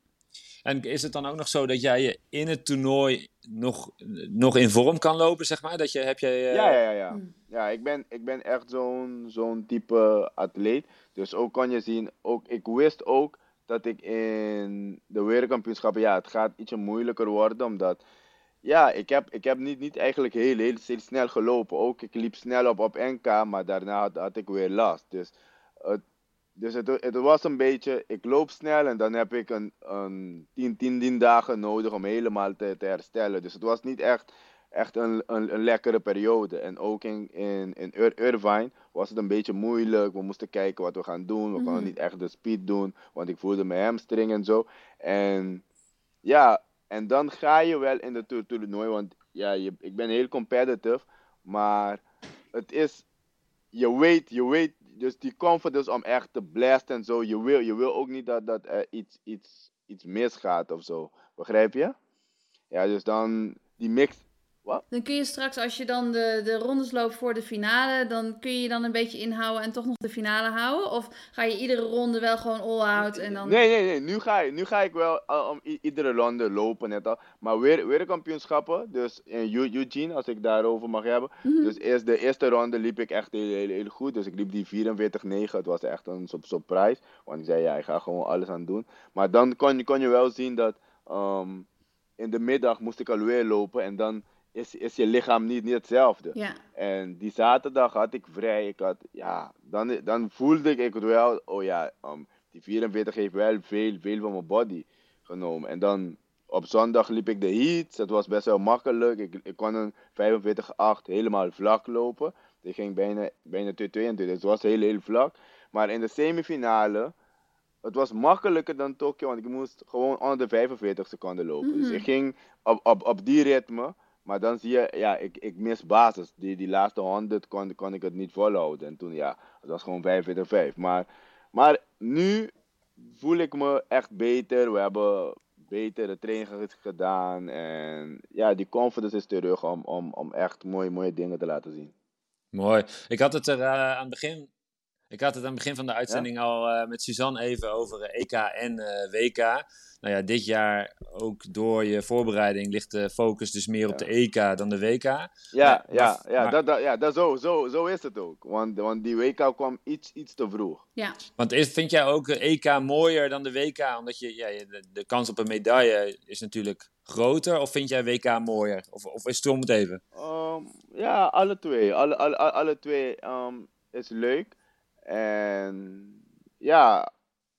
En is het dan ook nog zo dat jij je in het toernooi nog, nog in vorm kan lopen, zeg maar? Dat je, heb jij, eh, Ja, ja, ja. Ja, Mm. ja ik, ben, ik ben echt zo'n zo'n type atleet. Dus ook kan je zien, ook, ik wist ook dat ik in de wereldkampioenschappen, ja, het gaat ietsje moeilijker worden. Omdat, ja, ik heb, ik heb niet, niet eigenlijk heel, heel, heel snel gelopen. Ook, ik liep snel op op NK, maar daarna had, had ik weer last. Dus, het, dus het, het was een beetje, ik loop snel en dan heb ik een, een 10, 10, 10 dagen nodig om helemaal te, te herstellen. Dus het was niet echt echt een, een, een lekkere periode. En ook in, in, in Ir- Irvine was het een beetje moeilijk. We moesten kijken wat we gaan doen. We konden Mhm. niet echt de speed doen, want ik voelde mijn hamstring en zo. En ja, en dan ga je wel in de toer- toernooi, want ja, je, ik ben heel competitive, maar het is, je weet, je weet, dus die confidence om echt te blasten en zo, je wil, je wil ook niet dat, dat er iets, iets, iets misgaat of zo. Begrijp je? Ja, dus dan die mix. Dan kun je straks, als je dan de, de rondes loopt voor de finale, dan kun je je dan een beetje inhouden en toch nog de finale houden? Of ga je iedere ronde wel gewoon all-out en dan... Nee, nee, nee. Nu ga, ik- nu ga ik wel uh, om iedere ronde lopen net al. Maar weer, weer kampioenschappen. Dus in Eu- Eugene, als ik daarover mag hebben. Mhm. Dus eerst de eerste ronde liep ik echt heel, heel, heel goed. Dus ik liep die 44-9. Het was echt een sur- surprise. Want ik zei, ja, ik ga gewoon alles aan doen. Maar dan kon, je- kon je wel zien dat ehm, in de middag moest ik alweer lopen. En dan is, is je lichaam niet, niet hetzelfde. Ja, En die zaterdag had ik vrij. Ik had, ja, dan, dan voelde ik het wel, oh ja, um, die 44 heeft wel veel, veel van mijn body genomen. En dan op zondag liep ik de heat. Dat was best wel makkelijk. Ik, ik kon een 45-8 helemaal vlak lopen. Ik ging bijna, bijna 22. Het was heel, heel vlak. Maar in de semifinale, het was makkelijker dan Tokio, want ik moest gewoon onder de 45 seconden lopen. Dus Mhm. ik ging op, op, op die ritme. Maar dan zie je, ja, ik, ik mis basis. Die, die laatste 100 kon, kon ik het niet volhouden. En toen, ja, het was gewoon 45-5. Maar, maar nu voel ik me echt beter. We hebben betere trainingen gedaan. En ja, die confidence is terug om, om, om echt mooie, mooie dingen te laten zien. Mooi. Ik had het er eh, aan het begin. Ik had het aan het begin van de uitzending al eh, met Suzanne even over eh, EK en eh, WK. Nou ja, dit jaar ook door je voorbereiding ligt de focus dus meer op de EK dan de WK. Ja, Ja, ja, maar- ja, maar- dat, dat, ja dat zo, zo, zo is het ook. Want, want die WK kwam iets, iets te vroeg. ja. Want is, vind jij ook de EK mooier dan de WK? Omdat je, ja, de, de kans op een medaille is natuurlijk groter. Of vind jij WK mooier? Of, of is het om het even? Ehm, ja, alle twee. Alle, alle, alle, alle twee ehm, is leuk. En ja,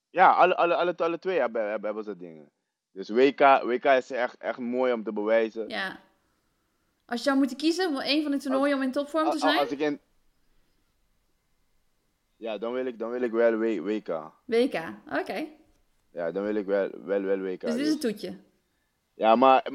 ja alle, alle, alle, alle twee hebben, hebben, hebben ze dingen. Dus WK, WK is echt, echt mooi om te bewijzen. ja. Als je zou moeten kiezen voor één van de toernooien om in topvorm te zijn? Als ik in... Ja, dan wil ik, dan wil ik wel WK. WK, oké. Ja, dan wil ik wel, wel, wel WK. Dus dit is Dus- een toetje. Ja, maar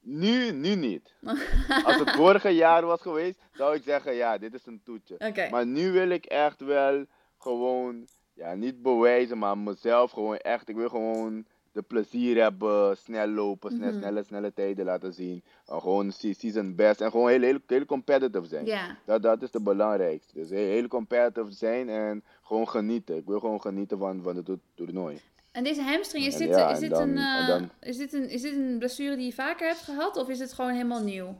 nu, nu niet. Als het vorige jaar was geweest, zou ik zeggen, ja, dit is een toetje. Maar nu wil ik echt wel gewoon, ja, niet bewijzen, maar mezelf gewoon echt, ik wil gewoon de plezier hebben, snel lopen, Mhm. snelle, snelle tijden laten zien. Uh, gewoon se- season best en gewoon heel, heel, heel competitive zijn. Ja, Dat, dat is het belangrijkste. Dus heel, heel competitive zijn en gewoon genieten. Ik wil gewoon genieten van, van het to- toernooi. En deze hamstring, is dit, ja, is, en dit dan- een, en eh, dan- is, dit een, is dit een blessure die je vaker hebt gehad of is het gewoon helemaal nieuw?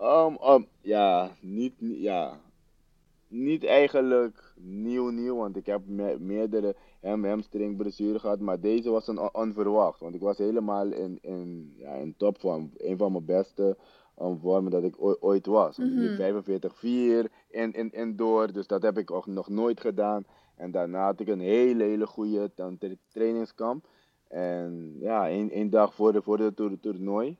Um, um, ja, niet, ja, niet eigenlijk nieuw nieuw, want ik heb me- meerdere ham hamstring blessures gehad, maar deze was een on- onverwacht, want ik was helemaal in, in, ja, in topvorm, een van mijn beste um, vormen dat ik oo- ooit was. Mhm. liep 45-4 in, in, in door, dus dat heb ik ook nog nooit gedaan. En daarna had ik een hele, hele goede trainingskamp. En ja, één, één dag voor de, voor de toer- toernooi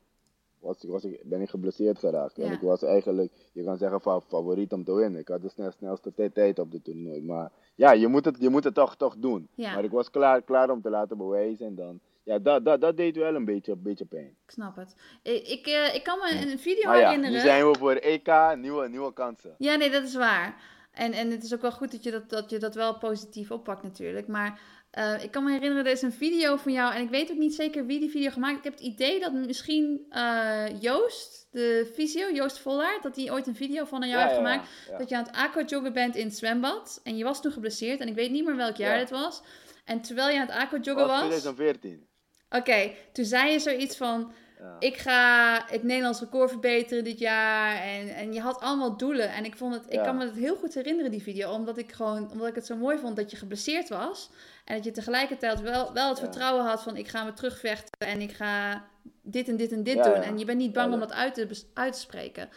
was, ik- was ik, ben ik geblesseerd geraakt. En ik was eigenlijk, je kan zeggen, fa- favoriet om te winnen. Ik had de snel, snelste tijd- op de toernooi. Maar ja, je moet het, je moet het toch, toch doen. Ja. Maar ik was klaar, klaar om te laten bewijzen. En dan, ja, dat, dat, dat deed wel een beetje, een beetje pijn. Ik snap het. Ik, ik, eh, ik kan me een video Maar ja, herinneren. nu zijn we voor EK, nieuwe, nieuwe kansen. Ja, nee, dat is waar. En, en het is ook wel goed dat je dat, dat, je dat wel positief oppakt natuurlijk. Maar eh, ik kan me herinneren, er is een video van jou. En ik weet ook niet zeker wie die video gemaakt. Ik heb het idee dat misschien eh, Joost, de fysio, Joost Vollaert, dat hij ooit een video van jou heeft gemaakt. ja. Dat je aan het aquajoggen bent in het zwembad. En je was toen geblesseerd. En ik weet niet meer welk jaar Ja. dit was. En terwijl je aan het aquajoggen Was was... 2014. Oké, toen zei je zoiets van... Ja. Ik ga het Nederlands record verbeteren dit jaar. En, en je had allemaal doelen. En ik, vond het, ik Ja. kan me het heel goed herinneren, die video. Omdat ik, gewoon, omdat ik het zo mooi vond dat je geblesseerd was. En dat je tegelijkertijd wel, wel het Ja. vertrouwen had van... Ik ga me terugvechten en ik ga dit en dit en dit doen. En je bent niet bang om dat- uit te, uit te spreken.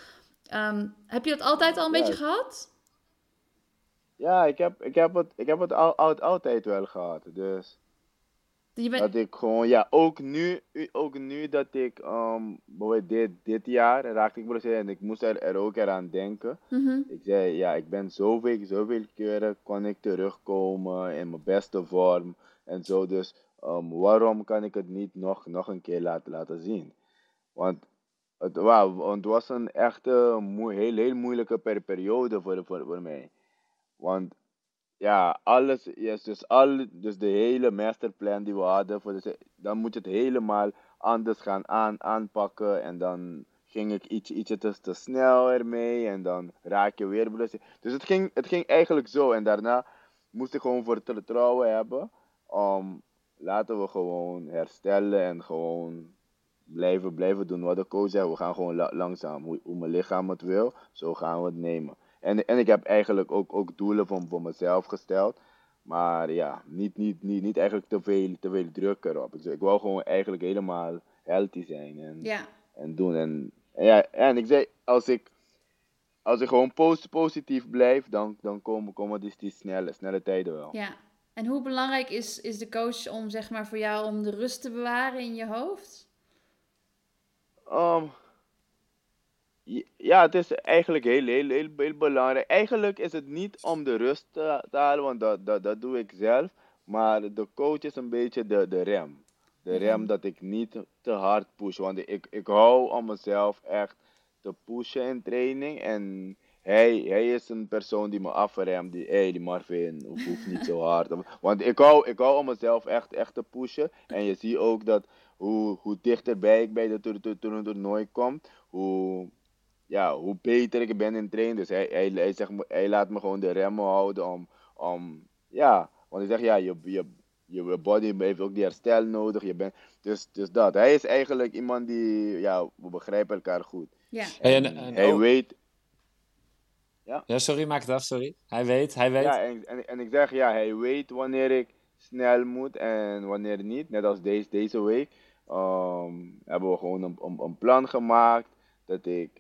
Ehm, heb je dat altijd al een beetje gehad? Ja, ik heb, ik heb het, ik heb het al, al- altijd wel gehad. Dus Je bent, dat ik gewoon, ja, ook nu, ook nu dat ik, um, bijvoorbeeld dit, dit jaar raakte ik geblesseerd en ik moest er, er ook eraan denken. Mhm. Ik zei, ja, ik ben zoveel, zoveel keren kon ik terugkomen in mijn beste vorm en zo. Dus um, waarom kan ik het niet nog, nog een keer laten, laten zien? Want het, het was een echte, heel, heel moeilijke per, periode voor, voor, voor mij. Want ja, alles, yes, dus, al, dus de hele masterplan die we hadden, voor de, dan moet je het helemaal anders gaan aan, aanpakken. En dan ging ik iets, ietsje te, te snel ermee en dan raak je weer blessure. Dus het ging, het ging eigenlijk zo. En daarna moest ik gewoon voor vertrouwen hebben om laten we gewoon herstellen en gewoon blijven, blijven doen wat de coach zegt. We gaan gewoon la- langzaam, hoe, hoe mijn lichaam het wil, zo gaan we het nemen. En, en ik heb eigenlijk ook, ook doelen voor, voor mezelf gesteld. Maar ja, niet, niet, niet, niet eigenlijk te veel, te veel druk erop. Ik, ik wou gewoon eigenlijk helemaal healthy zijn en, Ja, en doen. En, en ja, en ik zei, als ik, als ik gewoon post, positief blijf, dan, dan komen, komen die, die snelle, snelle tijden wel. ja. En hoe belangrijk is, is de coach om, zeg maar, voor jou om de rust te bewaren in je hoofd? Um, ja, het is eigenlijk heel, heel, heel, heel belangrijk. Eigenlijk is het niet om de rust te, te halen, want dat, dat, dat doe ik zelf. Maar de coach is een beetje de, de rem. De rem Mhm. dat ik niet te hard push. Want ik, ik hou om mezelf echt te pushen in training. En hij, hij is een persoon die me afremt. Die, hey, die Marvin, hoeft niet zo hard. Want ik hou, ik hou om mezelf echt, echt te pushen. En je ziet ook dat hoe, hoe dichterbij ik bij de toer- toer- toer- toernooi kom, hoe, ja, hoe beter ik ben in trainen. Dus hij, hij, hij, zegt, hij laat me gewoon de remmen houden om, om ja, want hij zegt ja, je, je, je body heeft ook die herstel nodig. Je bent, dus, dus dat. Hij is eigenlijk iemand die, ja, we begrijpen elkaar goed. Ja, en, en hij ook- weet, Ja, sorry, maak het af, sorry. Hij weet, hij weet. ja, en, en, en ik zeg ja, hij weet wanneer ik snel moet en wanneer niet. Net als deze, deze week ehm, hebben we gewoon een, een, een plan gemaakt dat ik,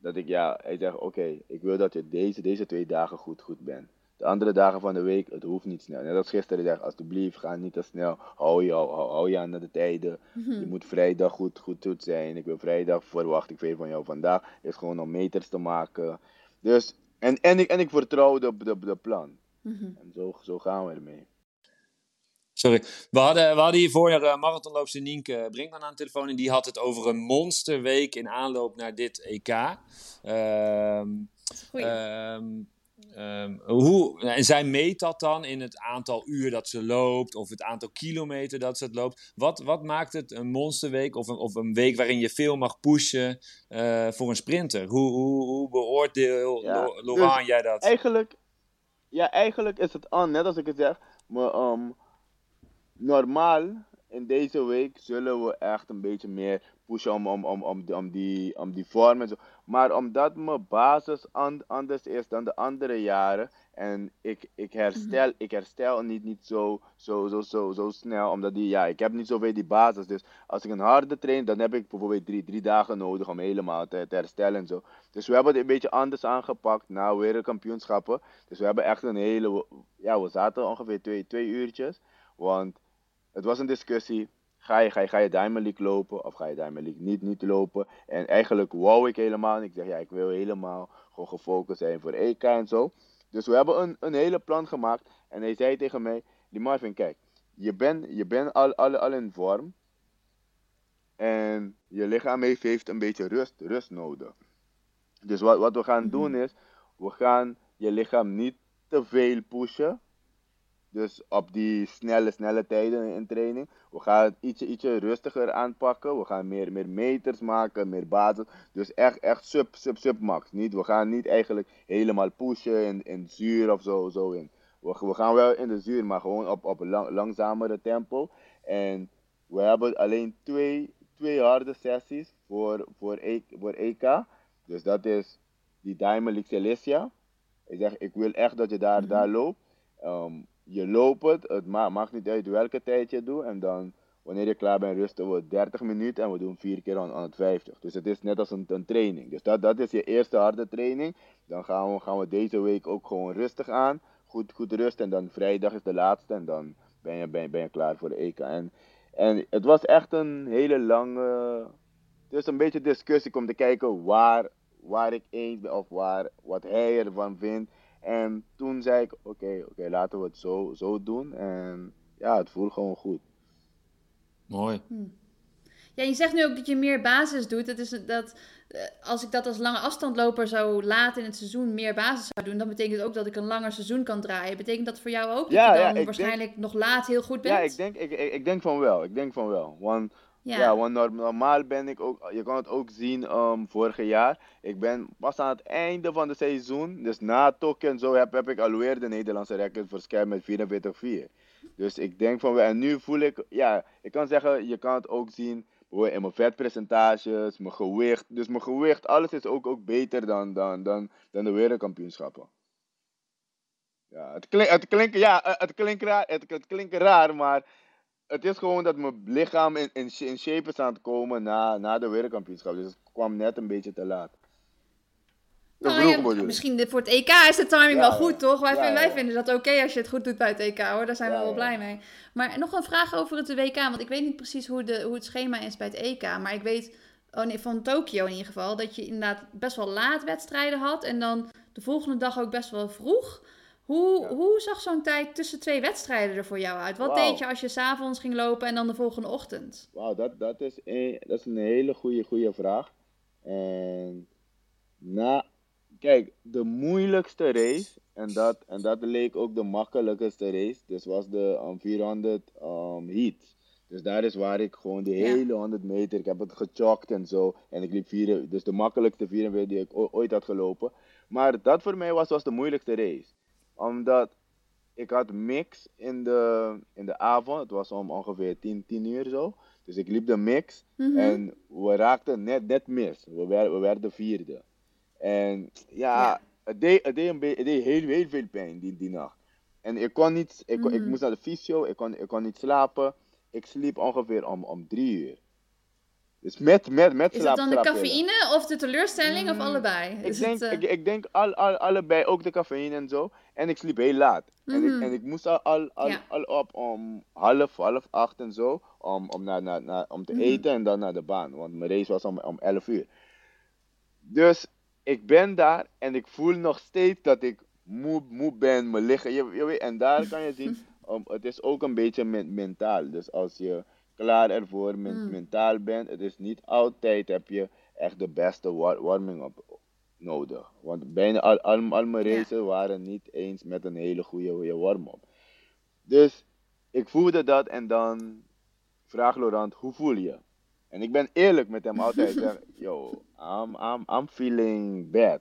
dat ik ja, hij zegt oké, ik wil dat je deze, deze twee dagen goed, goed bent. De andere dagen van de week, het hoeft niet snel. Net als gisteren, hij zegt alsjeblieft, ga niet te snel. Hou je, hou, hou, je aan de tijden. Mhm. Je moet vrijdag goed, goed, goed zijn. Ik wil vrijdag, verwacht ik veel van jou vandaag. Is gewoon om meters te maken. Dus, en, en, ik, en ik vertrouw de, de, de plan. Mhm. En zo, zo gaan we ermee. Sorry. We hadden, we hadden hiervoor uh, marathonloopster Nienke Brinkman aan de telefoon. En die had het over een monsterweek in aanloop naar dit EK. Ehm ehm, ehm, hoe, en zij meet dat dan in het aantal uur dat ze loopt of het aantal kilometer dat ze het loopt. Wat, wat maakt het een monsterweek of een, of een week waarin je veel mag pushen eh, voor een sprinter? Hoe, hoe, hoe beoordeel Ja, Lo- Laurent dus jij dat? Eigenlijk, ja, eigenlijk is het aan, net als ik het zeg. Maar ehm, normaal in deze week zullen we echt een beetje meer pushen om, om, om, om, die- om, die, om die vorm en zo. Maar omdat mijn basis an- anders is dan de andere jaren en ik, ik herstel, ik herstel niet, niet zo, zo, zo, zo, zo snel, omdat die, ja, ik heb niet zoveel die basis. Dus als ik een harde train, dan heb ik bijvoorbeeld drie, drie dagen nodig om helemaal te, te herstellen en zo. Dus we hebben het een beetje anders aangepakt na wereldkampioenschappen. Dus we hebben echt een hele, ja, we zaten ongeveer twee, twee uurtjes. Want het was een discussie. Ga je, ga, je, ga je Diamond League lopen of ga je Diamond League niet, niet lopen? En eigenlijk wou ik helemaal. Ik zeg ja, ik wil helemaal gewoon gefocust zijn voor EK en zo. Dus we hebben een, een hele plan gemaakt. En hij zei tegen mij, die Marvin, kijk, je bent je bent al, al, al in vorm. En je lichaam heeft, heeft een beetje rust, rust nodig. Dus wat, wat we gaan doen is, we gaan je lichaam niet te veel pushen. Dus op die snelle, snelle tijden in training. We gaan het ietsje, ietsje rustiger aanpakken. We gaan meer, meer meters maken, meer basis. Dus echt, echt sub, sub, sub max. Niet, we gaan niet eigenlijk helemaal pushen in, in zuur of zo, zo in. We, we gaan wel in de zuur, maar gewoon op, op een lang, langzamere tempo. En we hebben alleen twee, twee harde sessies voor, voor, E- voor EK. Dus dat is die Diamond League. Ik zeg, ik wil echt dat je daar, daar loopt. Ehm, je loopt het, het ma maakt niet uit welke tijd je doet. En dan, wanneer je klaar bent, rusten we 30 minuten en we doen vier keer aan, aan het 50. Dus het is net als een, een training. Dus dat, dat is je eerste harde training. Dan gaan we, gaan we deze week ook gewoon rustig aan. Goed, goed rust en dan vrijdag is de laatste en dan ben je, ben je, ben je klaar voor de EK. En, en het was echt een hele lange... Is een beetje discussie om te kijken waar, waar ik eens ben of waar, wat hij ervan vindt. En toen zei ik, oké, oké, laten we het zo, zo doen. En ja, het voelt gewoon goed. Mooi. Ja, je zegt nu ook dat je meer basis doet. Dat is dat, eh, als ik dat als lange afstandloper zo laat in het seizoen meer basis zou doen, dan betekent het ook dat ik een langer seizoen kan draaien. Betekent dat voor jou ook dat Ja, je ja, dan waarschijnlijk nog laat heel goed bent? Ja, ik denk, ik, ik, ik denk van wel. Ik denk van wel. Want, Ja. want norm- normaal ben ik ook, je kan het ook zien ehm, vorig jaar. Ik ben pas aan het einde van het seizoen, dus na Tokio en zo, heb, heb ik alweer de Nederlandse record verskerpt met 44-4. Dus ik denk van. En nu voel ik, ja, ik kan zeggen, je kan het ook zien in mijn vetpercentages, mijn gewicht. Dus mijn gewicht, alles is ook, ook beter dan, dan, dan, dan de wereldkampioenschappen. Ja, het klinkt, het klinkt, ja, het klinkt raar, het, het klinkt raar, maar het is gewoon dat mijn lichaam in, in, sh- in shape is aan het komen na, na de wereldkampioenschap. Dus het kwam net een beetje te laat. Nou vroeg ja, misschien voor het EK is de timing Ja, wel goed, toch? Wij, Ja, vinden, wij vinden dat oké als je het goed doet bij het EK, hoor. Daar zijn we wel blij mee. Maar nog een vraag over het WK, want ik weet niet precies hoe, de, hoe het schema is bij het EK. Maar ik weet oh nee, van Tokio in ieder geval dat je inderdaad best wel laat wedstrijden had. En dan de volgende dag ook best wel vroeg. Hoe, Ja. hoe zag zo'n tijd tussen twee wedstrijden er voor jou uit? Wat deed je als je s'avonds ging lopen en dan de volgende ochtend? Wauw, dat, dat, is een, dat is een hele goede, goede vraag. En na, kijk, de moeilijkste race, en dat, en dat leek ook de makkelijkste race, dus was de um, 400 um, heat. Dus daar is waar ik gewoon de Ja. hele 100 meter, ik heb het gechockt en zo. En ik liep vier, dus de makkelijkste 44 die ik ooit had gelopen. Maar dat voor mij was, was de moeilijkste race. Omdat ik had mix in de, in de avond. Het was om ongeveer 10, 10 uur zo. Dus ik liep de mix. Mhm. En we raakten net, net mis. We, werden we werden vierde. En ja, Ja. Het, deed, het, deed een be- het deed heel, heel veel pijn die, die nacht. En ik kon niet, ik, kon- ik Mhm. moest naar de fysio, ik kon, ik kon niet slapen. Ik sliep ongeveer om, om drie uur. Dus met, met, met Is het dan de cafeïne of de teleurstelling of Mm, allebei? Ik Is denk, het, eh, ik, ik denk al, al, allebei, ook de cafeïne en zo. En ik sliep heel laat. en, Mhm. ik, en ik moest al, al, al, Ja. al op om half, half acht en zo. Om, om, naar, naar, naar, om te Mhm. eten en dan naar de baan. Want mijn race was om, om 11 uur. Dus ik ben daar en ik voel nog steeds dat ik moe, moe ben. Mijn lichaam, je, je weet, en daar kan je zien, um, het is ook een beetje men- mentaal. Dus als je klaar ervoor men- Mm. mentaal bent, het is niet altijd heb je echt de beste war- warming up. nodig. Want bijna al, al, al mijn races waren niet eens met een hele goede warm-up. Dus ik voelde dat en dan vraag Laurent, hoe voel je? En ik ben eerlijk met hem altijd. Ik zeg, yo, I'm, I'm, I'm feeling bad.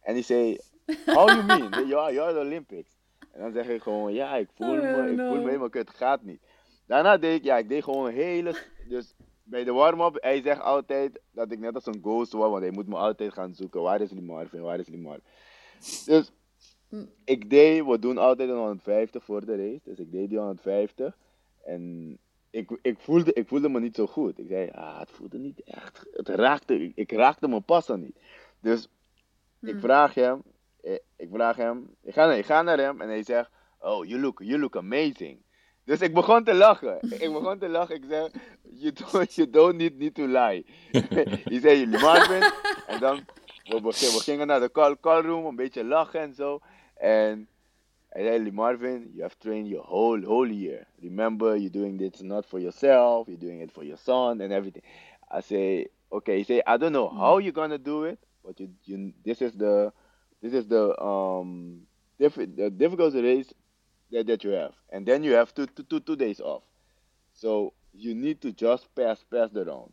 En hij zei, how you mean? You're, you're the Olympics. En dan zeg ik gewoon, ja, ik voel Oh, me, ik voel me helemaal kut, het gaat niet. Daarna deed ik, ja, ik deed gewoon hele, dus bij de warm-up, hij zegt altijd dat ik net als een ghost was, want hij moet me altijd gaan zoeken, waar is die Marvin, waar is die Marvin. Dus, Mm. ik deed, we doen altijd een 150 voor de race, dus ik deed die 150. En ik, ik, voelde, ik voelde me niet zo goed. Ik zei, ah, het voelde niet echt, het raakte, ik, ik raakte mijn passen niet. Dus, ik Hmm. vraag hem, eh, ik vraag hem, ik ga, ik ga naar hem en hij zegt, oh, you look, you look amazing. Dus ik begon te lachen. Ik begon te lachen. Ik zei, you don't, you don't need, need to lie. Hij zei, Marvin. En dan, we, we gingen naar de call, call room, een beetje lachen en zo. En hij zei, Marvin, you have trained your whole, whole year. Remember, you're doing this not for yourself, you're doing it for your son and everything. I say, okay, he say, I don't know how you're gonna do it, but you, you, this is the, this is the, um, diff- the difficult race that, that you have. And then you have two, two, two, two days off. So you need to just pass, pass the round.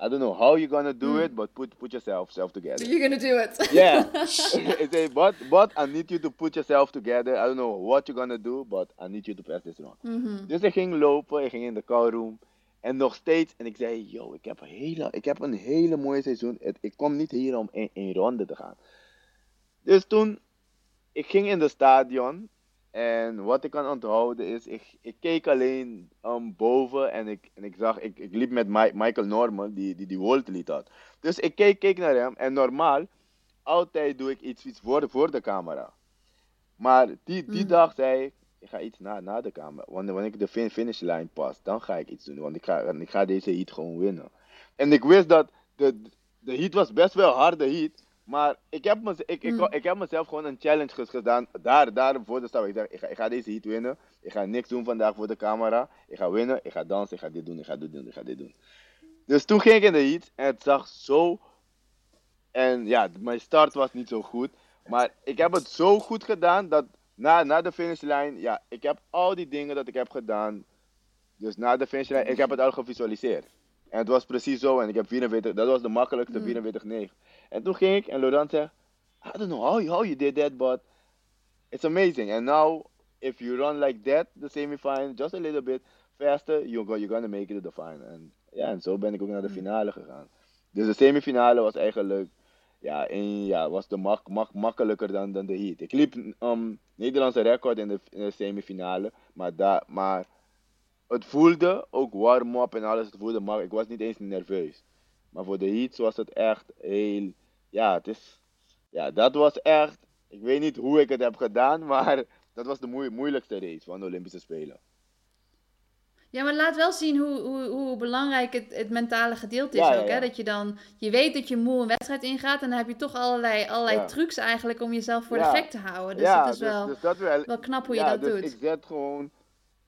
I don't know how you're gonna do it, but put, put yourself, self together. You're gonna do it. Yeah. I say, but but I need you to put yourself together. I don't know what you're gonna do, but I need you to pass this round. Mm -hmm. Dus ik ging lopen, ik ging in de callroom. En nog steeds, en ik zei, yo, ik heb een hele, ik heb een hele mooie seizoen. Het, ik kom niet hier om één, één ronde te gaan. Dus toen, ik ging in de stadion. En wat ik kan onthouden is, ik, ik keek alleen um, boven en ik, en ik zag, ik, ik liep met Mi- Michael Norman, die die, die World Lead had. Dus ik keek, keek naar hem en normaal, altijd doe ik iets, iets voor, de, voor de camera. Maar die, die Mm. dag zei ik, ik ga iets na, na de camera. Wanneer, wanneer ik de fin finish line pas, dan ga ik iets doen. Want ik ga, ik ga deze heat gewoon winnen. En ik wist dat de, de heat was best wel harde heat. Maar ik heb, ik, ik, Mm. ik heb mezelf gewoon een challenge gedaan. Daar, daar voor de stap. Ik zeg, ik ga, ik ga deze heat winnen. Ik ga niks doen vandaag voor de camera. Ik ga winnen. Ik ga dansen. Ik ga dit doen. Ik ga dit doen. Ik ga dit doen. Dus toen ging ik in de heat. En het zag zo... En ja, mijn start was niet zo goed. Maar ik heb het zo goed gedaan dat na, na de finishlijn, ja, ik heb al die dingen dat ik heb gedaan. Dus na de finishlijn, ik heb het al gevisualiseerd. En het was precies zo. En ik heb 44, dat was de makkelijkste Mm. 44-9. En toen ging ik en Laurent zei, I don't know how you, how you did that, but it's amazing. And now, if you run like that, the semifinal, just a little bit faster, you're, go, you're gonna make it to the final. En ja, en zo ben ik ook naar de finale gegaan. Dus de semifinale was eigenlijk, ja, één, ja was de mak, mak, makkelijker dan, dan de heat. Ik liep um, Nederlandse record in de, in de semifinale, maar, daar maar het voelde ook warm-up en alles. Het voelde maar ik was niet eens nerveus. Maar voor de heats was het echt heel, ja, het is, ja, dat was echt, ik weet niet hoe ik het heb gedaan, maar dat was de moe- moeilijkste race van de Olympische Spelen. Ja, maar laat wel zien hoe, hoe, hoe belangrijk het, het mentale gedeelte is Ja, ja, ook. Hè? Dat je dan, je weet dat je moe een wedstrijd ingaat en dan heb je toch allerlei, allerlei trucs eigenlijk om jezelf voor de gek te houden. Dus het is wel, dus dat wel, wel knap hoe je dat dus doet. ik zet gewoon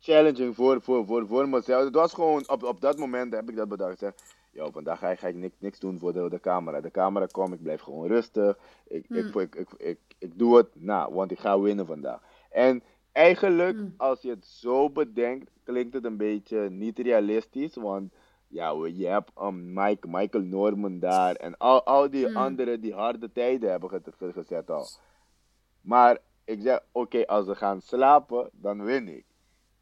challenging voor, voor, voor, voor mezelf. Het was gewoon, op, op dat moment heb ik dat bedacht. Zeg, yo, vandaag ga ik, ga ik niks, niks doen voor de, de camera. De camera komt, ik blijf gewoon rustig. Ik, Hmm. ik, ik, ik, ik, ik doe het na, want ik ga winnen vandaag. En eigenlijk, Hmm. als je het zo bedenkt, klinkt het een beetje niet realistisch. Want ja, je hebt um, Mike, Michael Norman daar en al, al die Hmm. anderen die harde tijden hebben ge- ge- gezet al. Maar ik zeg, oké, als ze gaan slapen, dan win ik.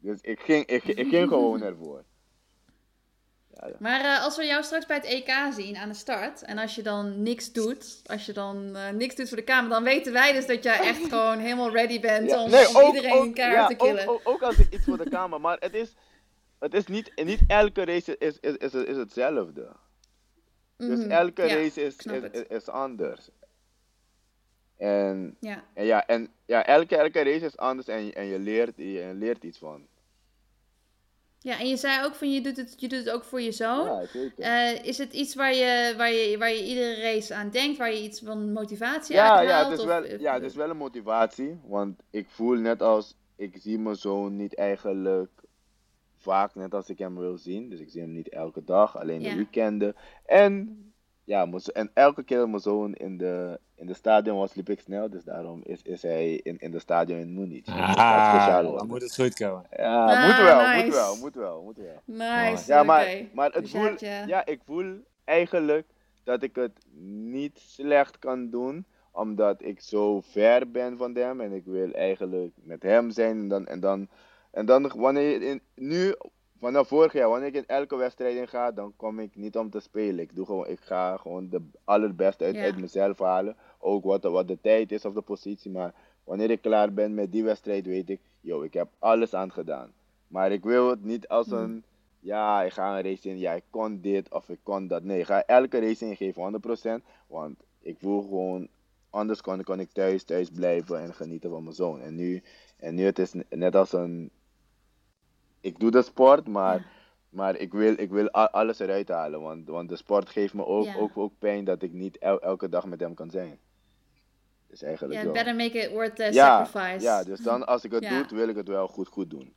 Dus ik ging, ik, ik ging gewoon ervoor. Ja, ja. Maar eh, als we jou straks bij het EK zien aan de start en als je dan niks doet, als je dan eh, niks doet voor de kamer, dan weten wij dus dat jij echt gewoon helemaal ready bent Ja, om, nee, om ook, iedereen ook, ja, te killen. Ook, ook, ook als ik iets voor de kamer, maar het is, het is niet, niet elke race is, is, is, is hetzelfde. Dus Mhm. elke race is, is, anders. En, Ja. en ja, en ja, elke, elke race is anders en, en je, leert, je leert iets van. Ja, en je zei ook van je doet het, je doet het ook voor je zoon. Ja, zeker. Eh, is het iets waar je, waar, je, waar je iedere race aan denkt, waar je iets van motivatie Ja, uit ja, haalt? het is of- wel, of- ja, het is wel een motivatie. Want ik voel net als, ik zie mijn zoon niet eigenlijk vaak net als ik hem wil zien. Dus ik zie hem niet elke dag, alleen Ja. de weekenden. En ja, en elke keer dat mijn zoon in de, in de stadion was, liep ik snel. Dus daarom is, is hij in, in de stadion in Munich. Dus speciaal Ah, dan moet het goed komen. Ja, Ah, moet wel, nice. moet wel, moet wel, moet wel. Nice, Ja, maar, oké. maar het Dus voel, ja, ik voel eigenlijk dat ik het niet slecht kan doen, omdat ik zo ver ben van hem en ik wil eigenlijk met hem zijn. En dan, en dan, en dan wanneer je in, nu, vanaf vorig jaar, wanneer ik in elke wedstrijd in ga, dan kom ik niet om te spelen. Ik, doe gewoon, ik ga gewoon de allerbeste uit, Ja. uit mezelf halen. Ook wat, de- wat de tijd is of de positie. Maar wanneer ik klaar ben met die wedstrijd, weet ik, yo, ik heb alles aan gedaan. Maar ik wil het niet als Hmm. een, ja, ik ga een race in, ja, ik kon dit of ik kon dat. Nee, ik ga elke race ingeven, 100%. Want ik voel gewoon, anders kon, kon ik thuis, thuis blijven en genieten van mijn zoon. En nu, en nu het is net als een, ik doe de sport, maar, Ja. maar ik wil, ik wil alles eruit halen. Want, want de sport geeft me ook, Ja. ook, ook pijn dat ik niet el- elke dag met hem kan zijn. Dus eigenlijk Ja, wel. better make it worth the ja, sacrifice. ja, dus dan als ik het Ja. doe, wil ik het wel goed, goed doen.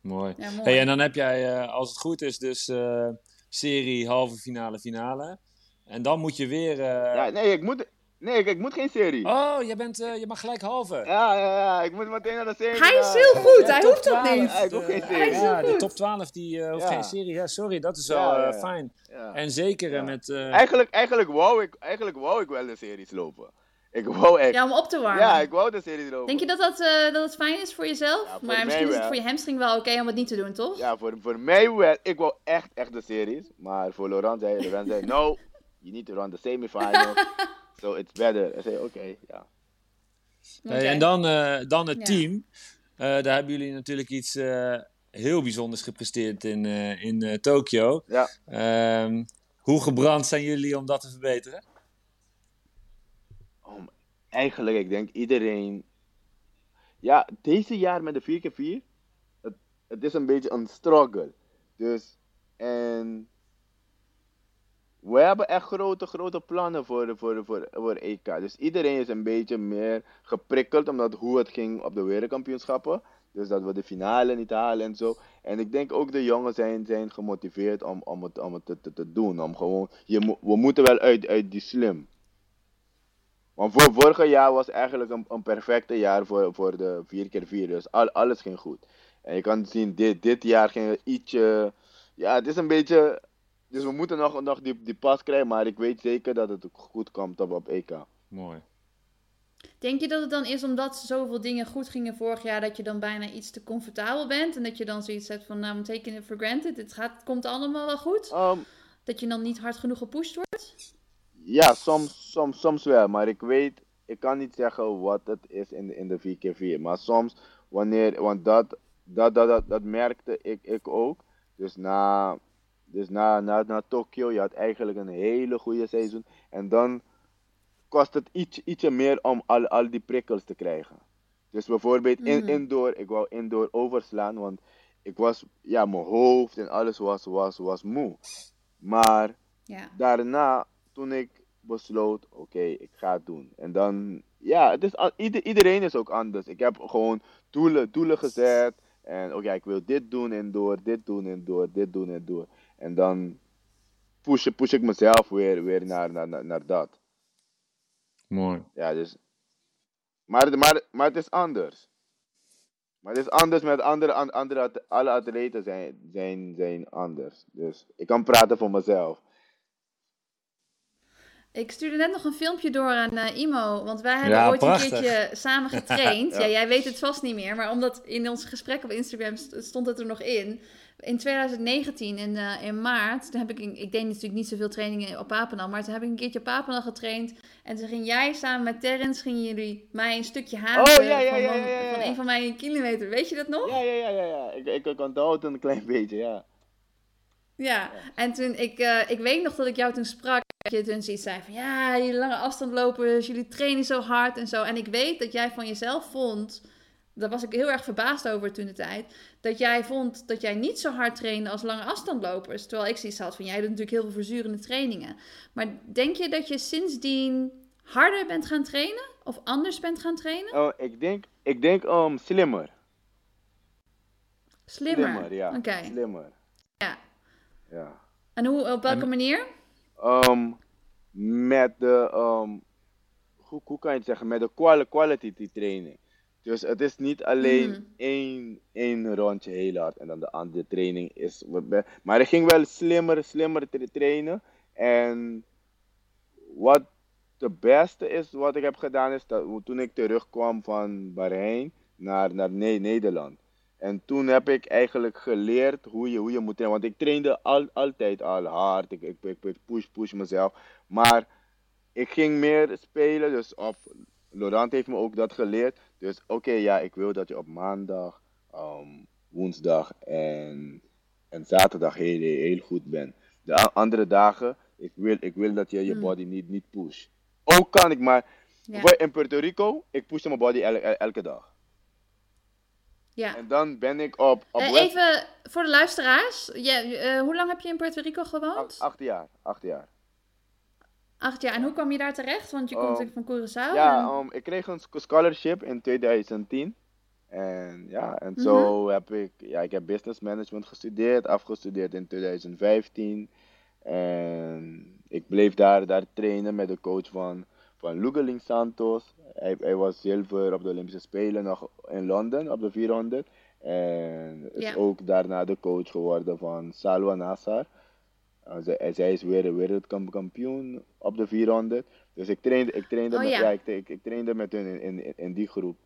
Mooi. Ja, mooi. Hey, en dan heb jij, eh, als het goed is, dus eh, serie halve finale, finale. En dan moet je weer... eh, Ja, nee, ik moet, nee, ik, ik moet geen serie. Oh, je, bent, eh, je mag gelijk halve. Ja, ja, ja, ik moet meteen naar de serie. Hij is heel goed, Ja, hij hoeft dat 12, niet. Ja, ik hoef geen serie. Ja, de top 12 die eh, hoeft Ja. geen serie. Ja, sorry, dat is wel eh, ja. fijn. Ja. En zeker Ja. met... eh, Eigenlijk, eigenlijk, wou ik, eigenlijk wou ik wel de series lopen. Ik wou echt. Ja, om op te warmen. Ja, ik wou de series lopen. Denk je dat, dat, eh, dat het fijn is voor jezelf? Ja, voor maar misschien is het voor je hamstring wel oké om het niet te doen, toch? Ja, voor, voor mij wel. Ik wou echt, echt de series. Maar voor Laurent zei, Laurent zei, no, you need to run the semifinals. so it's better. Ik zei, oké, ja. Oké. Hey, en dan, eh, dan het Ja. team. Eh, daar hebben jullie natuurlijk iets eh, heel bijzonders gepresteerd in, eh, in eh, Tokio. Ja. Ehm, hoe gebrand zijn jullie om dat te verbeteren? Om, eigenlijk, ik denk iedereen. Ja, deze jaar met de 4x4, het, het is een beetje een struggle. Dus, en. We hebben echt grote, grote plannen voor, voor, voor, voor EK. Dus iedereen is een beetje meer geprikkeld omdat hoe het ging op de wereldkampioenschappen. Dus dat we de finale niet halen en zo. En ik denk ook de jongens zijn, zijn gemotiveerd om, om het, om het te, te, te doen. Om gewoon, je, we moeten wel uit, uit die slim. Want voor vorig jaar was eigenlijk een, een perfecte jaar voor, voor de 4x4. Dus al, alles ging goed. En je kan zien, dit, dit jaar ging ietsje. Ja, het is een beetje. Dus we moeten nog, nog die, die pas krijgen. Maar ik weet zeker dat het goed komt op, op EK. Mooi. Denk je dat het dan is omdat zoveel dingen goed gingen vorig jaar, dat je dan bijna iets te comfortabel bent? En dat je dan zoiets hebt van, nou, I'm taking it for granted. Het gaat, komt allemaal wel goed? Ehm, Dat je dan niet hard genoeg gepusht wordt? ja, soms, soms, soms wel. Maar ik weet, ik kan niet zeggen wat het is in, de- in de 4x4. Maar soms, wanneer, want dat, dat, dat, dat, dat merkte ik, ik ook. Dus na, dus na, na, na Tokio, je had eigenlijk een hele goede seizoen. En dan kost het iets, ietsje meer om al, al die prikkels te krijgen. Dus bijvoorbeeld in, Mhm. indoor, ik wou indoor overslaan, want ik was, ja, mijn hoofd en alles was, was, was moe. Maar daarna, toen ik besloot, oké, ik ga het doen. En dan, ja, het is, iedereen is ook anders. Ik heb gewoon doelen, doelen gezet. En oké, ik wil dit doen en door, dit doen en door, dit doen en door. En dan push, push ik mezelf weer, weer naar, naar, naar, naar dat. Mooi. Ja, dus. Maar, maar, maar het is anders. Maar het is anders met andere, an- andere alle atleten zijn, zijn, zijn anders. Dus ik kan praten voor mezelf. Ik stuurde net nog een filmpje door aan eh, Imo, want wij hebben Ja, ooit prachtig. een keertje samen getraind. Ja. ja. jij weet het vast niet meer, maar omdat in ons gesprek op Instagram st- stond het er nog in. In 2019, in, eh, in maart, toen heb ik, ik deed natuurlijk niet zoveel trainingen op Papendal, maar toen heb ik een keertje op Papendal getraind. En toen ging jij samen met Terrence, gingen jullie mij een stukje halen Oh, ja, ja, van, ja, van- ja. een van mijn kilometer. Weet je dat nog? Ja, ja, ja, ja. ja. Ik, ik, ik onthoud een klein beetje, ja. Ja, en toen, ik, eh, ik weet nog dat ik jou toen sprak, dat je toen zoiets zei van, ja, die lange afstand lopen, jullie trainen zo hard en zo. En ik weet dat jij van jezelf vond, daar was ik heel erg verbaasd over toen de tijd, dat jij vond dat jij niet zo hard trainde als lange afstandlopers. Terwijl ik zoiets had van, jij doet natuurlijk heel veel verzurende trainingen. Maar denk je dat je sindsdien harder bent gaan trainen? Of anders bent gaan trainen? Oh, ik denk, ik denk um, slimmer. Slimmer. ja. Oké. Slimmer. Ja. Ja. En hoe, op welke En- manier? ehm, met de, ehm, hoe, hoe kan je het zeggen, met de quali- quality training. Dus het is niet alleen Mhm. één, één rondje heel hard en dan de andere training is. Maar ik ging wel slimmer, slimmer tra- trainen. En wat de beste is wat ik heb gedaan is dat toen ik terugkwam van Bahrein naar, naar Ne- Nederland. En toen heb ik eigenlijk geleerd hoe je, hoe je moet trainen. Want ik trainde al, altijd al hard. Ik, ik, ik, ik push, push mezelf. Maar ik ging meer spelen. Dus of Laurent heeft me ook dat geleerd. Dus oké, ja, ik wil dat je op maandag, ehm, woensdag en, en zaterdag heel, heel, goed bent. De andere dagen, ik wil, ik wil dat je je Mm. body niet, niet push. Ook kan ik, maar Ja. in Puerto Rico, ik pushte mijn body el- el- elke dag. ja. En dan ben ik op, op Eh, even voor de luisteraars. Ja, eh, hoe lang heb je in Puerto Rico gewoond? acht, acht jaar. Acht jaar. Acht jaar. En hoe kwam je daar terecht? Want je komt Oh. natuurlijk van Curaçao. Ja, en- um, ik kreeg een sc- scholarship in 2010. En ja, en zo heb ik, ja, ik heb business management gestudeerd, afgestudeerd in 2015. En ik bleef daar, daar trainen met de coach van, van Lugeling Santos. Hij, hij was zilver op de Olympische Spelen nog in Londen op de 400. En is Ja. ook daarna de coach geworden van Salwa Nassar. Zij, zij is weer wereldkampioen op de 400. Dus ik trainde, ik trainde, Oh, met, ja. ja, ik, ik, ik trainde met hun in, in, in die groep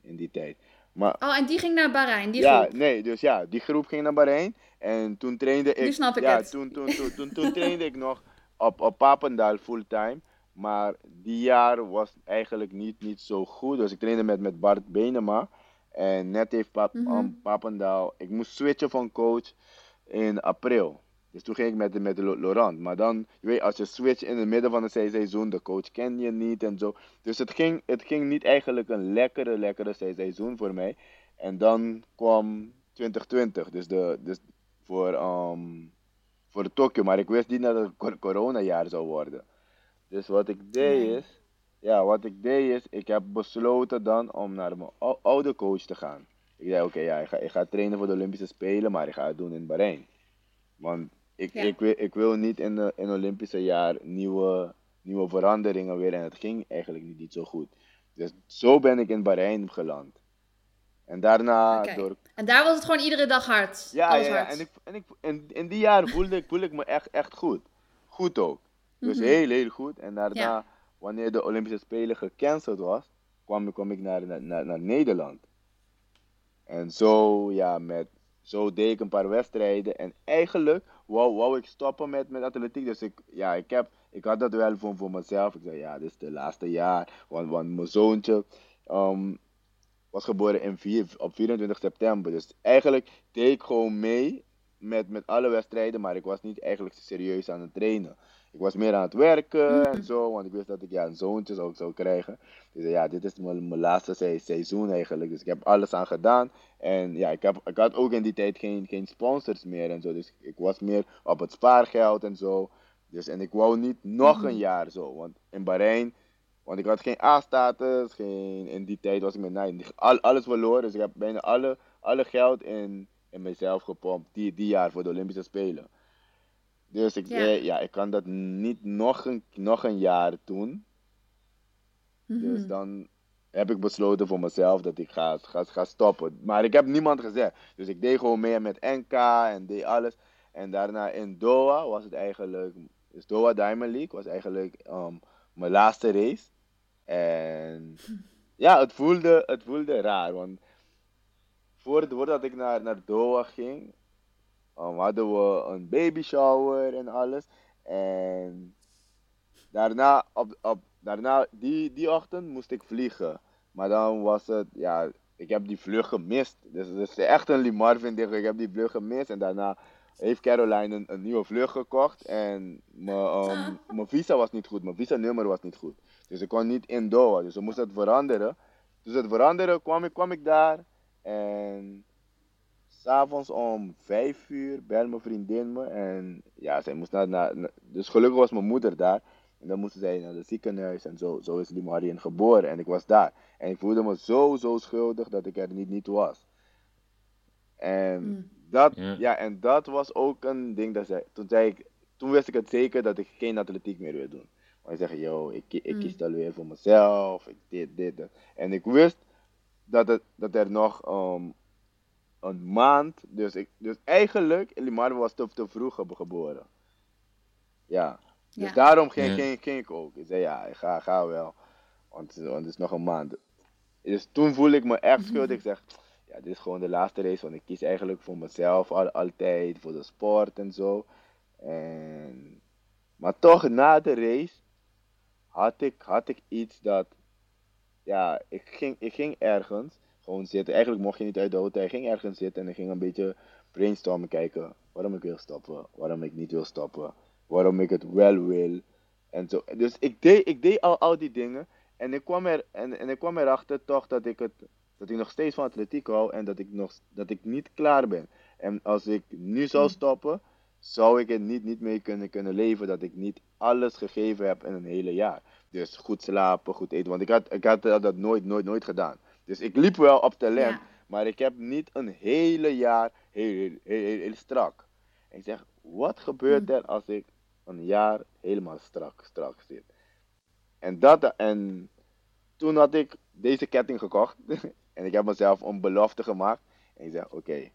in die tijd. Maar Oh, en die ging naar Bahrein, die ja, groep. nee, dus ja, die groep ging naar Bahrein. En toen trainde ik. Nu snap ik ja, het. Toen, toen, toen, toen, toen trainde ik nog op, op Papendal fulltime. Maar die jaar was eigenlijk niet, niet zo goed. Dus ik trainde met, met Bart Benema. En net heeft Pap, Mhm. um, Papendal. Ik moest switchen van coach in april. Dus toen ging ik met, met Laurent. Maar dan, je weet, als je switcht in het midden van het se- seizoen, de coach ken je niet en zo. Dus het ging, het ging niet eigenlijk een lekkere, lekkere se- seizoen voor mij. En dan kwam 2020, dus, de, dus voor, ehm voor Tokio. Maar ik wist niet dat het een cor- coronajaar zou worden. Dus wat ik deed Nee. is, ja, wat ik deed is, ik heb besloten dan om naar mijn ou- oude coach te gaan. Ik zei, oké, ja, ik ga, ik ga trainen voor de Olympische Spelen, maar ik ga het doen in Bahrein. Want ik, Ja. ik, wil, ik wil niet in, de, in het Olympische jaar nieuwe, nieuwe veranderingen weer. En het ging eigenlijk niet, niet zo goed. Dus zo ben ik in Bahrein geland. En daarna door En daar was het gewoon iedere dag hard. ja, ja, ja. En, ik, en ik, in, in die jaar voelde ik, voelde ik me echt, echt goed. Goed ook. Dus Mhm. heel, heel goed. En daarna, Ja. wanneer de Olympische Spelen gecanceld was, kwam, ik- kwam ik naar, naar, naar, naar Nederland. En zo, ja, met, zo deed ik een paar wedstrijden. En eigenlijk wou, ik stoppen met, met atletiek. Dus ik, ja, ik, heb, ik had dat wel voor, voor mezelf. Ik zei, ja, dit is de laatste jaar. Want, want mijn zoontje ehm, was geboren in vier, op 24 september. Dus eigenlijk deed ik gewoon mee met, met alle wedstrijden. Maar ik was niet eigenlijk serieus aan het trainen. Ik was meer aan het werken en zo, want ik wist dat ik ja, een zoontje zou, zou krijgen. Dus ja, dit is mijn, mijn laatste se- seizoen eigenlijk. Dus ik heb alles aan gedaan. En ja, ik, heb, ik had ook in die tijd geen, geen sponsors meer en zo. Dus ik was meer op het spaargeld en zo. Dus, en ik wou niet nog een jaar zo. Want in Bahrein, want ik had geen A-status, geen, in die tijd was ik met nee, al, alles verloren. Dus ik heb bijna alle, alle geld in, in mezelf gepompt die, die jaar voor de Olympische Spelen. Dus ik Ja. zei, ja, ik kan dat niet nog een, nog een jaar doen. Dus Mhm. dan heb ik besloten voor mezelf dat ik ga, ga, ga stoppen. Maar ik heb niemand gezegd. Dus ik deed gewoon mee met NK en deed alles. En daarna in Doha was het eigenlijk, dus Doha Diamond League was eigenlijk ehm, mijn laatste race. En ja, het voelde, het voelde raar. Want voor, voordat ik naar, naar Doha ging, um, hadden we een baby shower en alles. En daarna, op, op, daarna die, die ochtend moest ik vliegen. Maar dan was het, ja, ik heb die vlucht gemist. Dus het is echt een Limar vind ik. Ik heb die vlucht gemist. En daarna heeft Caroline een, een nieuwe vlucht gekocht. En mijn, ehm, mijn visa was niet goed. Mijn visa nummer was niet goed. Dus ik kon niet in Doha. Dus we moesten het veranderen. Dus het veranderen kwam ik, kwam ik daar. En s'avonds om vijf uur belde mijn vriendin me. En ja, zij moest naar, naar, naar- Dus gelukkig was mijn moeder daar. En dan moesten zij naar het ziekenhuis. En zo, zo is Limarien geboren. En ik was daar. En ik voelde me zo, zo schuldig dat ik er niet, niet was. En Mm. dat, Ja. ja, en dat was ook een ding dat zei. Toen zei ik, toen wist ik het zeker dat ik geen atletiek meer wil doen. Want ik zeg, yo, ik, ik Mm. kies het alweer voor mezelf, ik dit, dit, dat. En ik wist dat, het, dat er nog ehm, een maand, dus, ik, dus eigenlijk, Elimar was te, te vroeg ge- geboren. Ja, dus Ja. daarom ging, Ja. ging, ging ik ook. Ik zei, ja, ik ga, ga wel, want, want het is nog een maand. Dus toen voelde ik me echt schuldig. Ik zeg, ja, dit is gewoon de laatste race, want ik kies eigenlijk voor mezelf al, altijd, voor de sport en zo. En, maar toch, na de race had ik, had ik iets dat, ja, ik ging, ik ging ergens gewoon zitten. Eigenlijk mocht je niet uit de auto, ik ging ergens zitten en ik ging een beetje brainstormen, kijken waarom ik wil stoppen, waarom ik niet wil stoppen, waarom ik het wel wil. En zo. Dus ik deed, ik deed al, al die dingen en ik kwam, er, en, en ik kwam erachter toch dat ik, het, dat ik nog steeds van atletiek hou en dat ik, nog, dat ik niet klaar ben. En als ik nu zou stoppen, zou ik er niet, niet mee kunnen, kunnen leven dat ik niet alles gegeven heb in een hele jaar. Dus goed slapen, goed eten, want ik had, ik had dat nooit, nooit, nooit gedaan. Dus ik liep wel op talent, Ja. maar ik heb niet een hele jaar heel, heel, heel, heel, heel strak. En ik zeg, wat gebeurt er als ik een jaar helemaal strak, strak zit? En, dat, en toen had ik deze ketting gekocht. en ik heb mezelf een belofte gemaakt. En ik zeg, oké,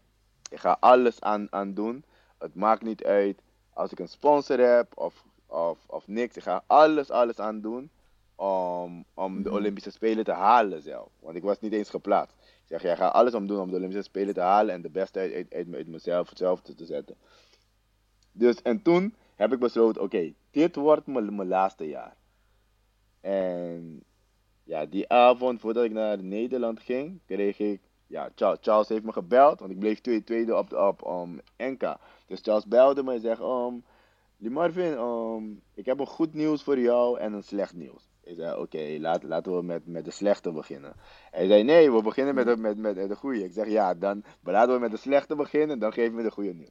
ik ga alles aan, aan doen. Het maakt niet uit als ik een sponsor heb of, of, of niks. Ik ga alles, alles aan doen om, om de Mhm. Olympische Spelen te halen zelf. Want ik was niet eens geplaatst. Ik zeg, jij gaat alles om doen om de Olympische Spelen te halen en de beste uit, uit, uit, uit mezelf zelf te, te zetten. Dus en toen heb ik besloten, oké, dit wordt mijn laatste jaar. En ja, die avond voordat ik naar Nederland ging, kreeg ik, ja, Charles, Charles heeft me gebeld, want ik bleef tweede, tweede op, op um, NK. Dus Charles belde me en zegt, um, Marvin, um, ik heb een goed nieuws voor jou en een slecht nieuws. Ik zei, oké, laat, laten we met, met de slechte beginnen. Hij zei, nee, we beginnen met de, met, met de goede. Ik zeg, ja, dan laten we met de slechte beginnen, dan geef me de goede nieuws.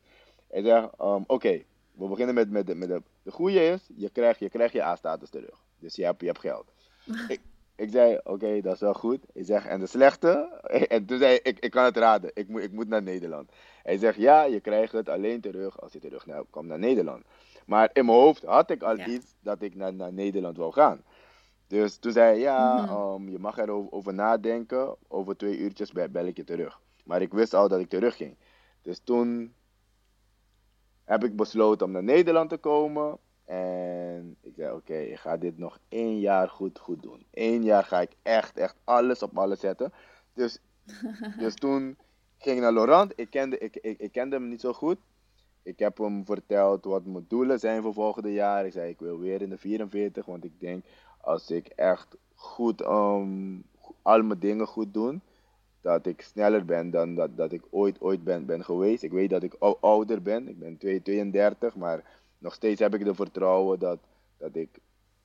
Hij zegt, um, oké, we beginnen met, met, de, met de, de goede is, je krijgt je, krijgt je A-status terug. Dus je hebt, je hebt geld. ik, ik zei, oké, dat is wel goed. Ik zeg, en de slechte? En toen zei hij, ik, ik kan het raden, ik moet, ik moet naar Nederland. Hij zegt, ja, je krijgt het alleen terug als je terug naar, komt naar Nederland. Maar in mijn hoofd had ik al Ja. iets dat ik naar, naar Nederland wou gaan. Dus toen zei hij, ja, Mhm. um, je mag erover over nadenken. Over twee uurtjes bel, ik je terug. Maar ik wist al dat ik terug ging. Dus toen heb ik besloten om naar Nederland te komen. En ik zei, oké, ik ga dit nog één jaar goed, goed doen. Eén jaar ga ik echt, echt alles op alles zetten. Dus, dus toen ging ik naar Laurent. Ik kende, ik, ik, ik kende hem niet zo goed. Ik heb hem verteld wat mijn doelen zijn voor volgende jaar. Ik zei, ik wil weer in de 44, want ik denk als ik echt goed um, mijn dingen goed doe, dat ik sneller ben dan dat, dat ik ooit, ooit ben, ben geweest. Ik weet dat ik ou- ouder ben. Ik ben 2 32, maar nog steeds heb ik de vertrouwen dat, dat, ik,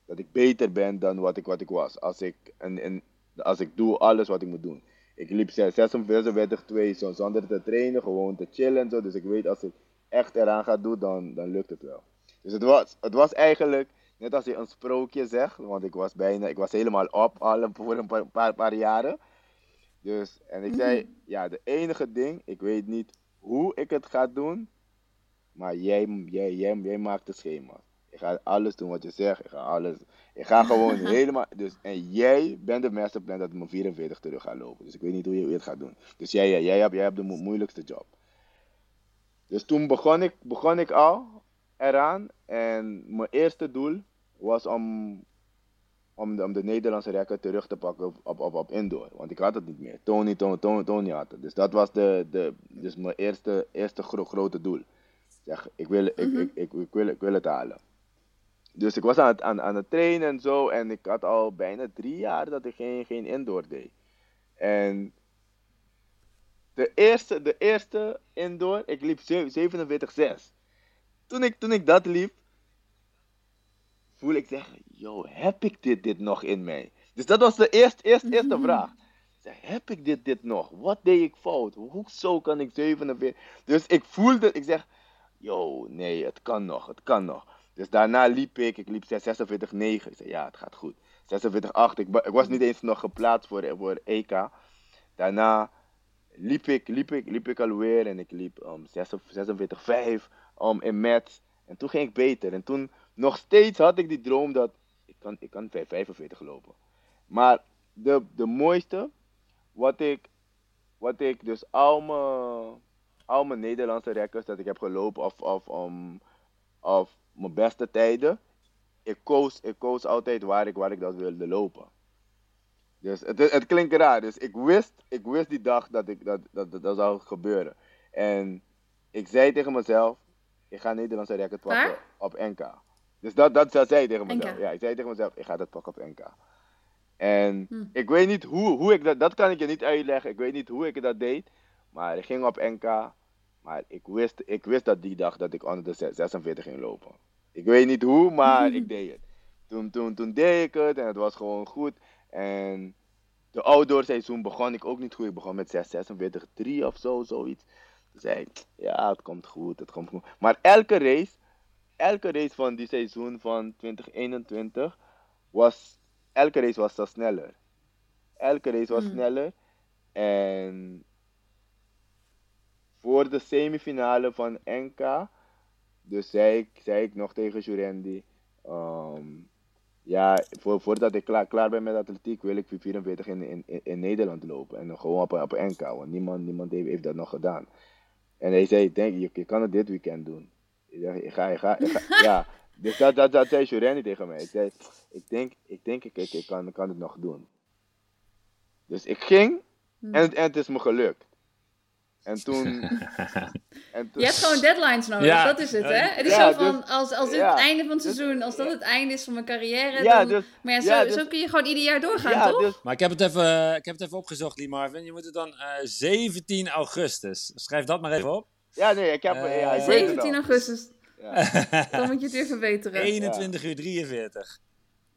dat ik beter ben dan wat ik, wat ik was. Als ik, en, en, als ik doe alles wat ik moet doen. Ik liep 46, 2 zo- zonder te trainen, gewoon te chillen en zo. Dus ik weet als ik echt eraan ga doen, dan, dan lukt het wel. Dus het was, het was eigenlijk net als je een sprookje zegt, want ik was bijna, ik was helemaal op al een- voor een paar, paar, paar jaren. Dus, en ik zei, ja, de enige ding, ik weet niet hoe ik het ga doen, maar jij, jij, jij, jij maakt het schema. Ik ga alles doen wat je zegt, ik ga alles, ik ga gewoon helemaal, dus, en jij bent de masterplan dat ik mijn 44 terug ga lopen. Dus ik weet niet hoe je, hoe je het gaat doen. Dus jij, jij, jij, hebt, jij hebt de mo- moeilijkste job. Dus toen begon ik, begon ik al eraan en mijn eerste doel was om, om, de, om de Nederlandse record terug te pakken op, op, op, op indoor. Want ik had het niet meer. Tony, Tony, Tony, Tony had het. Dus dat was de, de, dus mijn eerste, eerste gro- grote doel. Zeg, ik wil, ik, ik, ik, ik, wil, ik wil het halen. Dus ik was aan het, aan, aan het trainen en zo. En ik had al bijna drie jaar dat ik geen, geen indoor deed. En de eerste, de eerste indoor, ik liep ze- 47,6. Toen ik, toen ik dat liep, voel ik zeggen, yo, heb ik dit, dit nog in mij? Dus dat was de eerste, eerste, eerste vraag. Zeg, heb ik dit, dit nog? Wat deed ik fout? Hoezo kan ik 47? Dus ik voelde, ik zeg, yo, nee, het kan nog, het kan nog. Dus daarna liep ik, ik liep 46,9. Ik zei, ja, het gaat goed. 46,8. Ik, ik was niet eens nog geplaatst voor, voor EK. Daarna liep ik, liep ik, liep ik alweer en ik liep um, 46,5 um, in met. En toen ging ik beter. En toen nog steeds had ik die droom dat ik kan, ik kan 45 lopen. Maar de, de mooiste, wat ik, wat ik dus al mijn, al mijn Nederlandse records dat ik heb gelopen of, of, um, of mijn beste tijden, ik koos, ik koos altijd waar ik, waar ik dat wilde lopen. Dus het, het klinkt raar. Dus ik wist, ik wist die dag dat, ik, dat, dat, dat, dat zou gebeuren. En ik zei tegen mezelf, ik ga Nederlandse record pakken op NK. Dus dat, dat, dat zei ik tegen mezelf. NK. Ja, ik zei tegen mezelf, ik ga dat pakken op NK. En Hm. ik weet niet hoe, hoe ik dat, dat kan ik je niet uitleggen. Ik weet niet hoe ik dat deed. Maar ik ging op NK. Maar ik wist, ik wist dat die dag dat ik onder de zes- 46 ging lopen. Ik weet niet hoe, maar ik deed het. Toen, toen, toen deed ik het en het was gewoon goed. En de outdoor seizoen begon ik ook niet goed. Ik begon met 6, 46, 3 of zo, zoiets. Toen zei ik, ja, het komt goed, het komt goed. Maar elke race, elke race van die seizoen van 2021 was, elke race was zo sneller. Elke race was Mm. sneller. En voor de semifinale van NK, dus zei ik, zei ik nog tegen Jurendi, ehm, ja, voor, voordat ik klaar, klaar ben met atletiek wil ik 44 in, in, in- Nederland lopen. En dan gewoon op, op NK, want niemand, niemand heeft, heeft dat nog gedaan. En hij zei, denk, je, je kan het dit weekend doen. Ik ik ga, ik ga, ik ga ja. Dus dat, dat, dat zei tegen mij. Ik zei, ik denk, ik, denk, ik, ik, ik kan, ik kan het nog doen. Dus ik ging Hm. en, en het is me gelukt. En toen... en toen Je hebt gewoon deadlines nodig, Ja. dat is het, hè? Het is Ja, zo van, dus- als, als dit ja. het einde van het Dus- seizoen, als dat het einde is van mijn carrière, Ja, dan... dus- maar ja, zo, ja, dus- zo kun je gewoon ieder jaar doorgaan, ja, toch? dus Maar ik heb het even, ik heb het even opgezocht, Lee Marvin. Je moet het dan eh 17 augustus. Schrijf dat maar even op. Ja, nee, ik heb... Eh, ja, ik weet het 17 al. augustus, Ja, dan moet je het weer verbeteren. 21 uur 43.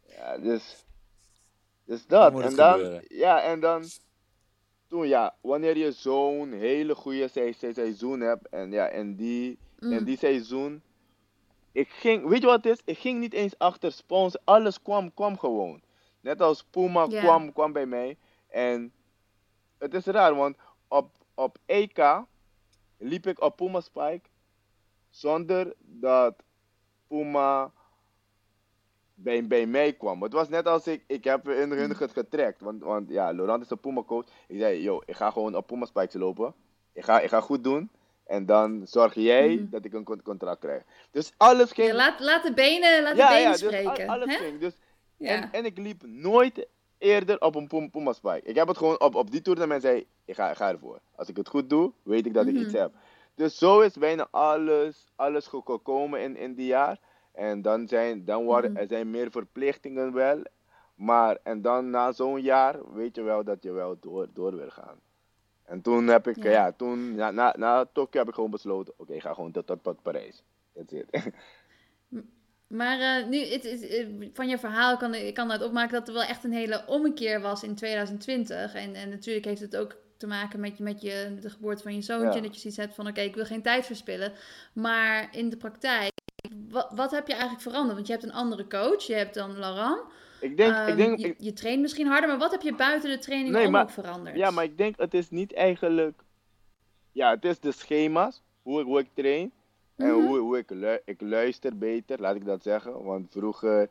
ja, dus... Dus dat. moet En dan... gebeuren. Ja, en dan... Toen, ja, wanneer je zo'n hele goede se- se- seizoen hebt... En ja, en die, Mm. en die seizoen... Ik ging... Weet je wat het is? Ik ging niet eens achter sponsor. Alles kwam, kwam gewoon. Net als Puma kwam, kwam bij mij. En... Het is raar, want op, op EK... liep ik op Puma Spike... zonder dat Puma bij, bij mij kwam. Het was net als ik, ik heb hun, hun het getrekt. Want, want ja, Laurent is een Puma coach. Ik zei, yo, ik ga gewoon op Puma Spikes lopen. Ik ga, ik ga goed doen. En dan zorg jij Mhm. dat ik een con- contract krijg. Dus alles ging... Ja, laat, laat de benen, laat Ja, de benen ja, dus spreken. al- alles hè? ging. Dus, Ja. en, en ik liep nooit eerder op een Pum- Puma Spike. Ik heb het gewoon op, op die tournament zei, ik ga, ik ga ervoor. Als ik het goed doe, weet ik dat ik Mhm. iets heb. Dus zo is bijna alles, alles ge- gekomen in, in die jaar. En dan zijn, dan worden, Mhm. er zijn meer verplichtingen wel. Maar, en dan na zo'n jaar weet je wel dat je wel door, door wil gaan. En toen heb ik, Ja. ja, toen, na, na, na Tokio heb ik gewoon besloten, oké, ik ga gewoon tot, tot, tot Parijs. That's it. Maar eh, nu, het, het- eh, van je verhaal kan ik kan uit opmaken dat er wel echt een hele ommekeer was in 2020. En, en natuurlijk heeft het ook te maken met, je, met je, de geboorte van je zoontje. Ja. Dat je zoiets hebt van, oké, ik wil geen tijd verspillen. Maar in de praktijk, wat, wat heb je eigenlijk veranderd? Want je hebt een andere coach, je hebt dan Laurent. ik denk, Ehm, ik denk, je, traint misschien harder, maar wat heb je buiten de training Nee, maar- ook veranderd? Ja, maar ik denk het is niet eigenlijk. Ja, het is de schema's, hoe ik, hoe ik train. En Mhm. hoe, hoe ik, lu- ik luister beter, laat ik dat zeggen. Want vroeger,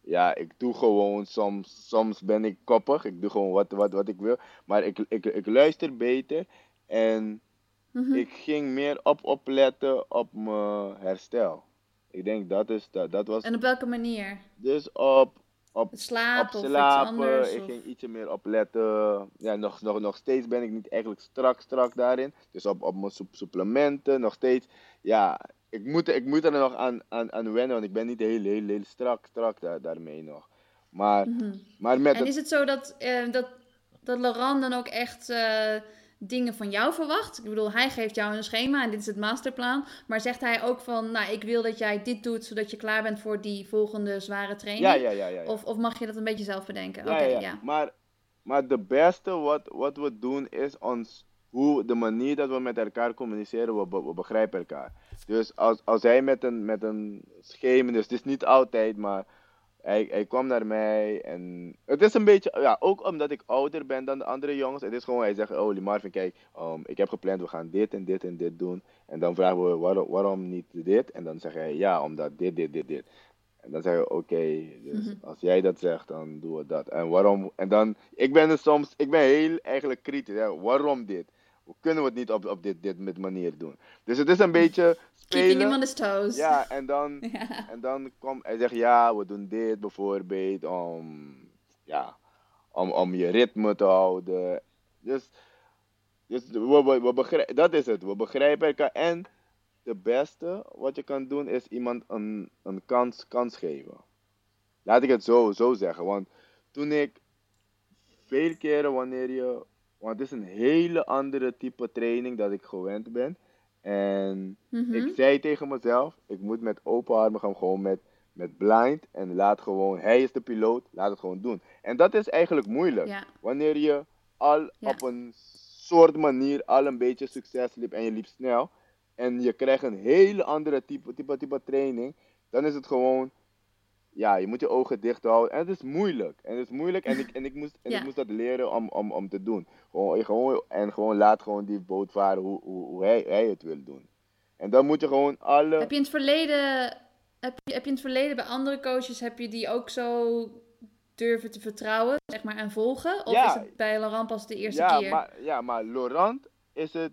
ja, ik doe gewoon soms, soms ben ik koppig. Ik doe gewoon wat, wat, wat ik wil. Maar ik, ik, ik luister beter. En Mhm. ik ging meer op opletten op mijn herstel. Ik denk dat is, dat, dat was En op welke manier? dus op, op Het slapen op of iets slapen. anders? Ik ging ietsje meer opletten. Ja, nog, nog, nog steeds ben ik niet eigenlijk strak, strak daarin. Dus op, op mijn sup- supplementen nog steeds. Ja, ik moet, ik moet er nog aan, aan, aan wennen, want ik ben niet heel, heel, heel strak, strak daar, daarmee nog. Maar, Mhm. maar met En is het zo dat, eh, dat, dat Laurent dan ook echt eh, dingen van jou verwacht? Ik bedoel, hij geeft jou een schema en dit is het masterplan. Maar zegt hij ook van, nou, ik wil dat jij dit doet, zodat je klaar bent voor die volgende zware training? ja, ja, ja, ja, ja. Of, of mag je dat een beetje zelf bedenken? Ja, Oké, ja, ja. ja. Maar, maar de beste wat, wat we doen is ons, hoe, de manier dat we met elkaar communiceren, we, be- we begrijpen elkaar. Dus als, als hij met een, met een schema, dus het is niet altijd, maar hij, hij kwam naar mij en het is een beetje, ja, ook omdat ik ouder ben dan de andere jongens. Het is gewoon, hij zegt, oh Marvin, kijk, um, ik heb gepland, we gaan dit en dit en dit doen. En dan vragen we, waarom, waarom niet dit? En dan zeg hij, ja, omdat dit, dit, dit, dit. En dan zeggen we, oké, dus Mhm. als jij dat zegt, dan doen we dat. En waarom, en dan, ik ben er soms, ik ben heel eigenlijk kritisch, hè, waarom dit? Hoe kunnen we het niet op, op dit, dit met manier doen? Dus het is een beetje Keeping him spelen. on his toes. Ja, en dan, Ja. en dan komt hij zegt ja, we doen dit bijvoorbeeld om, ja, om, om je ritme te houden. Dus, dus we, we, we begrijpen, dat is het. We begrijpen elkaar. En de beste wat je kan doen is iemand een, een kans, kans geven. Laat ik het zo, zo zeggen. Want toen ik veel keren wanneer je. Want het is een hele andere type training dat ik gewend ben. En Mhm. ik zei tegen mezelf, ik moet met open armen gaan, gewoon met, met blind. En laat gewoon, hij is de piloot, laat het gewoon doen. En dat is eigenlijk moeilijk. Ja. Wanneer je al Ja. op een soort manier al een beetje succes liep en je liep snel. En je krijgt een hele andere type, type, type training. Dan is het gewoon, ja, je moet je ogen dicht houden. En het is moeilijk. En het is moeilijk en ik, en ik, moest, en Ja. ik moest dat leren om, om, om te doen. Gewoon, gewoon, en gewoon laat gewoon die boot varen hoe, hoe, hoe hij, hij het wil doen. En dan moet je gewoon alle... Heb je in het verleden, heb je, heb je in het verleden bij andere coaches, heb je die ook zo durven te vertrouwen, zeg maar, en volgen? Of Ja. is het bij Laurent pas de eerste ja, keer? Maar, ja, maar Laurent is het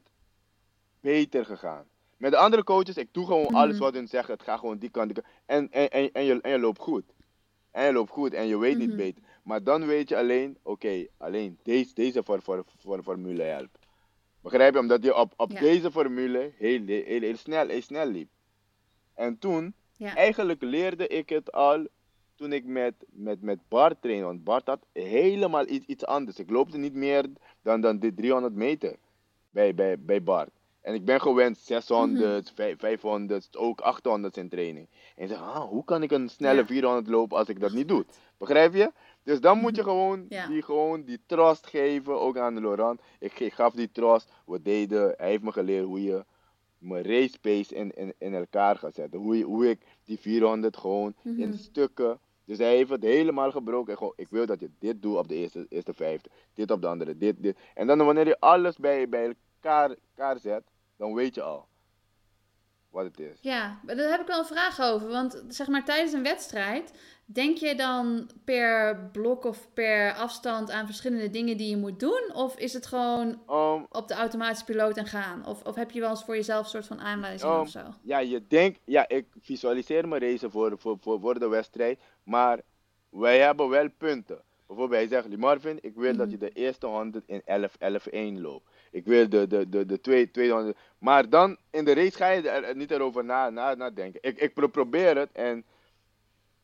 beter gegaan. Met de andere coaches, ik doe gewoon Mhm. alles wat hun zeggen. Het gaat gewoon die kant. die kant. En, en, en, en, je, en je loopt goed. En je loopt goed en je weet niet Mhm. beter. Maar dan weet je alleen, oké, alleen deze, deze voor, voor, voor formule helpt. Begrijp je? Omdat je op, op Ja. deze formule heel, heel, heel, heel snel, heel snel liep. En toen, Ja. eigenlijk leerde ik het al toen ik met, met, met Bart trainde. Want Bart had helemaal iets, iets anders. Ik loopte niet meer dan, dan de 300 meter bij, bij, bij Bart. En ik ben gewend 600, vijf- 500, ook 800 in training. En ik zeg, ah, hoe kan ik een snelle Ja. 400 lopen als ik dat niet doe? Begrijp je? Dus dan moet je gewoon, Ja. die, gewoon die trust geven, ook aan Laurent. Ik, gaf die trust, we deden, hij heeft me geleerd hoe je mijn race pace in, in, in elkaar gaat zetten. Hoe, je- hoe ik die 400 gewoon Mhm. in stukken. Dus hij heeft het helemaal gebroken. En gewoon, ik wil dat je dit doet op de eerste, eerste vijfde. Dit op de andere, dit, dit. En dan wanneer je alles bij, bij elkaar, elkaar zet, dan weet je al wat het is. Ja, maar daar heb ik wel een vraag over. Want zeg maar tijdens een wedstrijd, denk je dan per blok of per afstand aan verschillende dingen die je moet doen? Of is het gewoon Um, op de automatische piloot en gaan? Of, of heb je wel eens voor jezelf een soort van aanwijzing Um, of zo? ja, je denkt, ja, ik visualiseer mijn race voor, voor, voor, voor de wedstrijd, maar wij hebben wel punten. Bijvoorbeeld, hij zegt, Marvin, ik wil dat Mhm. je de eerste 100 in 11, 11, 1 loopt. Ik wil de, de, de, de twee, 200. Maar dan in de race ga je er niet erover na, na, nadenken. Ik, ik pro- probeer het en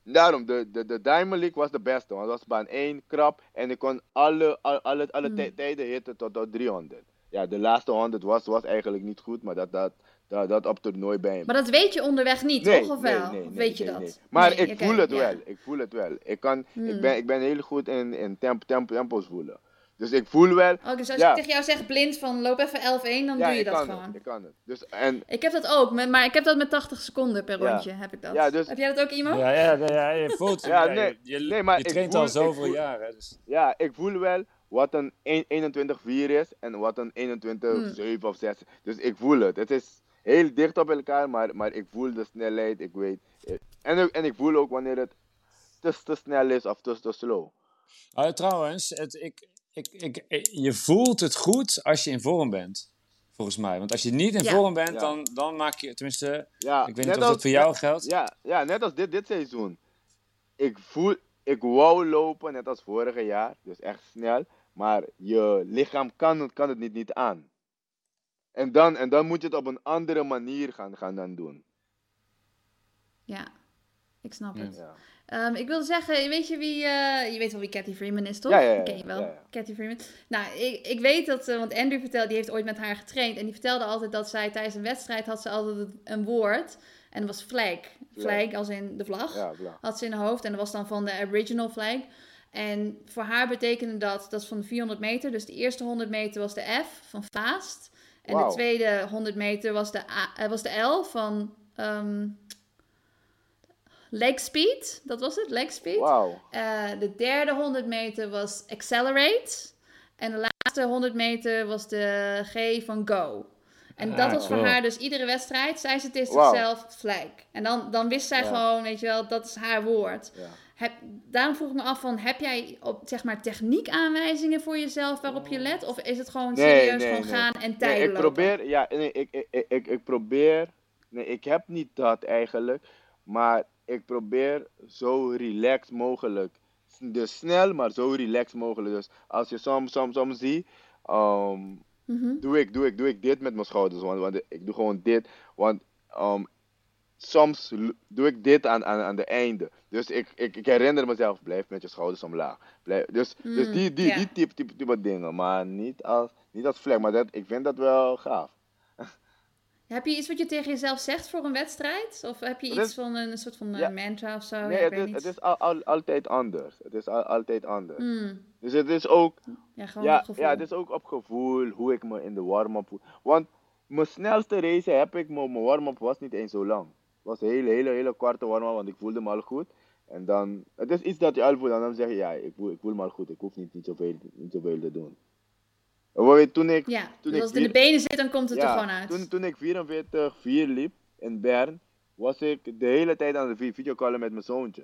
daarom, de, de, de Diamond League was de beste. Want dat was baan 1, krap. En ik kon alle, alle, alle, alle Hmm. tij- tijden hitten tot, tot 300. Ja, de laatste 100 was, was eigenlijk niet goed, maar dat, dat, dat, dat op toernooi bij hem. Maar dat weet je onderweg niet, toch? Of wel? nee, Of nee, weet je nee, dat? nee. Maar Nee, ik voel het ja. wel. Ik voel het wel. Ik, kan, Hmm. ik, ben, ik ben heel goed in, in temp, temp, tempo's voelen. Dus ik voel wel. Oh, dus als Ja. ik tegen jou zeg blind van loop even 11-1, dan ja, doe je ik dat kan gewoon. het. Ik kan het. Dus, en, Ik heb dat ook, met- maar ik heb dat met 80 seconden per Ja. rondje. Heb ik dat. Ja, dus- Heb jij dat ook, Imo? Ja, ja, ja, ja, je voelt Ja, ja, nee, je, je, nee, maar je ik traint voel- al zoveel voel- jaren. Dus. ja, ik voel wel wat een 1 21-4 is en wat een 21-7 of 6. Dus ik voel het. Het is heel dicht op elkaar, maar, maar ik voel de snelheid. Ik weet. En, en ik voel ook wanneer het te, te snel is of te, te slow. Oh, trouwens, het, ik, ik, ik, ik- je voelt het goed als je in vorm bent. Volgens mij. Want als je niet in Ja. vorm bent, Ja. dan, dan maak je... Tenminste, Ja, ik weet net niet of als- dat voor jou geldt. Ja, ja, net als dit, dit seizoen. Ik voel, ik wou lopen, net als vorig jaar. Dus echt snel. Maar je lichaam kan het, kan het niet, niet aan. En dan, en dan moet je het op een andere manier gaan, gaan dan doen. Ja, ik snap Ja. het. Ja. Ehm, ik wilde zeggen, weet je wie, eh, je weet wel wie Cathy Freeman is, toch? Ja, ja, ken je wel. Cathy Freeman. Nou, ik, ik weet dat, eh, want Andrew vertelde, die heeft ooit met haar getraind. En die vertelde altijd dat zij tijdens een wedstrijd had ze altijd een woord. En dat was flag. Flag als in de vlag. Ja. Had ze in haar hoofd. En dat was dan van de original flag. En voor haar betekende dat, dat is van de 400 meter. Dus de eerste 100 meter was de F van fast. En de tweede 100 meter was de, A, eh, was de L van... ehm, leg speed. Dat was het, leg speed. Wauw. Eh, de derde 100 meter was accelerate. En de laatste 100 meter was de G van go. En dat Ah, was voor haar dus iedere wedstrijd, zei ze tegen Wauw. zichzelf flag. En dan, dan wist zij Ja. gewoon, weet je wel, dat is haar woord. Ja. Heb, daarom vroeg ik me af van, heb jij op, zeg maar, techniekaanwijzingen voor jezelf waarop je let? Of is het gewoon Nee, serieus nee, gewoon nee. gaan en Nee, tijden ik lopen? probeer, ja, nee, ik, ik, ik, ik probeer, nee, ik heb niet dat eigenlijk, maar ik probeer zo relaxed mogelijk. Dus snel, maar zo relaxed mogelijk. Dus als je soms, soms, soms ziet, ehm, Mhm. doe ik, doe ik, doe ik dit met mijn schouders. Want, want ik doe gewoon dit. Want ehm, soms doe ik dit aan, aan, aan de einde. Dus ik, ik, ik herinner mezelf, blijf met je schouders omlaag. Blijf, dus, dus Mm, die, die, die type, type, type dingen. Maar niet als, niet als vlek. Maar dat, ik vind dat wel gaaf. Heb je iets wat je tegen jezelf zegt voor een wedstrijd? Of heb je iets is- van een, soort van eh, Ja. mantra of zo? nee, het is, het is al, al- altijd anders. Het is al, altijd anders. Hmm, Dus het is ook, ja, gewoon ja, op gevoel. ja, het is ook op gevoel, hoe ik me in de warm-up voel. Want mijn snelste race heb ik, mijn mijn warm-up was niet eens zo lang. Het was een hele, hele, hele korte warm-up, want ik voelde me al goed. En dan, het is iets dat je al voelt, en dan zeg je, ja, ik voel, ik voel me al goed, ik hoef niet, niet, zoveel, niet zoveel te doen. Je, toen ik, Ja, toen dus ik als het in de benen zit, dan komt het er gewoon uit. Toen, toen ik 44-4 liep in Bern, was ik de hele tijd aan de vi- videocallen met mijn zoontje.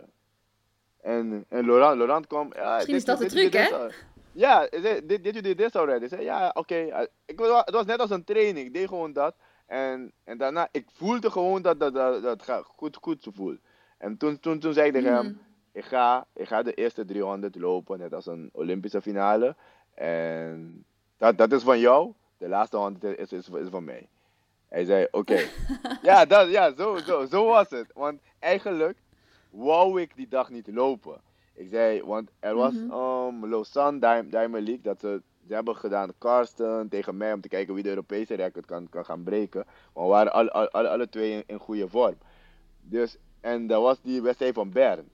En, en Laurent, Laurent kwam... Ja, Misschien dit- is dat de dit- dit- truc, dit- hè? Ja, dit, dit, dit, dit already. Ik zei, ja, oké. ik was- Het was net als een training. Ik deed gewoon dat. En, en daarna, ik voelde gewoon dat dat, dat, dat goed, goed zo voel. En toen, toen, toen zei ik tegen hem, Mhm. ik ga, ik ga de eerste 300 lopen, net als een Olympische finale. En dat, dat is van jou. De laatste 100 is, is, is van mij. Hij zei, oké. ja, dat, ja zo, zo, zo was het. Want eigenlijk wou ik die dag niet lopen. Ik zei, want er was um, Lausanne Diamond League, dat ze, ze hebben gedaan Karsten tegen mij om te kijken wie de Europese record kan, kan gaan breken. Maar we waren alle, alle, alle, alle twee in, in goede vorm. Dus, en dat was die wedstrijd van Bern.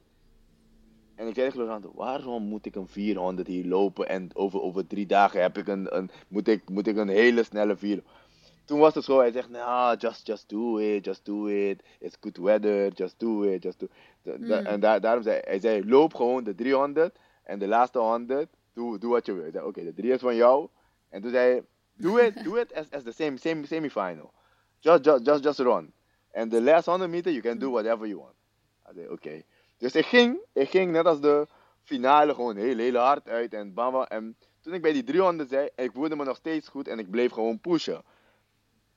En ik zei tegen Laurent, waarom moet ik een 400 hier lopen en over, over drie dagen heb ik een, een, moet, ik, moet ik een hele snelle 4. Toen was het zo, hij zegt, nou, just, just do it, just do it. It's good weather, just do it, just do Da- da- Mm. En daar daarom zei hij, zei, loop gewoon de 300 en de laatste 100, doe, doe wat je wil. Ik zei, oké, de 3 is van jou. En toen zei hij, do it, do it as, as the same, same, semi-final. Just, just, just, just run. And the last 100 meter, you can do whatever you want. Hij zei, oké. Dus ik ging, ik ging net als de finale gewoon heel, heel hard uit en bam, bam. En toen ik bij die 300 zei, ik voelde me nog steeds goed en ik bleef gewoon pushen.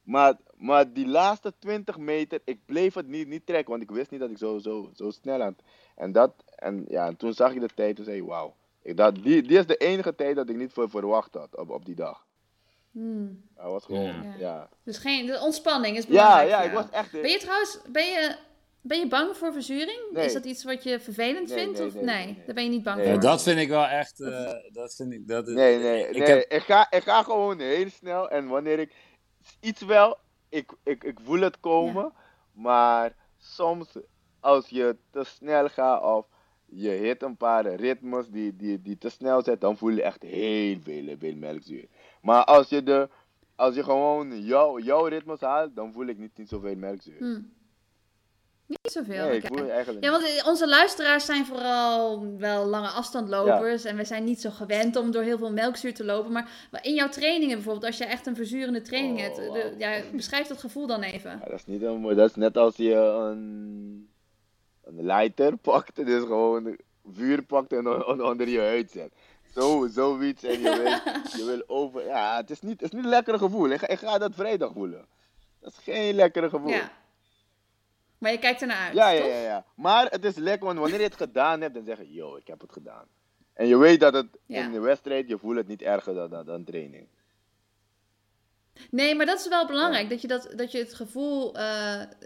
Maar, maar die laatste 20 meter, ik bleef het niet, niet trekken, want ik wist niet dat ik zo, zo, zo snel had. En, dat, en, ja, en toen zag ik de tijd en zei ik, wauw. Ik dacht, die, die is de enige tijd dat ik niet voor verwacht had op, op die dag. Hmm. Dat was gewoon, Ja. ja. Ja, Dus geen, de ontspanning is ja, belangrijk voor ik jou. was echt... Ben je trouwens, ben je, ben je bang voor verzuring? Nee. Is dat iets wat je vervelend Nee, vindt? nee, of nee, nee, nee, nee. daar ben je niet bang Nee. Ja, voor. dat vind ik wel echt. eh, dat vind ik, dat, Nee, nee, ik nee. heb- Ik, ga, ik ga gewoon heel snel. En wanneer ik iets wel, ik, ik, ik voel het komen. Maar soms als je te snel gaat of je hit een paar ritmes die, die, die te snel zijn, dan voel je echt heel veel, veel melkzuur. Maar als je, de, als je gewoon jou, jouw ritmes haalt, dan voel ik niet, niet zoveel melkzuur. Hmm. Niet zoveel. Nee, ik eigenlijk Ja, want eh, onze luisteraars zijn vooral wel lange afstandlopers. En we zijn niet zo gewend om door heel veel melkzuur te lopen. Maar in jouw trainingen bijvoorbeeld, als je echt een verzurende training Oh, hebt. de- wauw. ja, beschrijf dat gevoel dan even. Ja, dat is niet een, dat is net als je een, een lighter pakt, dus gewoon vuur pakt en on- on- onder je huid zet. Zo, zoiets en je wil, je wil over, ja, het is niet, het is niet een lekkere gevoel. Ik ga, ik ga dat vrijdag voelen. Dat is geen lekkere gevoel. Ja. Maar je kijkt ernaar uit, ja, ja, ja, ja. Maar het is lekker, want wanneer je het gedaan hebt, dan zeg je, yo, ik heb het gedaan. En je weet dat het Ja. in de wedstrijd, je voelt het niet erger dan, dan, dan training. Nee, maar dat is wel belangrijk. Dat, je dat, dat je het gevoel eh,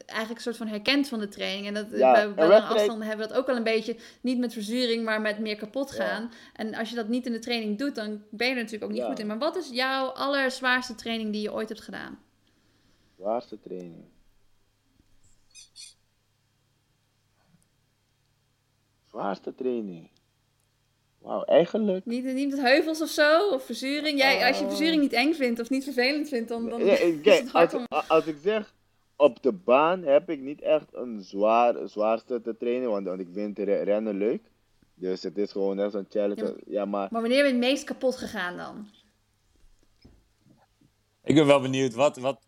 eigenlijk een soort van herkent van de training. En dat, Ja, bij, bij lange afstanden hebben we dat ook al een beetje. Niet met verzuring, maar met meer kapot Ja. gaan. En als je dat niet in de training doet, dan ben je er natuurlijk ook niet goed in. Maar wat is jouw allerzwaarste training die je ooit hebt gedaan? Zwaarste training. Zwaarste training. Wauw, eigenlijk. Niet, niet met heuvels of zo? Of verzuring? Jij, als je Oh. verzuring niet eng vindt of niet vervelend vindt, dan, dan Ja, ik- is kijk, het hard als, om... als ik zeg op de baan heb ik niet echt een zwaar, zwaarste te trainen, want, want ik vind re- rennen leuk. Dus het is gewoon echt zo'n challenge. Ja, Ja, maar Maar wanneer ben je het meest kapot gegaan dan? Ik ben wel benieuwd wat, wat,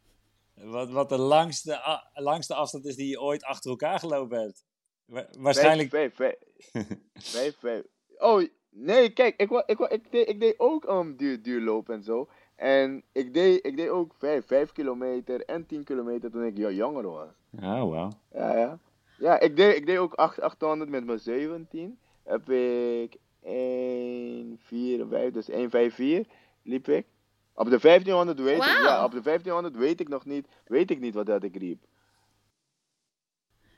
wat, wat de langste, langste afstand is die je ooit achter elkaar gelopen hebt. Wa- Waarschijnlijk. Vijf, vijf, vijf, vijf, vijf. Oh, nee, kijk, ik, ik, ik, deed, ik deed ook um, duur, duurloop en zo. En ik deed, ik deed ook vijf, vijf kilometer en 10 kilometer toen ik jo- jonger was. Oh, wauw. Ja, ja. Ja, ik deed, ik deed ook 8, 800 met mijn 17. Heb ik 1, 4, 5, dus 1, 5, 4 liep ik. Op de 1500 weet ik, ja, op de 1500 weet ik nog niet, weet ik niet wat dat ik riep.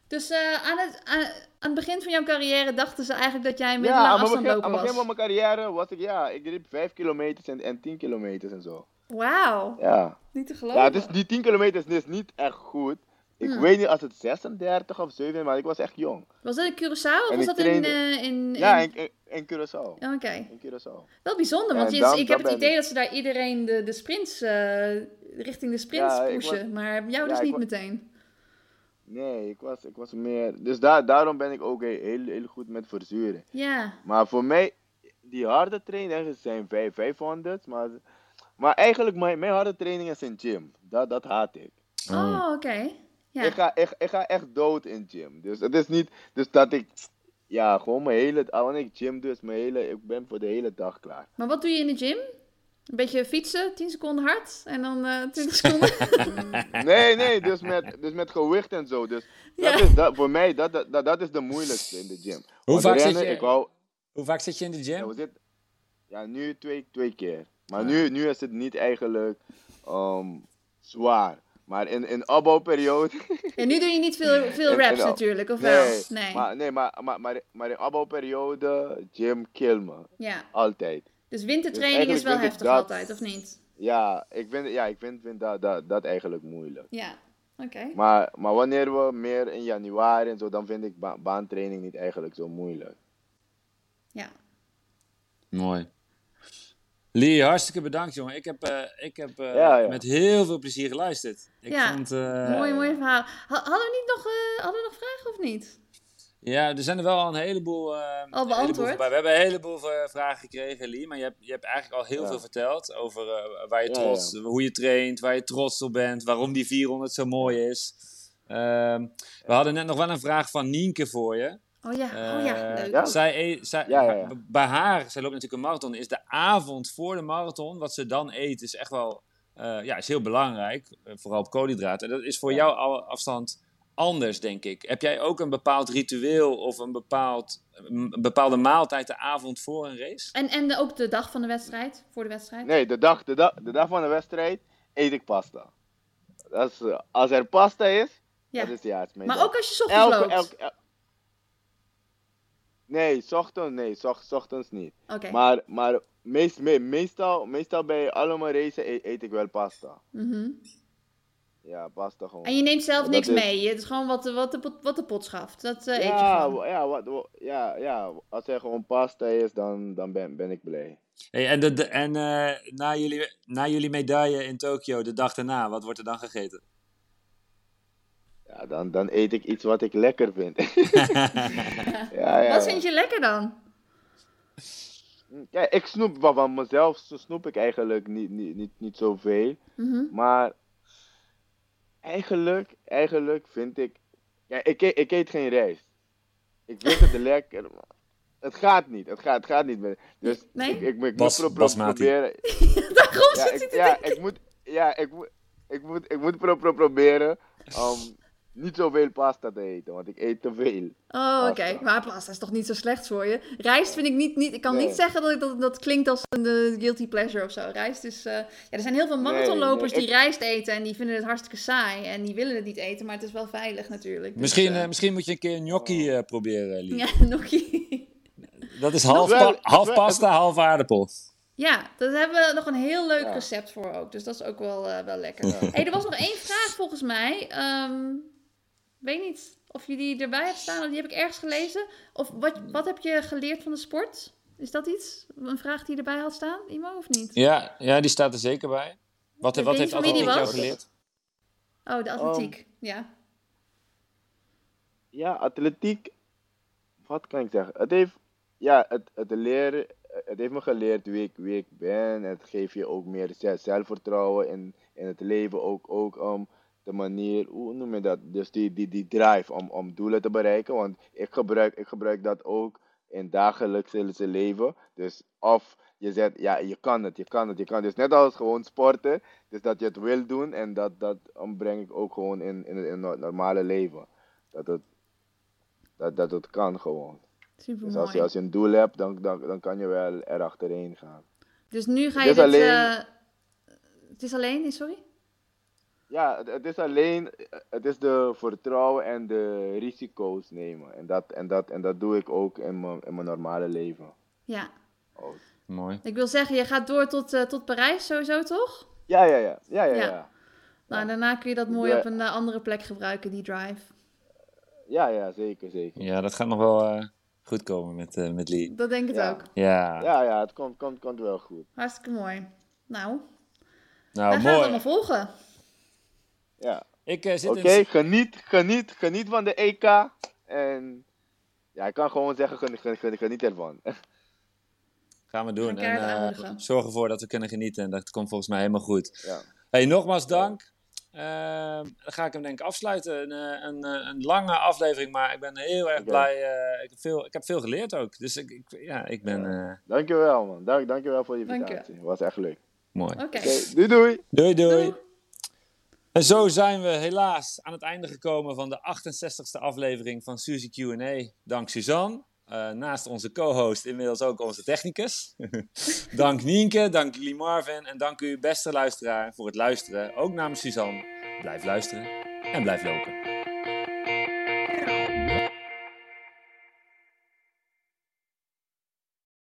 Dus eh, aan, het, aan, aan het begin van jouw carrière dachten ze eigenlijk dat jij een Ja, middellange aan het begin, afstandloper aan het begin was. van mijn carrière was ik, ja, ik riep 5 kilometers en, en 10 kilometers en zo. Wauw, Ja. niet te geloven. Ja, is, die 10 kilometers is niet echt goed. Ik Hmm. weet niet als het 36 of 7, maar ik was echt jong. Was dat in Curaçao of En was dat in, eh, in, Ja, in- in, in, in Curaçao. Oh, Oké, In Curaçao. wel bijzonder, Ja, want je- dan- ik heb het idee dat ze daar iedereen de, de sprints, eh, richting de sprints Ja, pushen, maar jou ja, dus niet meteen. Nee, ik was, ik was meer. Dus daar, daarom ben ik ook heel, heel, goed met verzuren. Ja, Maar voor mij, die harde trainingen zijn vijf- 500. Maar, maar eigenlijk, mijn, mijn harde trainingen zijn gym. Dat, dat haat ik. oh, oké. Ja. Ik, ga, ik, ik ga echt dood in gym. Dus het is niet dus dat ik. Ja, gewoon mijn hele. Wanneer ik gym doe, is mijn hele. Ik ben voor de hele dag klaar. Maar wat doe je in de gym? Een beetje fietsen, 10 seconden hard en dan eh 20 seconden. Nee, nee, dus met, dus met gewicht en zo. Dus dat is dat, voor mij, dat, dat, dat is de moeilijkste in de gym. Hoe vaak zit je- Ik hou, Hoe vaak zit je in de Ja, gym? we ja, nu twee, twee keer. Maar Ja. nu, nu is het niet eigenlijk ehm, zwaar. Maar in, in opbouwperiode. En nu doe je niet veel, veel raps natuurlijk, of wel? nee, Nee. Maar, nee maar, maar, maar, maar in opbouwperiode, gym kill me. Ja. Altijd. Dus wintertraining Dus is wel heftig dat- altijd, of niet? Ja, ik vind, ja, ik vind, vind dat, dat, dat eigenlijk moeilijk. Ja, oké. Maar, maar wanneer we meer in januari en zo, dan vind ik ba- baantraining niet eigenlijk zo moeilijk. Ja. Mooi. Lee, hartstikke bedankt, jongen. Ik heb, eh, ik heb eh, Ja, ja. met heel veel plezier geluisterd. Ik Ja, vond, eh, mooi, mooi verhaal. Ha- hadden, we niet nog, eh, hadden we nog vragen of niet? Ja, er zijn er wel al een heleboel, eh, een heleboel beantwoord? We hebben een heleboel eh, vragen gekregen, Lee. Maar je hebt, je hebt eigenlijk al heel Ja. veel verteld over eh, waar je Ja, trots, hoe je traint, waar je trots op bent, waarom die 400 zo mooi is. Ehm, we hadden net nog wel een vraag van Nienke voor je. Oh ja, oh ja, leuk. Zij, zij, Bij haar, zij loopt natuurlijk een marathon, is de avond voor de marathon, wat ze dan eet, is echt wel eh, ja, is heel belangrijk. vooral op koolhydraten. Dat is voor Ja. jou al afstand anders, denk ik. Heb jij ook een bepaald ritueel of een, bepaald, een bepaalde maaltijd de avond voor een race? En, en ook de dag van de wedstrijd, voor de wedstrijd? Nee, de dag, de, dag, de dag van de wedstrijd eet ik pasta. Dat is, eh, als er pasta is, Ja. dat is ja, het Maar dag. ook als je 's ochtends elke, loopt? elke, el- Nee, 's ochtends, nee, 's ocht- 's ochtends niet. Oké. Maar, maar meest, me- meestal, meestal bij allemaal racen eet, eet ik wel pasta. Mhm. Ja, pasta gewoon. En je neemt zelf niks is- mee. Het is gewoon wat, de- wat, de, pot- wat de pot schaft. Dat eh, eet je ja, gewoon. ja, wat, ja, ja, als er gewoon pasta is, dan, dan ben, ben ik blij. Hey, en de, de- en eh, na, jullie, na jullie medaille in Tokio, de dag daarna, wat wordt er dan gegeten? Ja, dan, dan eet ik iets wat ik lekker vind. ja, ja, Wat ja. vind je lekker dan? Ja, ik snoep van, van mezelf, zo snoep ik eigenlijk niet, niet, niet, niet zoveel. Mhm. Maar eigenlijk, eigenlijk vind ik. Ja, ik, eet- ik eet geen rijst. Ik vind het lekker. maar Het gaat niet. Het gaat, het gaat niet meer. Dus Nee? ik, ik, ik Bas- moet pro- pro- proberen. Daarom Ja, zit ik, ja, ik moet. Ja, ik moet. Ik moet, ik moet pro- pro- proberen. Um, niet zoveel pasta te eten, want ik eet te veel. Oh, oké. Maar pasta is toch niet zo slecht voor je? Rijst vind ik niet... niet ik kan Nee. niet zeggen dat ik, dat, dat klinkt als een eh, guilty pleasure of zo. Rijst is... eh, ja, er zijn heel veel marathonlopers nee, die rijst eten en die vinden het hartstikke saai. En die willen het niet eten, maar het is wel veilig natuurlijk. Dus, misschien, eh, misschien moet je een keer gnocchi eh, proberen, Lee. Ja, gnocchi. Dat is half, Wel- pa- half wel- pasta, half aardapel. Ja, daar hebben we nog een heel leuk Ja. recept voor ook. Dus dat is ook wel, eh, wel lekker. hey, er was nog één vraag volgens mij. Ehm weet niet of je die erbij hebt staan. of Die heb ik ergens gelezen. Of wat, wat heb je geleerd van de sport? Is dat iets? Een vraag die je erbij had staan, Imo, of niet? Ja, ja, die staat er zeker bij. Wat, wat heeft atletiek jou geleerd? Oh, de atletiek. Ja. Ja, atletiek. Wat kan ik zeggen? Het heeft, ja, het, het, leren, het heeft me geleerd wie ik, wie ik ben. Het geeft je ook meer ze- zelfvertrouwen in, in het leven. Ook, ook om de manier, hoe noem je dat? Dus die, die, die drive om, om doelen te bereiken. Want ik gebruik, ik gebruik dat ook in dagelijkse leven. Dus of je zegt, ja, je kan het, je kan het, je kan het. Dus net als gewoon sporten. Dus dat je het wil doen en dat, dat breng ik ook gewoon in, in, het, in het normale leven. Dat het, dat, dat het kan gewoon. Super Dus als je, als je een doel hebt, dan, dan, dan kan je wel erachterheen gaan. Dus nu ga Het je is dit... alleen- eh, het is alleen, sorry? Ja, het, het is alleen, het is de vertrouwen en de risico's nemen. En dat, en dat, en dat doe ik ook in mijn, in mijn normale leven. Ja. Oh. Mooi. Ik wil zeggen, je gaat door tot, eh, tot Parijs sowieso, toch? Ja, ja, ja. Ja, ja, Ja. ja. Nou, Ja. daarna kun je dat mooi Ja. op een eh, andere plek gebruiken, die drive. Ja, ja, zeker, zeker. Ja, dat gaat nog wel eh, goed komen met, eh met Lee. Dat denk ik het Ja. ook. Ja, Ja, ja, het komt, komt, komt wel goed. Hartstikke mooi. Nou, nou gaan het mooi. allemaal volgen. Ja. Ik eh, zit Oké, in... geniet, geniet, geniet van de EK. En ja, ik kan gewoon zeggen, geniet, geniet, geniet ervan. Gaan we doen. Gaan En eh, aanmoedigen. zorg ervoor dat we kunnen genieten. En dat komt volgens mij helemaal goed. Ja. Hey, nogmaals dank. Ehm, dan ga ik hem denk ik afsluiten. Een, eh, een, een lange aflevering, maar ik ben heel erg blij. eh, ik, heb veel, ik heb veel geleerd ook. Dus ik, ik, ja, ik ben eh, Dankjewel, man. Dank, dankjewel voor de Dank je. invitatie. Was echt leuk. mooi. Oké. Doei. Doei, doei. Doei. En zo zijn we helaas aan het einde gekomen van de 68ste aflevering van Suzy Q&A. Dank Suzanne. Eh, naast onze co-host inmiddels ook onze technicus. dank Nienke, dank jullie Marvin en dank u beste luisteraar voor het luisteren. Ook namens Suzanne. Blijf luisteren en blijf lopen.